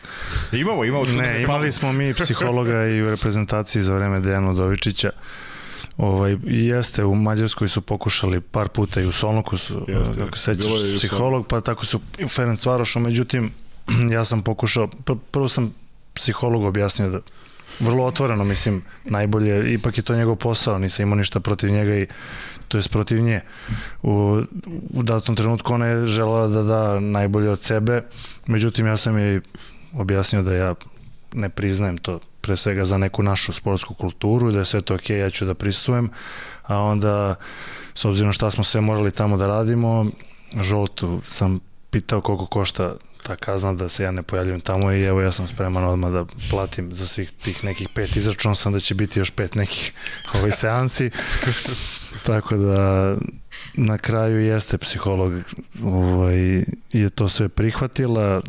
Imamo, imamo. Ne, imali smo mi psihologa i u reprezentaciji za vreme Dejana Udovičića. Ovaj, jeste, u Mađarskoj su pokušali par puta i u Solnoku su, jeste, ako sećaš, psiholog, pa tako su u Ferenc Varošu, međutim, ja sam pokušao, pr prvo sam psiholog objasnio da vrlo otvoreno, mislim, najbolje, ipak je to njegov posao, nisam imao ništa protiv njega i to je protiv nje. U, u datom trenutku ona je žela da da najbolje od sebe, međutim ja sam jej objasnio da ja ne priznajem to pre svega za neku našu sportsku kulturu i da je sve to okej, okay, ja ću da pristujem, a onda s obzirom šta smo sve morali tamo da radimo, žoltu sam pitao koliko košta ta kazna da se ja ne pojavljujem tamo i evo ja sam spreman odmah da platim za svih tih nekih pet. Izračunao sam da će biti još pet nekih ovoj seansi. Tako da na kraju jeste psiholog ovaj, je to sve prihvatila.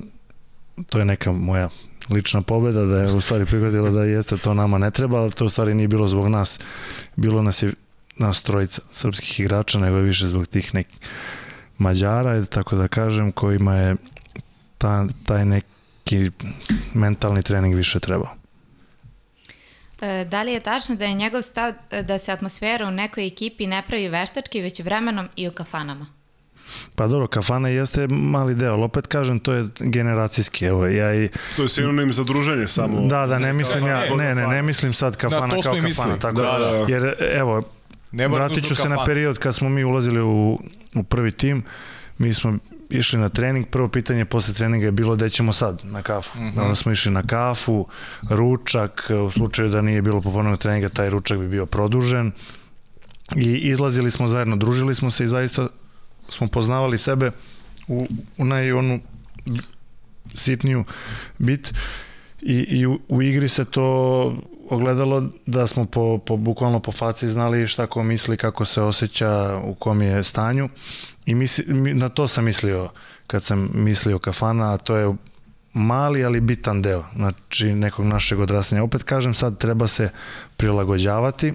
To je neka moja lična pobeda da je u stvari prihvatila da jeste to nama ne treba ali to u stvari nije bilo zbog nas. Bilo nas je nas trojica srpskih igrača nego je više zbog tih nekih Mađara, tako da kažem, kojima je ta, taj neki mentalni trening više trebao. E, da li je tačno da je njegov stav e, da se atmosfera u nekoj ekipi ne pravi veštački, već vremenom i u kafanama? Pa dobro, kafana jeste mali deo, ali opet kažem, to je generacijski, evo, ja i... To je sinonim za druženje samo. Da, da, ne mislim ja, ne, ne, ne mislim sad kafana da, kao kafana, tako da, da. jer evo, vratit ću se na period kad smo mi ulazili u, u prvi tim, mi smo išli na trening, prvo pitanje posle treninga je bilo gde ćemo sad, na kafu. Mm -hmm. Onda smo išli na kafu, ručak, u slučaju da nije bilo popolnog treninga, taj ručak bi bio produžen. I izlazili smo zajedno, družili smo se i zaista smo poznavali sebe u, u naj onu sitniju bit i, i u, u igri se to ogledalo da smo po, po, bukvalno po faci znali šta ko misli, kako se osjeća, u kom je stanju i misli, na to sam mislio kad sam mislio kafana, a to je mali ali bitan deo znači nekog našeg odrastanja. Opet kažem sad treba se prilagođavati.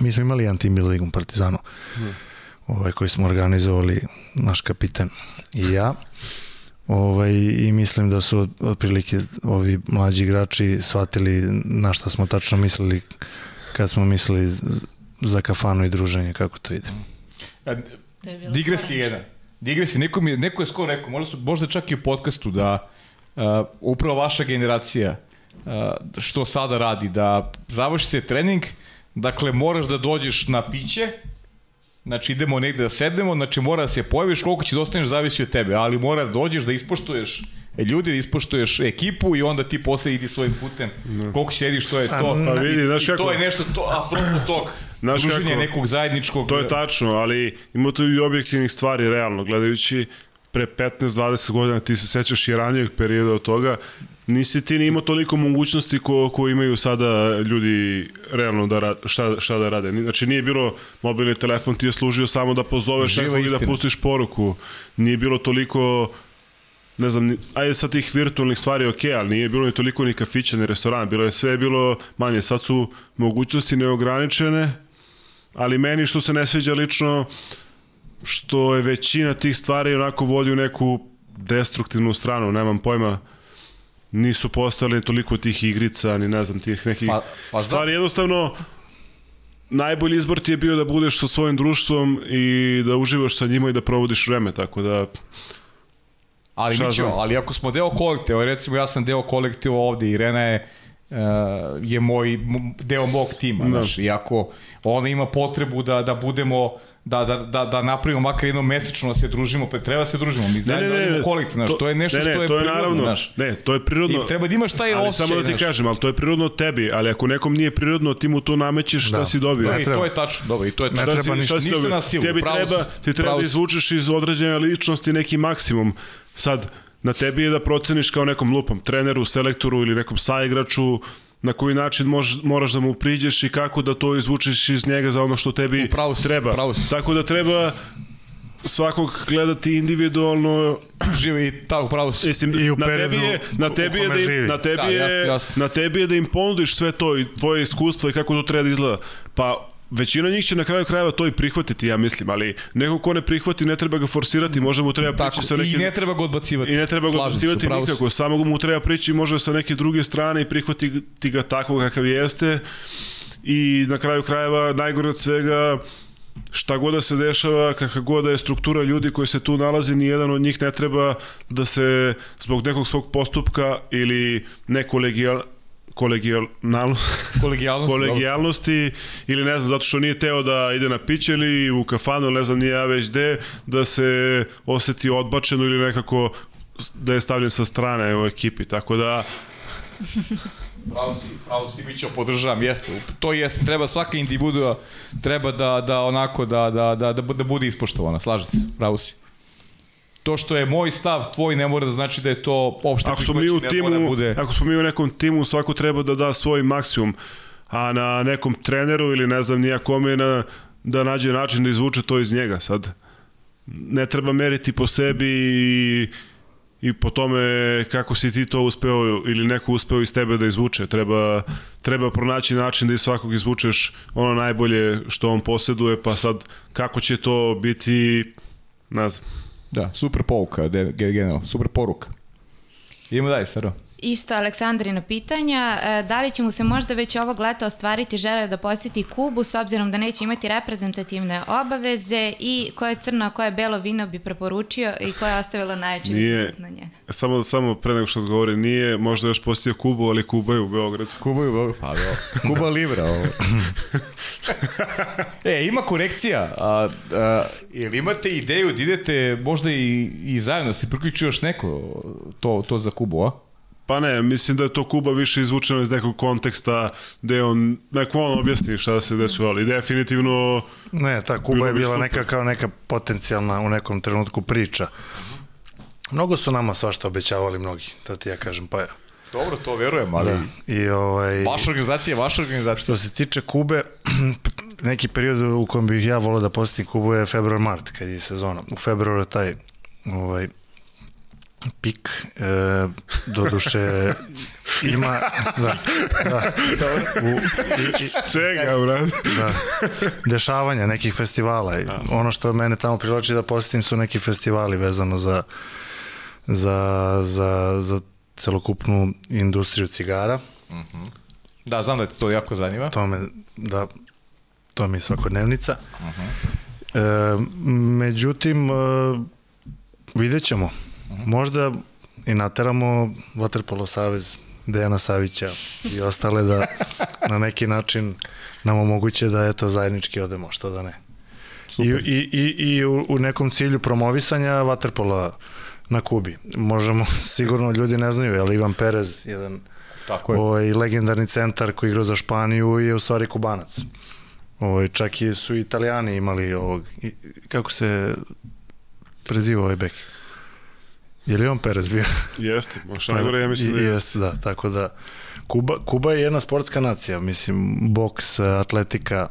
Mi smo imali anti-mil ligum Partizanu. Hmm. Ovaj koji smo organizovali naš kapiten i ja. Ovaj, I mislim da su otprilike ovi mlađi igrači shvatili na šta smo tačno mislili kad smo mislili za kafanu i druženje, kako to ide. Digres je jedan. Digres je, neko, mi, neko je skoro rekao, možda, su, možda čak i u podcastu da uh, upravo vaša generacija uh, što sada radi, da završi se trening, dakle moraš da dođeš na piće, Znači idemo negde da sednemo, znači mora da se pojaviš, koliko će da ostaneš zavisi od tebe, ali mora da dođeš da ispoštuješ ljudi, da ispoštuješ ekipu i onda ti posle idi svojim putem. No. Koliko sediš, to je to. Pa vidi, znaš kako... to je nešto, to, apropo tog, znaš druženja kako, nekog zajedničkog... To je tačno, ali ima tu i objektivnih stvari, realno, gledajući pre 15-20 godina ti se sećaš i ranijeg perioda od toga, nisi ti ni imao toliko mogućnosti ko, ko imaju sada ljudi realno da rad, šta, šta da rade. Znači nije bilo mobilni telefon, ti je služio samo da pozoveš Živa nekog i da pustiš poruku. Nije bilo toliko ne znam, ajde sad tih virtualnih stvari ok, ali nije bilo ni toliko ni kafića, ni restorana, bilo je sve bilo manje. Sad su mogućnosti neograničene, ali meni što se ne sviđa lično, što je većina tih stvari onako vodi u neku destruktivnu stranu, nemam pojma, nisu postali toliko tih igrica, ni ne znam, tih nekih pa, pa stvari. Jednostavno, najbolji izbor ti je bio da budeš sa svojim društvom i da uživaš sa njima i da provodiš vreme, tako da... Ali mi ćemo, ali ako smo deo kolektiva, recimo ja sam deo kolektiva ovde, Irena je uh, je moj deo mog tima, da. znaš, i ako ona ima potrebu da, da budemo da, da, da, da napravimo makar jedno mesečno da se družimo, pa treba da se družimo, mi zajedno ne, ne, ne, kolektiv, znaš, to, to je nešto ne, ne, što je, to je prirodno, naravno, znaš. Ne, to je prirodno. I treba da imaš taj ali osjećaj, samo da ti znaš. kažem, ali to je prirodno tebi, ali ako nekom nije prirodno, ti mu to namećeš šta da. si dobio. Da, i to je tačno, dobro, i to je tačno. Ne treba ništa, ništa na silu, tebi pravo, treba, ti treba da izvučeš iz određene ličnosti neki maksimum. Sad, na tebi je da proceniš kao nekom lupom, treneru, selektoru ili nekom saigraču, na koji način mož, moraš da mu priđeš i kako da to izvučeš iz njega za ono što tebi upravo si, treba. Upravo si. Tako da treba svakog gledati individualno živi i tako pravo si. Mislim, I u na tebi je na tebi je da im, na tebi da, je jasno, jasno. na tebi je da im ponudiš sve to i tvoje iskustvo i kako to treba da izgleda. Pa Većina njih će na kraju krajeva to i prihvatiti, ja mislim, ali neko ko ne prihvati ne treba ga forsirati, može mu treba prići Tako, sa neke... I ne treba ga odbacivati. I ne treba ga odbacivati nikako, samo mu treba prići može sa neke druge strane i prihvatiti ga tako kakav jeste. I na kraju krajeva najgore od svega šta god da se dešava, kakva god da je struktura ljudi koji se tu nalazi, ni jedan od njih ne treba da se zbog nekog svog postupka ili nekolegial, kolegijalnost, kolegijalnosti, kolegijalnosti ili ne znam, zato što nije teo da ide na piće ili u kafanu, ne znam, nije ja već gde, da se oseti odbačeno ili nekako da je stavljen sa strane u ekipi, tako da Pravo si, pravo si, Mićo, podržavam, jeste. To jeste, treba svaka individua, treba da, da onako, da, da, da, da, da bude ispoštovana, slažem se, pravo si to što je moj stav, tvoj ne mora da znači da je to opšte ako smo mi u timu, da bude... Ako smo mi u nekom timu, svako treba da da svoj maksimum, a na nekom treneru ili ne znam nija kome na, da nađe način da izvuče to iz njega. Sad, ne treba meriti po sebi i, i po tome kako si ti to uspeo ili neko uspeo iz tebe da izvuče. Treba, treba pronaći način da iz svakog izvučeš ono najbolje što on poseduje, pa sad kako će to biti, ne znam. Da, super pouka, generalno, super poruka. Idemo dalje, Saro. Isto Aleksandrina pitanja, e, da li će mu se možda već ovog leta ostvariti žele da posjeti Kubu s obzirom da neće imati reprezentativne obaveze i koje crno, koje belo vino bi preporučio i koje je ostavilo najveći nije, na njega? Samo, samo pre nego što odgovori, nije možda još posjetio Kubu, ali Kuba je u Beogradu. Kuba je u Beogradu, pa da. Kuba Libra. Ovo. e, ima korekcija. A, a, jel imate ideju da idete možda i, i zajedno, se priključi još neko to, to za Kubu, a? Pa ne, mislim da je to Kuba više izvučeno iz nekog konteksta gde on, neko on objasni šta se desilo, ali definitivno... Ne, ta Kuba je bila neka kao neka potencijalna u nekom trenutku priča. Mnogo su nama svašta obećavali mnogi, to ti ja kažem, pa Dobro, to verujem, ali... Da. I, ovaj, vaša organizacija, vaša organizacija. Što se tiče Kube, neki period u kojem bih ja volao da posjetim Kubu je februar-mart, kad je sezona. U februaru taj ovaj, pik, e, duše ima da, da, u, i, i, Čega, brad? Da, dešavanja nekih festivala. I ono što mene tamo privlači da posjetim su neki festivali vezano za za, za, za celokupnu industriju cigara. Mhm. Da, znam da te to jako zanima. To me, da, to mi je svakodnevnica. Uh -huh. e, međutim, e, vidjet ćemo. -huh. Možda i nateramo Vaterpolo Savez Dejana Savića i ostale da na neki način nam omoguće da eto zajednički odemo, što da ne. Super. I, i, i, i u, u nekom cilju promovisanja Vaterpola na Kubi. Možemo, sigurno ljudi ne znaju, ali Ivan Perez, jedan Tako je. ovaj, legendarni centar koji igra za Španiju je u stvari kubanac. Ovaj, čak i su italijani imali ovog, kako se preziva ovaj bek? Je li on Perez bio? Jeste, možda najgore, ja mislim da jeste. Jeste, da, tako da Kuba, Kuba je jedna sportska nacija, mislim, boks, atletika,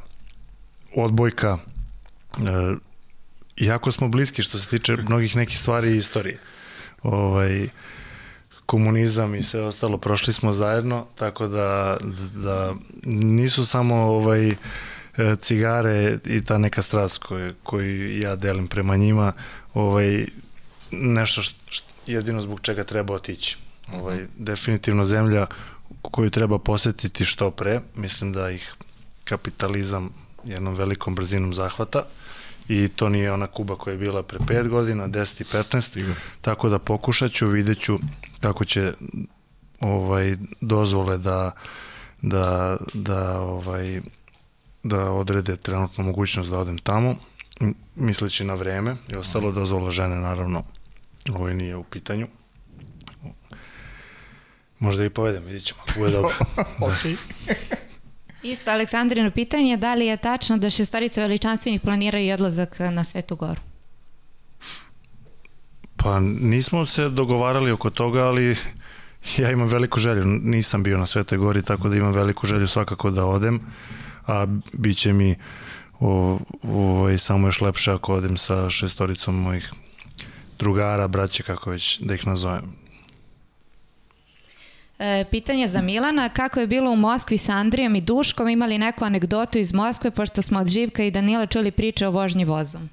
odbojka, e, jako smo bliski što se tiče mnogih nekih stvari i istorije. Ovaj, komunizam i sve ostalo, prošli smo zajedno, tako da, da nisu samo ovaj, cigare i ta neka strast koju, koju ja delim prema njima, ovaj, nešto što, što jedino zbog čega treba otići. Ovaj, mhm. definitivno zemlja koju treba posetiti što pre, mislim da ih kapitalizam jednom velikom brzinom zahvata. I to nije ona Kuba koja je bila pre 5 godina, 10 i 15, tako da pokušat ću, vidjet ću kako će ovaj, dozvole da, da, da, ovaj, da odrede trenutno mogućnost da odem tamo, misleći na vreme i ostalo dozvola žene naravno ovaj nije u pitanju. Možda i povedem, vidjet ćemo, bude dobro. da. Isto Aleksandrino pitanje, da li je tačno da šestorica veličanstvenih planiraju odlazak na Svetu Goru? Pa nismo se dogovarali oko toga, ali ja imam veliku želju. Nisam bio na Svetoj Gori, tako da imam veliku želju svakako da odem, a bit će mi o, ovaj, samo još lepše ako odem sa šestoricom mojih drugara, braće, kako već da ih nazovem. E, pitanje za Milana, kako je bilo u Moskvi sa Andrijom i Duškom, imali neku anegdotu iz Moskve, pošto smo od Živka i Danila čuli priče o vožnji vozom?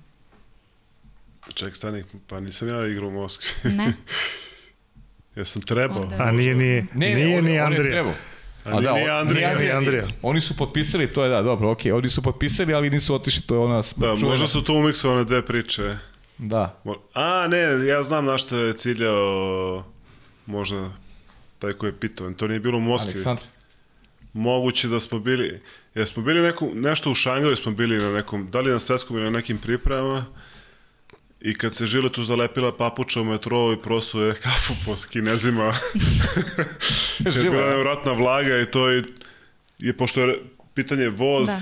Ček, stani, pa nisam ja igrao u Moskvi. Ne? ja sam trebao. A nije ni, ne, nije on, ni Andrija. On A, A da, nije Andrija. Andrija. Andrija. Oni su potpisali, to je da, dobro, okej. Okay. Oni su potpisali, ali nisu otišli, to je ona... Da, možda su tu umiksovane dve priče. Da. A, ne, ja znam na što je ciljao možda taj koji je pitao. To nije bilo u Moskvi. Aleksandar. Moguće da smo bili, jer smo bili neku, nešto u Šangaju smo bili na nekom, da li na svetskom ili na nekim pripremama, I kad se žile tu zalepila papuča u metrou i prosuje kafu po kinezima, je bila nevratna vlaga i to je, je pošto je pitanje voz, da.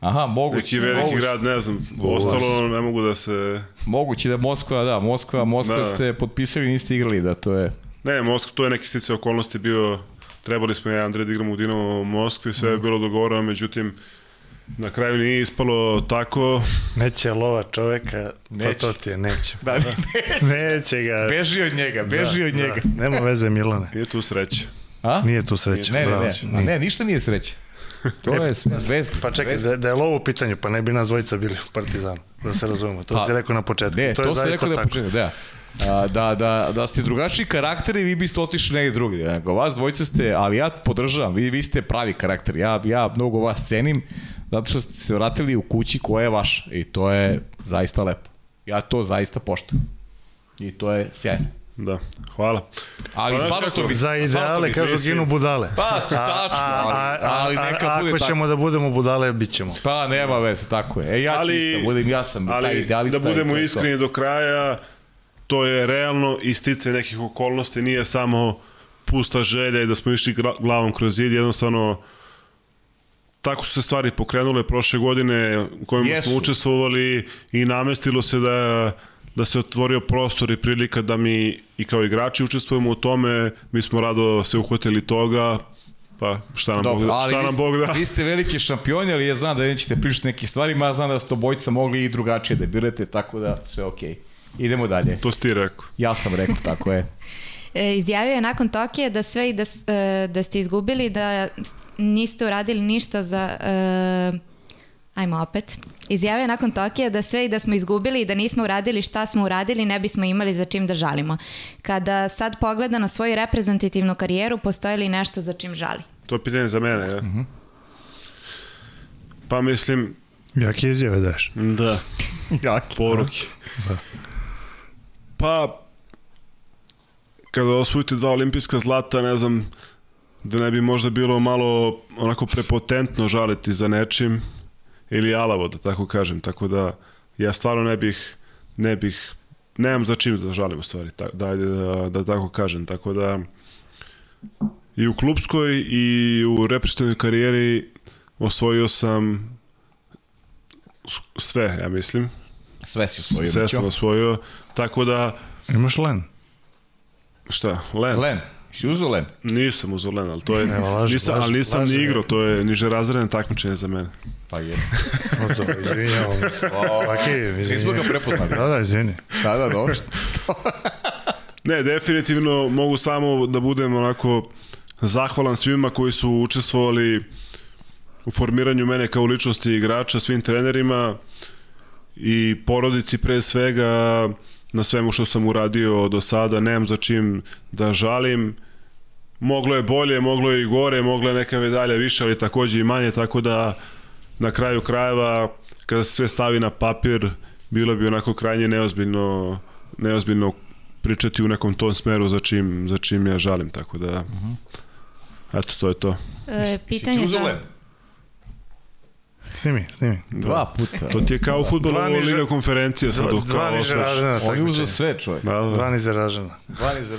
Aha, moguće. Neki veliki moguće. grad, ne znam, ostalo ne mogu da se... Moguće da Moskva, da, Moskva, Moskva da. ste potpisali, niste igrali, da to je... Ne, Moskva, to je neki stice okolnosti bio, trebali smo ja Andrej da igramo u Dinamo u Moskvi, sve je mm. bilo dogovoreno, međutim, Na kraju nije ispalo tako. Neće lova čoveka, pa neće. pa to ti je, neće. Da, neće. neće ga. Beži od njega, beži da, od njega. Da. Nema veze Milane. Nije tu sreće. A? Nije tu sreće. Ne, ne, ne, ne, ništa nije sreće. To je zvezda. Pa čekaj, da, da je lovo u pitanju, pa ne bi nas dvojica bili u Partizanu, da se razumemo. To pa, si rekao na početku. Ne, to, to si rekao na početku, da a, da, da, da ste drugačiji karakteri, vi biste otišli negdje drugi. Nego, vas dvojice ste, ali ja podržavam, vi, vi ste pravi karakter. Ja, ja mnogo vas cenim, zato što ste se vratili u kući koja je vaša. I to je zaista lepo. Ja to zaista poštam. I to je sjajno. Da, hvala. Ali stvarno to bi... Za ideale, kažu, ginu budale. Pa, tačno, ali, ali neka a, bude ako ćemo da budemo budale, bit ćemo. Pa, nema veze, tako je. E, ja ću ali, isto, budem, ja sam ali, taj idealista. Da budemo iskreni do kraja, to je realno istice nekih okolnosti, nije samo pusta želja i da smo išli glavom kroz zid, jednostavno tako su se stvari pokrenule prošle godine u kojima yes. smo učestvovali i namestilo se da da se otvorio prostor i prilika da mi i kao igrači učestvujemo u tome, mi smo rado se uhvatili toga, pa šta nam, Dobro, Bog, šta nam Bog da. Vi ste veliki šampioni, ali ja znam da nećete pričati nekih stvari, ma znam da ste obojca mogli i drugačije da birate, tako da sve okej. Okay. Idemo dalje. To si ti rekao. Ja sam rekao, tako je. E, izjavio je nakon Tokije da sve i da, e, da ste izgubili, da niste uradili ništa za... Uh, ajmo opet. Izjavio je nakon Tokija da sve i da smo izgubili i da nismo uradili šta smo uradili, ne bismo imali za čim da žalimo. Kada sad pogleda na svoju reprezentativnu karijeru, postoji li nešto za čim žali? To je pitanje za mene, ja? Uh mhm. -huh. Pa mislim... Jaki izjave daš? Da. Jaki. Poruke. Da. Pa, kada osvojite dva olimpijska zlata, ne znam, da ne bi možda bilo malo onako prepotentno žaliti za nečim ili alavo, da tako kažem. Tako da ja stvarno ne bih, ne bih, nemam za čim da žalim u stvari, da, da, da, da tako kažem. Tako da i u klubskoj i u reprezentativnoj karijeri osvojio sam sve, ja mislim. Sve si osvojio. Sve sam osvojio, tako da... Imaš len? Šta, len? Len. Si uzao len? Nisam uzao len, ali to je... Ne, laži, nisam, laži, ali nisam laži, ni igrao, to je niže razredne takmičenje za mene. Pa je. o to, izvinjavam se. Ok, izvinjavam. Nismo ga prepoznali. Da, da, izvini. Da, da, dobro. ne, definitivno mogu samo da budem onako zahvalan svima koji su učestvovali u formiranju mene kao ličnosti igrača, svim trenerima i porodici pre svega, na svemu što sam uradio do sada, nemam za čim da žalim. Moglo je bolje, moglo je i gore, moglo je neka medalja više, ali takođe i manje, tako da na kraju krajeva, kada se sve stavi na papir, bilo bi onako krajnje neozbiljno, neozbiljno pričati u nekom tom smeru za čim, za čim ja žalim, tako da... Uh -huh. Eto, to je to. E, pitanje za... Snimi, snimi. Dva puta. To ti je kao futbola liga konferencija sad. Dva, dva niže ražena. On je uzao sve čovjek. Da, da. Dva niže ražena. Dva niže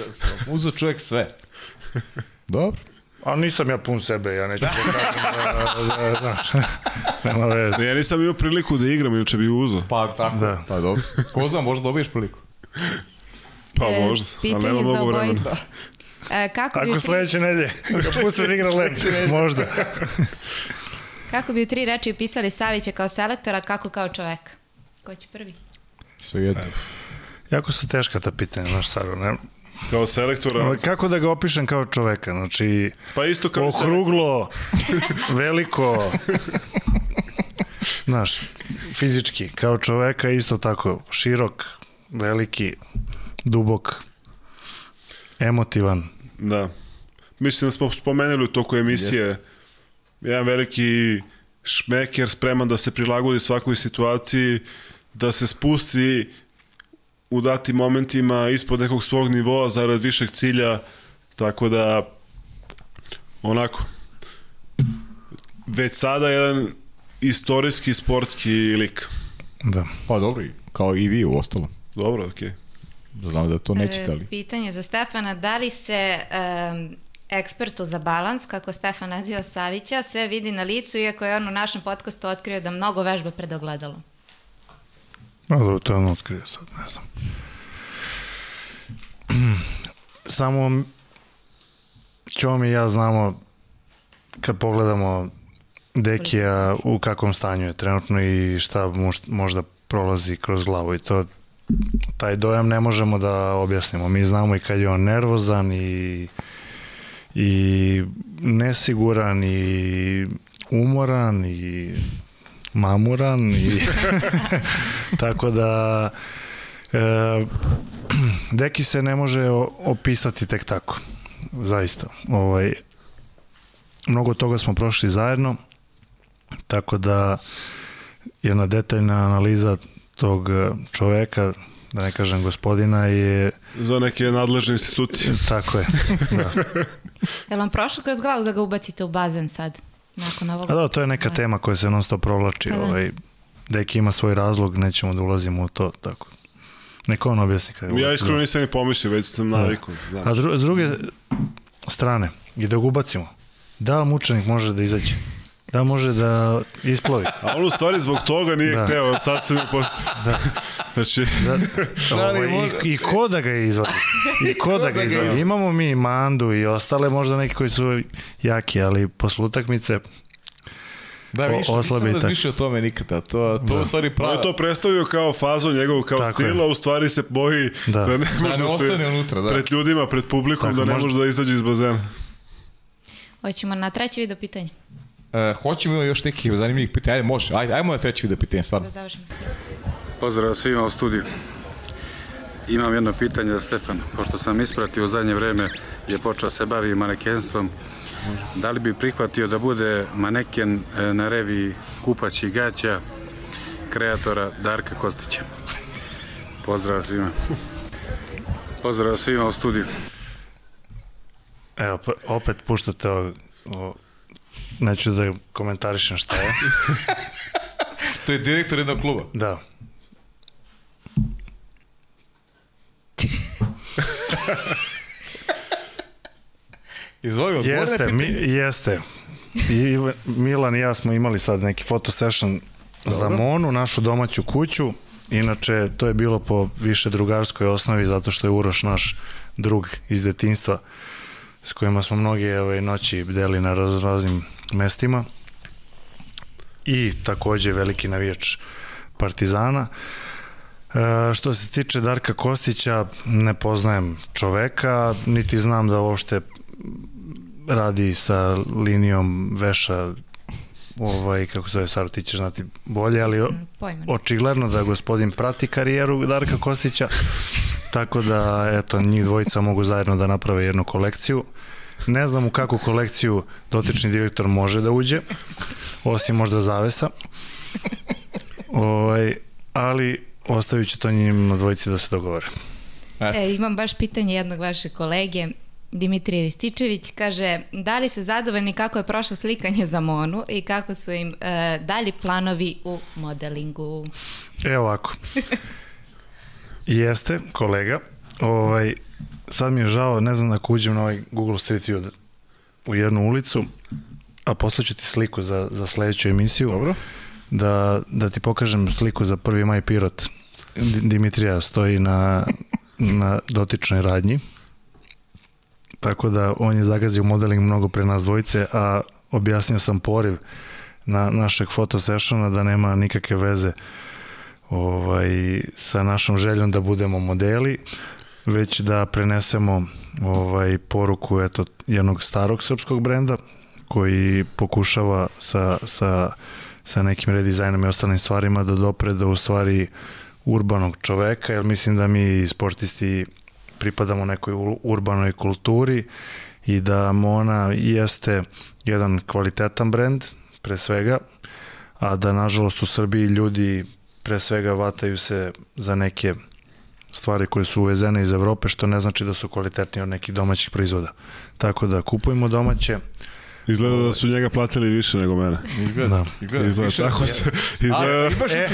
Uzao čovjek sve. Dobro. A nisam ja pun sebe, ja neću da kažem da, da, znaš, nema veze. Ja nisam imao priliku da igram, inače bi uzao. Pa tako, da. pa dobro. Ko zna, možda dobiješ priliku. Pa e, možda, ali nema mnogo vremena. E, kako Ako bi sledeće nedelje, da puste da igra lep, možda. Kako bi u tri reči opisali Savića kao selektora, kako kao čoveka? Ko će prvi? Sve jedno. Jako su teška ta pitanja, znaš, Saro. Ne? Kao selektora... Kako da ga opišem kao čoveka? Znači, pa isto kao okruglo, veliko, znaš, fizički, kao čoveka isto tako, širok, veliki, dubok, emotivan. Da. Mislim da smo spomenuli u toku emisije yes jedan veliki šmeker spreman da se prilagodi svakoj situaciji, da se spusti u datim momentima ispod nekog svog nivoa zarad višeg cilja, tako da onako već sada jedan istorijski sportski lik. Da. Pa dobro, kao i vi u ostalom. Dobro, okej. Okay. Da znam da to nećete, ali... Pitanje za Stefana, da li se um, ekspertu za balans, kako Stefan naziva Savića, sve vidi na licu, iako je on u našem podcastu otkrio da mnogo vežba pred ogledalom. Ma da, to on otkrio sad, ne znam. Samo Ćom i ja znamo kad pogledamo Dekija u kakvom stanju je trenutno i šta možda prolazi kroz glavu i to taj dojam ne možemo da objasnimo. Mi znamo i kad je on nervozan i i nesiguran i umoran i mamuran i tako da e, Deki se ne može opisati tek tako zaista. Ovaj mnogo toga smo prošli zajedno tako da jedna detaljna analiza tog čoveka da ne kažem gospodina je za neke nadležne institucije. Tako je da. Je vam prošlo kroz glavu da ga ubacite u bazen sad? Nakon ovoga? A da, to je neka tema koja se non stop provlači. Pa da. Ovaj, Deki ima svoj razlog, nećemo da ulazimo u to, tako. Neko on objasni kada Ja iskreno nisam ni pomislio, već sam da. navikao. Da. A dru, s druge strane, i da ga ubacimo, da li mučenik može da izađe? Da može da isplovi. A on u stvari zbog toga nije da. hteo, sad se mi po... da. Znači... Da, ovaj, i, I ko da ga izvadi? I ko da ga izvadi? Imamo mi Mandu i ostale možda neki koji su jaki, ali posle utakmice Da, više, nisam razmišljao o tome nikada. To, to da. u stvari prava. On je to predstavio kao fazu njegovog kao Tako stila, je. u stvari se boji da, da ne može da, ne se unutra, da. pred ljudima, pred publikom, Tako, da ne može da izađe iz bazena. Hoćemo na treće video pitanje. E, hoćemo još nekih zanimljivih pitanja. Ajde, može. Ajde, ajmo na treće video pitanje, stvarno. Da završimo s tim. Pozdrav svima u studiju. Imam jedno pitanje za Stefan. Pošto sam ispratio u zadnje vreme je počeo se bavi manekenstvom, da li bi prihvatio da bude maneken e, na reviji Kupaći gaća kreatora Darka Kostića? Pozdrav svima. Pozdrav svima u studiju. Evo, pa, opet puštate o, o neću da komentarišem šta je. to je direktor jednog kluba. Da. Izvoli, jeste, mi, jeste. I Milan i ja smo imali sad neki fotosession za Monu, našu domaću kuću. Inače, to je bilo po više drugarskoj osnovi, zato što je Uroš naš drug iz detinstva s kojima smo mnoge ove noći bdeli na raz, raznim mestima i takođe veliki navijač Partizana. E, što se tiče Darka Kostića, ne poznajem čoveka, niti znam da uopšte radi sa linijom veša ovaj, kako zove Saru, ti ćeš znati bolje, ali očigledno da gospodin prati karijeru Darka Kostića, tako da, eto, njih dvojica mogu zajedno da naprave jednu kolekciju. Ne znam u kakvu kolekciju dotični direktor može da uđe, osim možda zavesa. Ovaj, ali ostavit ću to njim na dvojici da se dogovore. E, imam baš pitanje jednog vaše kolege. Dimitrij Rističević kaže da li su zadovoljni kako je prošlo slikanje za Monu i kako su im e, dalji planovi u modelingu? Evo ovako. Jeste, kolega. Ovaj, sad mi je žao, ne znam ako uđem na ovaj Google Street View u jednu ulicu, a poslaću ti sliku za, za sledeću emisiju. Dobro. Da, da ti pokažem sliku za prvi maj Pirot. Dimitrija stoji na, na dotičnoj radnji tako da on je zagazio modeling mnogo pre nas dvojice, a objasnio sam poriv na našeg fotosessiona da nema nikakve veze ovaj, sa našom željom da budemo modeli, već da prenesemo ovaj poruku eto, jednog starog srpskog brenda koji pokušava sa, sa, sa nekim redizajnom i ostalim stvarima da dopre do u stvari urbanog čoveka, jer mislim da mi sportisti pripadamo nekoj urbanoj kulturi i da Mona jeste jedan kvalitetan brend, pre svega, a da nažalost u Srbiji ljudi pre svega vataju se za neke stvari koje su uvezene iz Evrope, što ne znači da su kvalitetnije od nekih domaćih proizvoda. Tako da kupujemo domaće, Izgleda da su njega platili više nego mene. Izgleda. Da. Izgleda, izgleda tako se. Izgleda... Ali imaš e,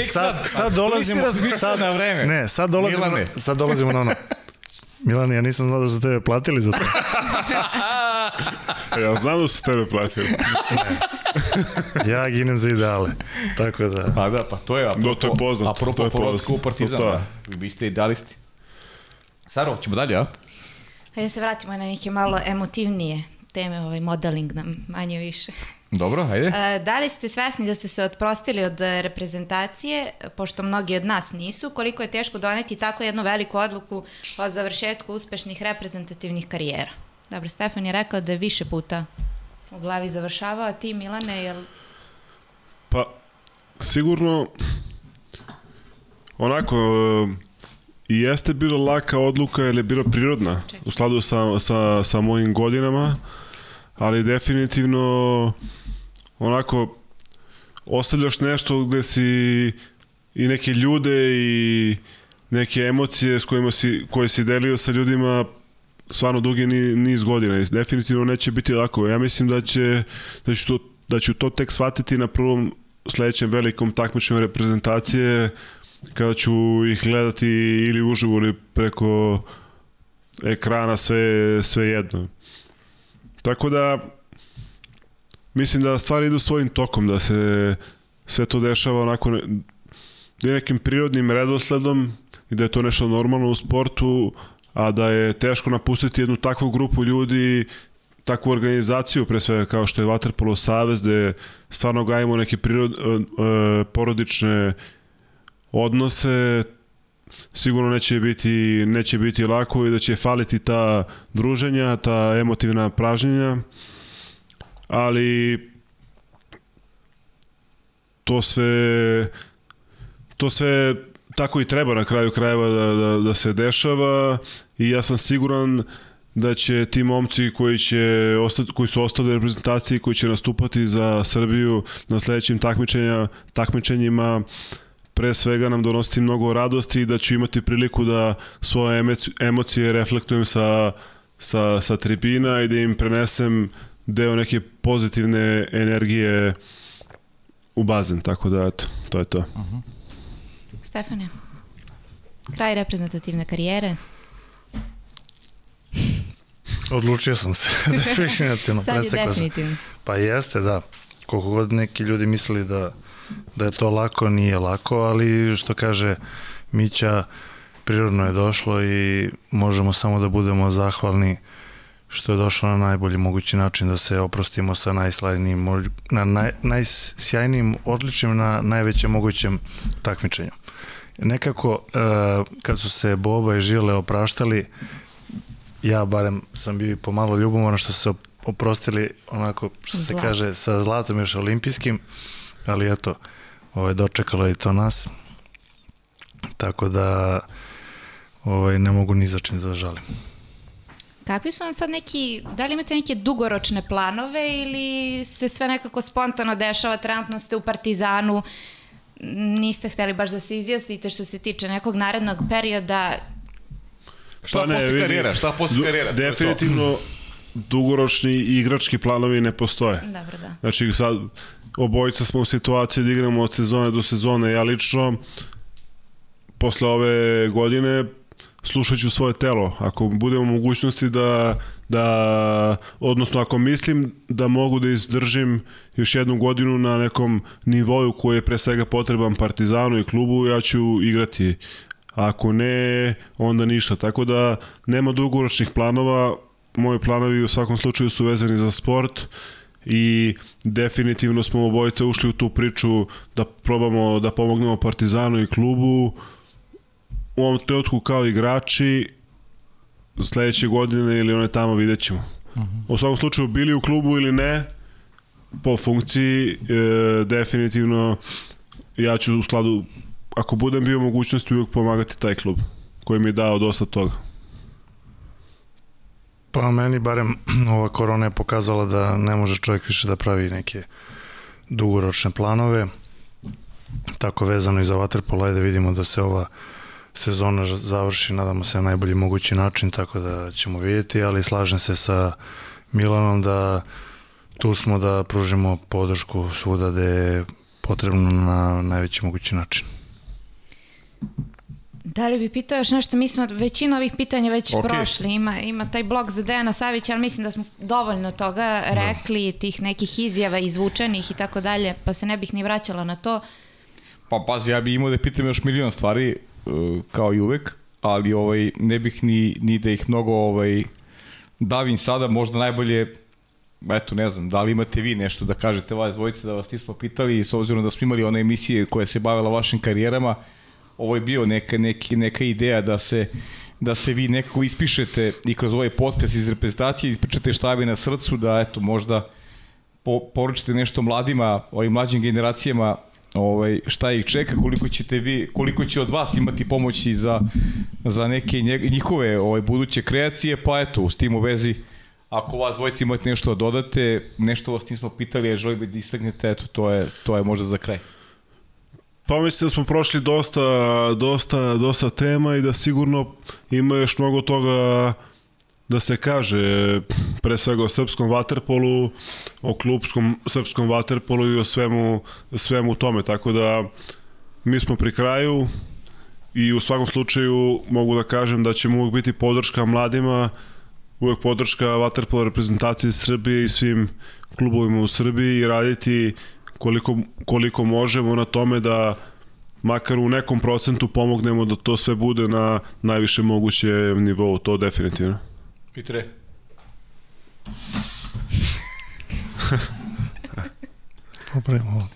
e, sad, sad dolazimo... Sad, na vreme. Ne, sad dolazimo, Milane. sad dolazimo na ono. Milan, ja nisam znao da su tebe platili za to. ja znam da su tebe platili. ja ginem za ideale. Tako da... Pa da, pa to je apropo, no, to je poznat. Apropo to je poznat. Partizana. Vi ste idealisti. Saro, ćemo dalje, a? Hajde se vratimo na neke malo emotivnije teme, ovaj modeling nam manje više. Dobro, hajde. E, da li ste svesni da ste se otprostili od reprezentacije, pošto mnogi od nas nisu, koliko je teško doneti tako jednu veliku odluku o završetku uspešnih reprezentativnih karijera? Dobro, Stefan je rekao da je više puta u glavi završavao, a ti Milane, jel... Pa, sigurno onako i jeste bila laka odluka jer je bila prirodna u skladu sa, sa, sa mojim godinama ali definitivno onako ostavljaš nešto gde si i neke ljude i neke emocije s kojima si, koje si delio sa ljudima stvarno dugi niz godina i definitivno neće biti lako. Ja mislim da će da ću to, da ću to tek shvatiti na prvom sledećem velikom takmičenju reprezentacije kada ću ih gledati ili uživo ili preko ekrana sve, sve jedno. Tako da mislim da stvari idu svojim tokom, da se sve to dešava onako nekim prirodnim redosledom i da je to nešto normalno u sportu, a da je teško napustiti jednu takvu grupu ljudi takvu organizaciju, pre svega kao što je Waterpolo Savez, gde stvarno gajimo neke prirod, uh, porodične odnose, sigurno neće biti, neće biti lako i da će faliti ta druženja, ta emotivna pražnjenja, ali to sve to sve tako i treba na kraju krajeva da, da, da se dešava i ja sam siguran da će ti momci koji, će ostati, koji su ostali u reprezentaciji, koji će nastupati za Srbiju na sledećim takmičenja, takmičenjima, pre svega nam donositi mnogo radosti i da ću imati priliku da svoje emocije reflektujem sa, sa, sa tribina i da im prenesem deo neke pozitivne energije u bazen, tako da eto, to je to. Uh mhm. -huh. Stefane, kraj reprezentativne karijere. Odlučio sam se definitivno. Sad je definitivno. Pa jeste, da. Koliko god neki ljudi mislili da, da je to lako, nije lako, ali što kaže Mića, prirodno je došlo i možemo samo da budemo zahvalni što je došlo na najbolji mogući način da se oprostimo sa najslajnijim, na naj, najsjajnijim, odličnim na najvećem mogućem takmičenju. Nekako, uh, kad su se Boba i Žile opraštali, ja barem sam bio i pomalo ljubomoran što su se oprostili onako, što se Zlat. kaže, sa zlatom još olimpijskim, ali eto, ovaj, dočekalo je to nas. Tako da ovaj, ne mogu ni za čim da žalim. Kakvi su vam sad neki, da li imate neke dugoročne planove ili se sve nekako spontano dešava, trenutno ste u Partizanu, niste hteli baš da se izjasnite što se tiče nekog narednog perioda, Šta pa ne, posle karijera? Šta posle karijera? Definitivno dugoročni igrački planovi ne postoje. Dobro, da. Znači sad obojica smo u situaciji da igramo od sezone do sezone. Ja lično posle ove godine slušat ću svoje telo. Ako budemo mogućnosti da, da, odnosno ako mislim da mogu da izdržim još jednu godinu na nekom nivoju koji je pre svega potreban Partizanu i klubu, ja ću igrati ako ne, onda ništa. Tako da nema dugoročnih planova, moji planovi u svakom slučaju su vezani za sport i definitivno smo obojice ušli u tu priču da probamo da pomognemo Partizanu i klubu u ovom trenutku kao igrači sledeće godine ili one tamo vidjet ćemo. Uh mhm. -huh. U svakom slučaju bili u klubu ili ne, po funkciji e, definitivno ja ću u skladu ako budem bio mogućnosti uvijek pomagati taj klub koji mi je dao dosta toga. Pa meni barem ova korona je pokazala da ne može čovjek više da pravi neke dugoročne planove. Tako vezano i za Waterpolo, ajde vidimo da se ova sezona završi, nadamo se na najbolji mogući način, tako da ćemo vidjeti, ali slažem se sa Milanom da tu smo da pružimo podršku svuda gde je potrebno na najveći mogući način. Da li bi pitao još nešto? Mi smo većinu ovih pitanja već okay. prošli. Ima, ima taj blog za Dejana Savića, ali mislim da smo dovoljno toga da. rekli, no. tih nekih izjava izvučenih i tako dalje, pa se ne bih ni vraćala na to. Pa pazi, ja bih imao da pitam još milion stvari, uh, kao i uvek, ali ovaj, ne bih ni, ni da ih mnogo ovaj, davim sada, možda najbolje eto, ne znam, da li imate vi nešto da kažete vas dvojice da vas nismo pitali, s obzirom da smo imali one emisije koje se bavila vašim karijerama, ovo je bio neka, neka, neka ideja da se da se vi nekako ispišete i kroz ovaj podcast iz reprezentacije ispričate šta bi na srcu, da eto možda po, poručite nešto mladima, ovim mlađim generacijama ovaj, šta ih čeka, koliko ćete vi, koliko će od vas imati pomoći za, za neke njihove ovaj, buduće kreacije, pa eto, s tim u vezi, ako vas dvojice imate nešto da dodate, nešto vas nismo pitali, a želite da istagnete, eto, to je, to je možda za kraj. Pa mislim da smo prošli dosta, dosta, dosta tema i da sigurno ima još mnogo toga da se kaže pre svega o srpskom vaterpolu, o klubskom srpskom vaterpolu i o svemu, svemu tome. Tako da mi smo pri kraju i u svakom slučaju mogu da kažem da ćemo uvek biti podrška mladima, uvek podrška vaterpolo reprezentacije Srbije i svim klubovima u Srbiji i raditi koliko, koliko možemo na tome da makar u nekom procentu pomognemo da to sve bude na najviše moguće nivou, to definitivno. Pitre. Popravimo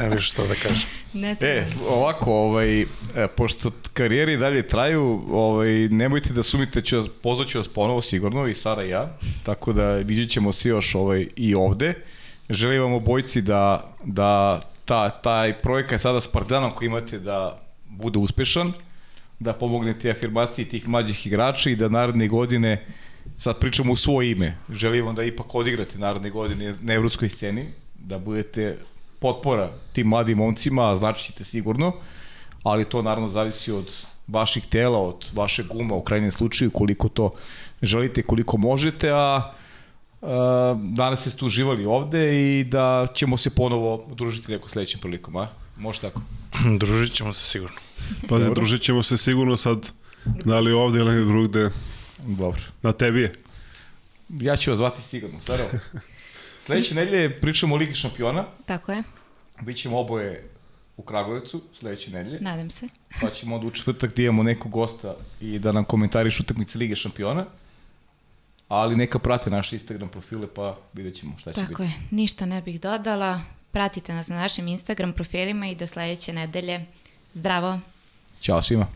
ne više što da kažem. Ne e, ovako, ovaj, e, pošto karijeri dalje traju, ovaj, nemojte da sumite, ću, pozvaću vas ponovo sigurno, i Sara i ja, tako da vidjet ćemo se još ovaj, i ovde. Želim vam obojci da, da ta, taj projekat sada s Partizanom koji imate da bude uspešan, da pomognete afirmaciji tih mlađih igrača i da naredne godine, sad pričamo u svoje ime, želim vam da ipak odigrate naredne godine na evropskoj sceni, da budete potpora tim mladim momcima, znači ćete sigurno, ali to naravno zavisi od vaših tela, od vašeg guma u krajnjem slučaju, koliko to želite, koliko možete, a danas ste uživali ovde i da ćemo se ponovo družiti neko sledećem prilikom, a? Može tako? družit ćemo se sigurno. Pa ne, družit ćemo se sigurno sad, da li ovde ili drugde. Dobro. Na tebi je. Ja ću vas zvati sigurno, Sarajevo. Sledeće nedelje pričamo o Ligi šampiona. Tako je. Bićemo oboje u Kragujevcu sledeće nedelje. Nadam se. pa ćemo onda u četvrtak da imamo nekog gosta i da nam komentariš utakmice Lige šampiona. Ali neka prate naše Instagram profile pa vidjet ćemo šta će Tako biti. Tako je, ništa ne bih dodala. Pratite nas na našim Instagram profilima i do sledeće nedelje. Zdravo! Ćao svima!